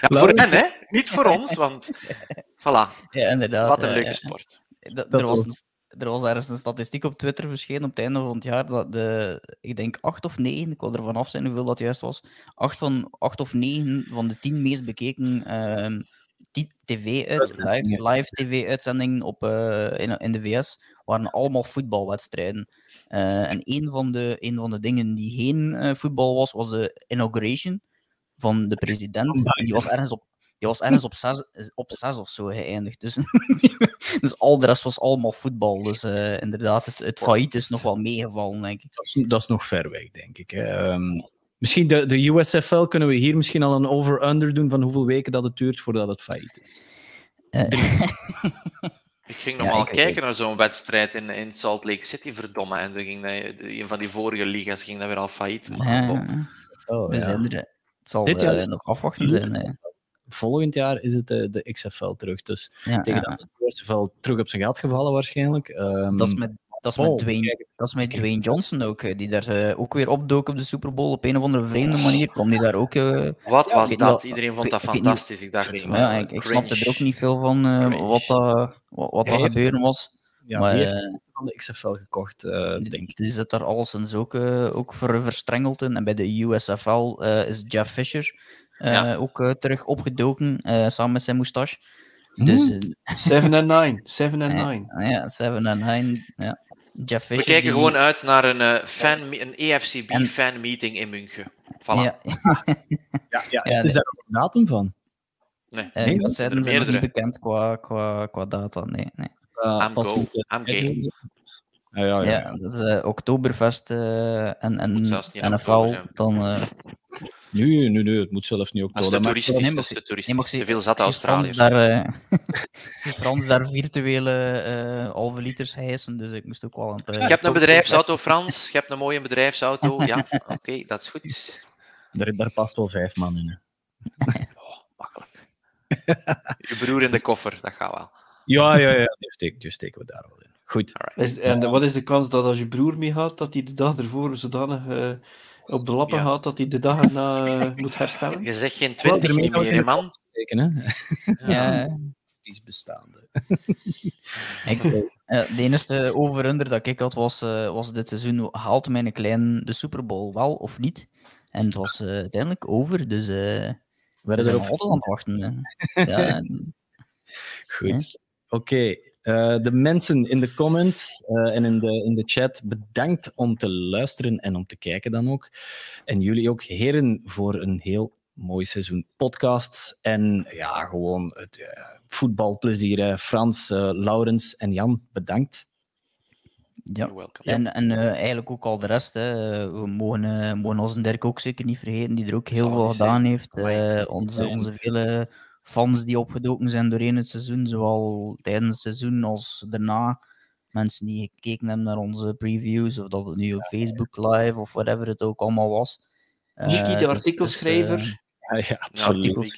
ja, voor hen, hè? Niet voor ons, want *laughs* voilà. Ja, inderdaad. Wat een leuke sport. Dat, er, was een, er was ergens een statistiek op Twitter verschenen op het einde van het jaar dat de, ik denk acht of negen, ik wil er vanaf zijn hoeveel dat juist was, acht, van, acht of negen van de tien meest bekeken uh, tv-uit, live, live tv-uitzendingen op, uh, in, in de VS waren allemaal voetbalwedstrijden. Uh, en een van, de, een van de dingen die geen uh, voetbal was, was de inauguration van de president. Die was ergens op die was ergens op *laughs* zes, op zes of zo geëindigd. Dus, *laughs* dus al de rest was allemaal voetbal. Dus eh, inderdaad, het, het failliet is nog wel meegevallen, denk ik. Dat is, dat is nog ver weg, denk ik. hè. Ehm, misschien de, de USFL kunnen we hier misschien al een over-under doen van hoeveel weken dat het duurt voordat het failliet is. Eh, *laughs* Ik ging Ja, normaal ik- kijken ik- naar zo'n wedstrijd in, in Salt Lake City, verdomme. En dan ging dat, een van die vorige liga's ging dat weer al failliet. Maar. Oh, we zijn er. hè. Het zal Dit jaar eh, is- nog afwachten zijn. hè. Volgend jaar is het eh, de XFL terug. Dus Ja, tegen ja. dan is de USFL terug op zijn gat gevallen waarschijnlijk. Ehm, Dat is met, dat is oh, met, Dwayne, dat is met Dwayne Johnson ook, hè, die daar eh, ook weer opdook op de Super Bowl. Op een of andere vreemde manier kwam die daar ook. eh, Wat was dat? Iedereen vond dat ik weet niet- fantastisch. Ik dacht, Ja, ik, ik snapte er ook niet veel van eh, wat dat, wat, wat dat Hij heeft- gebeuren was. ja, maar eh, van de XFL gekocht, eh, denk ik. die zit daar alleszins ook, eh, ook voor verstrengeld in. En bij de USFL eh, is Jeff Fisher eh, Ja. ook eh, terug opgedoken, eh, samen met zijn moustache. Dus eh, 7 en 9. 7 en Ja. 9. ja, 7 en 9. Ja. Jeff We Fisher. kijken die- gewoon uit naar een, eh, fan, een En- EFCB-fan-meeting in München. Voilà. Ja, *laughs* Ja, ja, Ja, is daar ook een datum van? Nee. eh, Nee, die dat wedstrijden er zijn nog niet bekend qua, qua, qua data. Nee, nee. Uh, I'm go. I'm game. Ja, ja, ja. Ja, dat is eh, Oktoberfest eh, en, en NFL. oktober. Dan, eh, Nu, nu, nu, het moet zelfs niet ook Dat is door. te Dat toeristisch. nee, Dat is te nee, toeristisch. Te veel zat zie Frans Australiërs. daar, eh, *laughs* ik zie Frans daar virtuele eh halve liters hijsen, dus ik moest ook wel aan het... eh, Je hebt een bedrijfsauto, Frans. Je hebt een mooie bedrijfsauto. Ja, oké, *laughs* dat is goed. Daar, daar past wel vijf man in. hè. *laughs* Oh, makkelijk. Je broer in de koffer, dat gaat wel. Ja, ja, ja. Die steken, we daar wel in. Goed. Is, en wat is de kans dat als je broer mee gaat, dat hij de dag ervoor zodanig eh, op de lappen Ja. gaat, dat hij de dag erna eh, moet herstellen? Je zegt geen Wel, 20 ermee niet gaan we meer, de man. steken, hè. Ja, dat is bestaande. *laughs* Ik, eh, de enige over-under dat ik had was, eh, was dit seizoen, haalt mijn klein de Super Bowl wel of niet? En het was uiteindelijk over, dus eh we Werden zijn erop nog altijd aan het wachten. Ja, *laughs* Goed. Oké. Eh, de mensen in de comments eh, en in de, in de chat, bedankt om te luisteren en om te kijken dan ook. En jullie ook, heren, voor een heel mooi seizoen podcasts. En ja, gewoon het eh, voetbalplezier. hè. Frans, Laurens en Jan, bedankt. ja. En, en eh, eigenlijk ook al de rest. Hè. Eh, We mogen, mogen ons Dirk ook zeker niet vergeten, die er ook heel Zal veel gedaan heeft. Eh, onze, onze vele fans die opgedoken zijn doorheen het seizoen, zowel tijdens het seizoen als daarna. Mensen die gekeken hebben naar onze previews, of dat het nu op Facebook Live of whatever het ook allemaal was. Eh, Nicky, de dus- dus, artikelschrijver. eh, Ja, ja absoluut.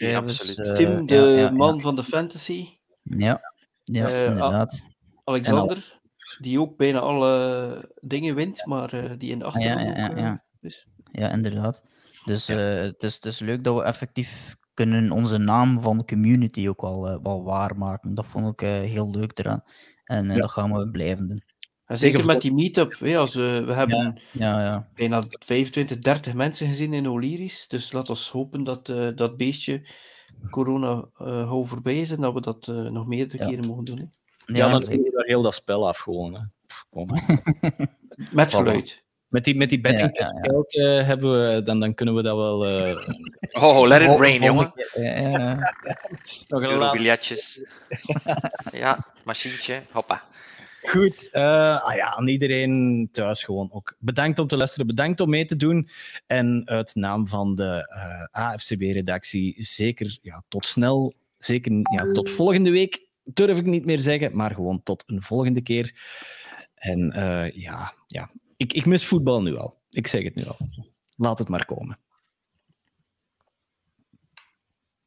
eh, Tim, de ja, ja, ja. man van de fantasy. Ja, ja Eh, inderdaad. Alexander, die ook bijna alle dingen wint, maar eh, die in de achtergrond ja, ja, ook, eh, ja. is. Ja, inderdaad. Dus eh, het, is, het is leuk dat we effectief kunnen onze naam van community ook wel, eh, wel waarmaken. Dat vond ik eh, heel leuk eraan. En eh, Ja. dat gaan we blijven doen. En zeker met die meetup. hè, als we, we hebben Ja, ja. bijna 25, 30 mensen gezien in Oliris. Dus laat ons hopen dat eh, dat beestje corona eh gauw voorbij is en dat we dat eh, nog meerdere Ja. keren mogen doen. Hè. Ja, dan doen we daar heel dat spel af gewoon. Hè. Kom. *laughs* Met Voilà. geluid. Met die, met die betting Ja, ja, ja. geld eh, hebben we, dan, dan kunnen we dat wel... eh, Oh, let it rain, jongen. ja, *laughs* nog een laatste *laughs* ja, machientje. Hoppa. Goed. eh, ah ja, aan iedereen thuis gewoon ook. Bedankt om te luisteren, bedankt om mee te doen. En uit naam van de eh, AFCB-redactie, zeker ja, tot snel. Zeker ja, tot volgende week, durf ik niet meer zeggen, maar gewoon tot een volgende keer. En eh, ja, ja. Ik, ik mis voetbal nu al. Ik zeg het nu al. Laat het maar komen.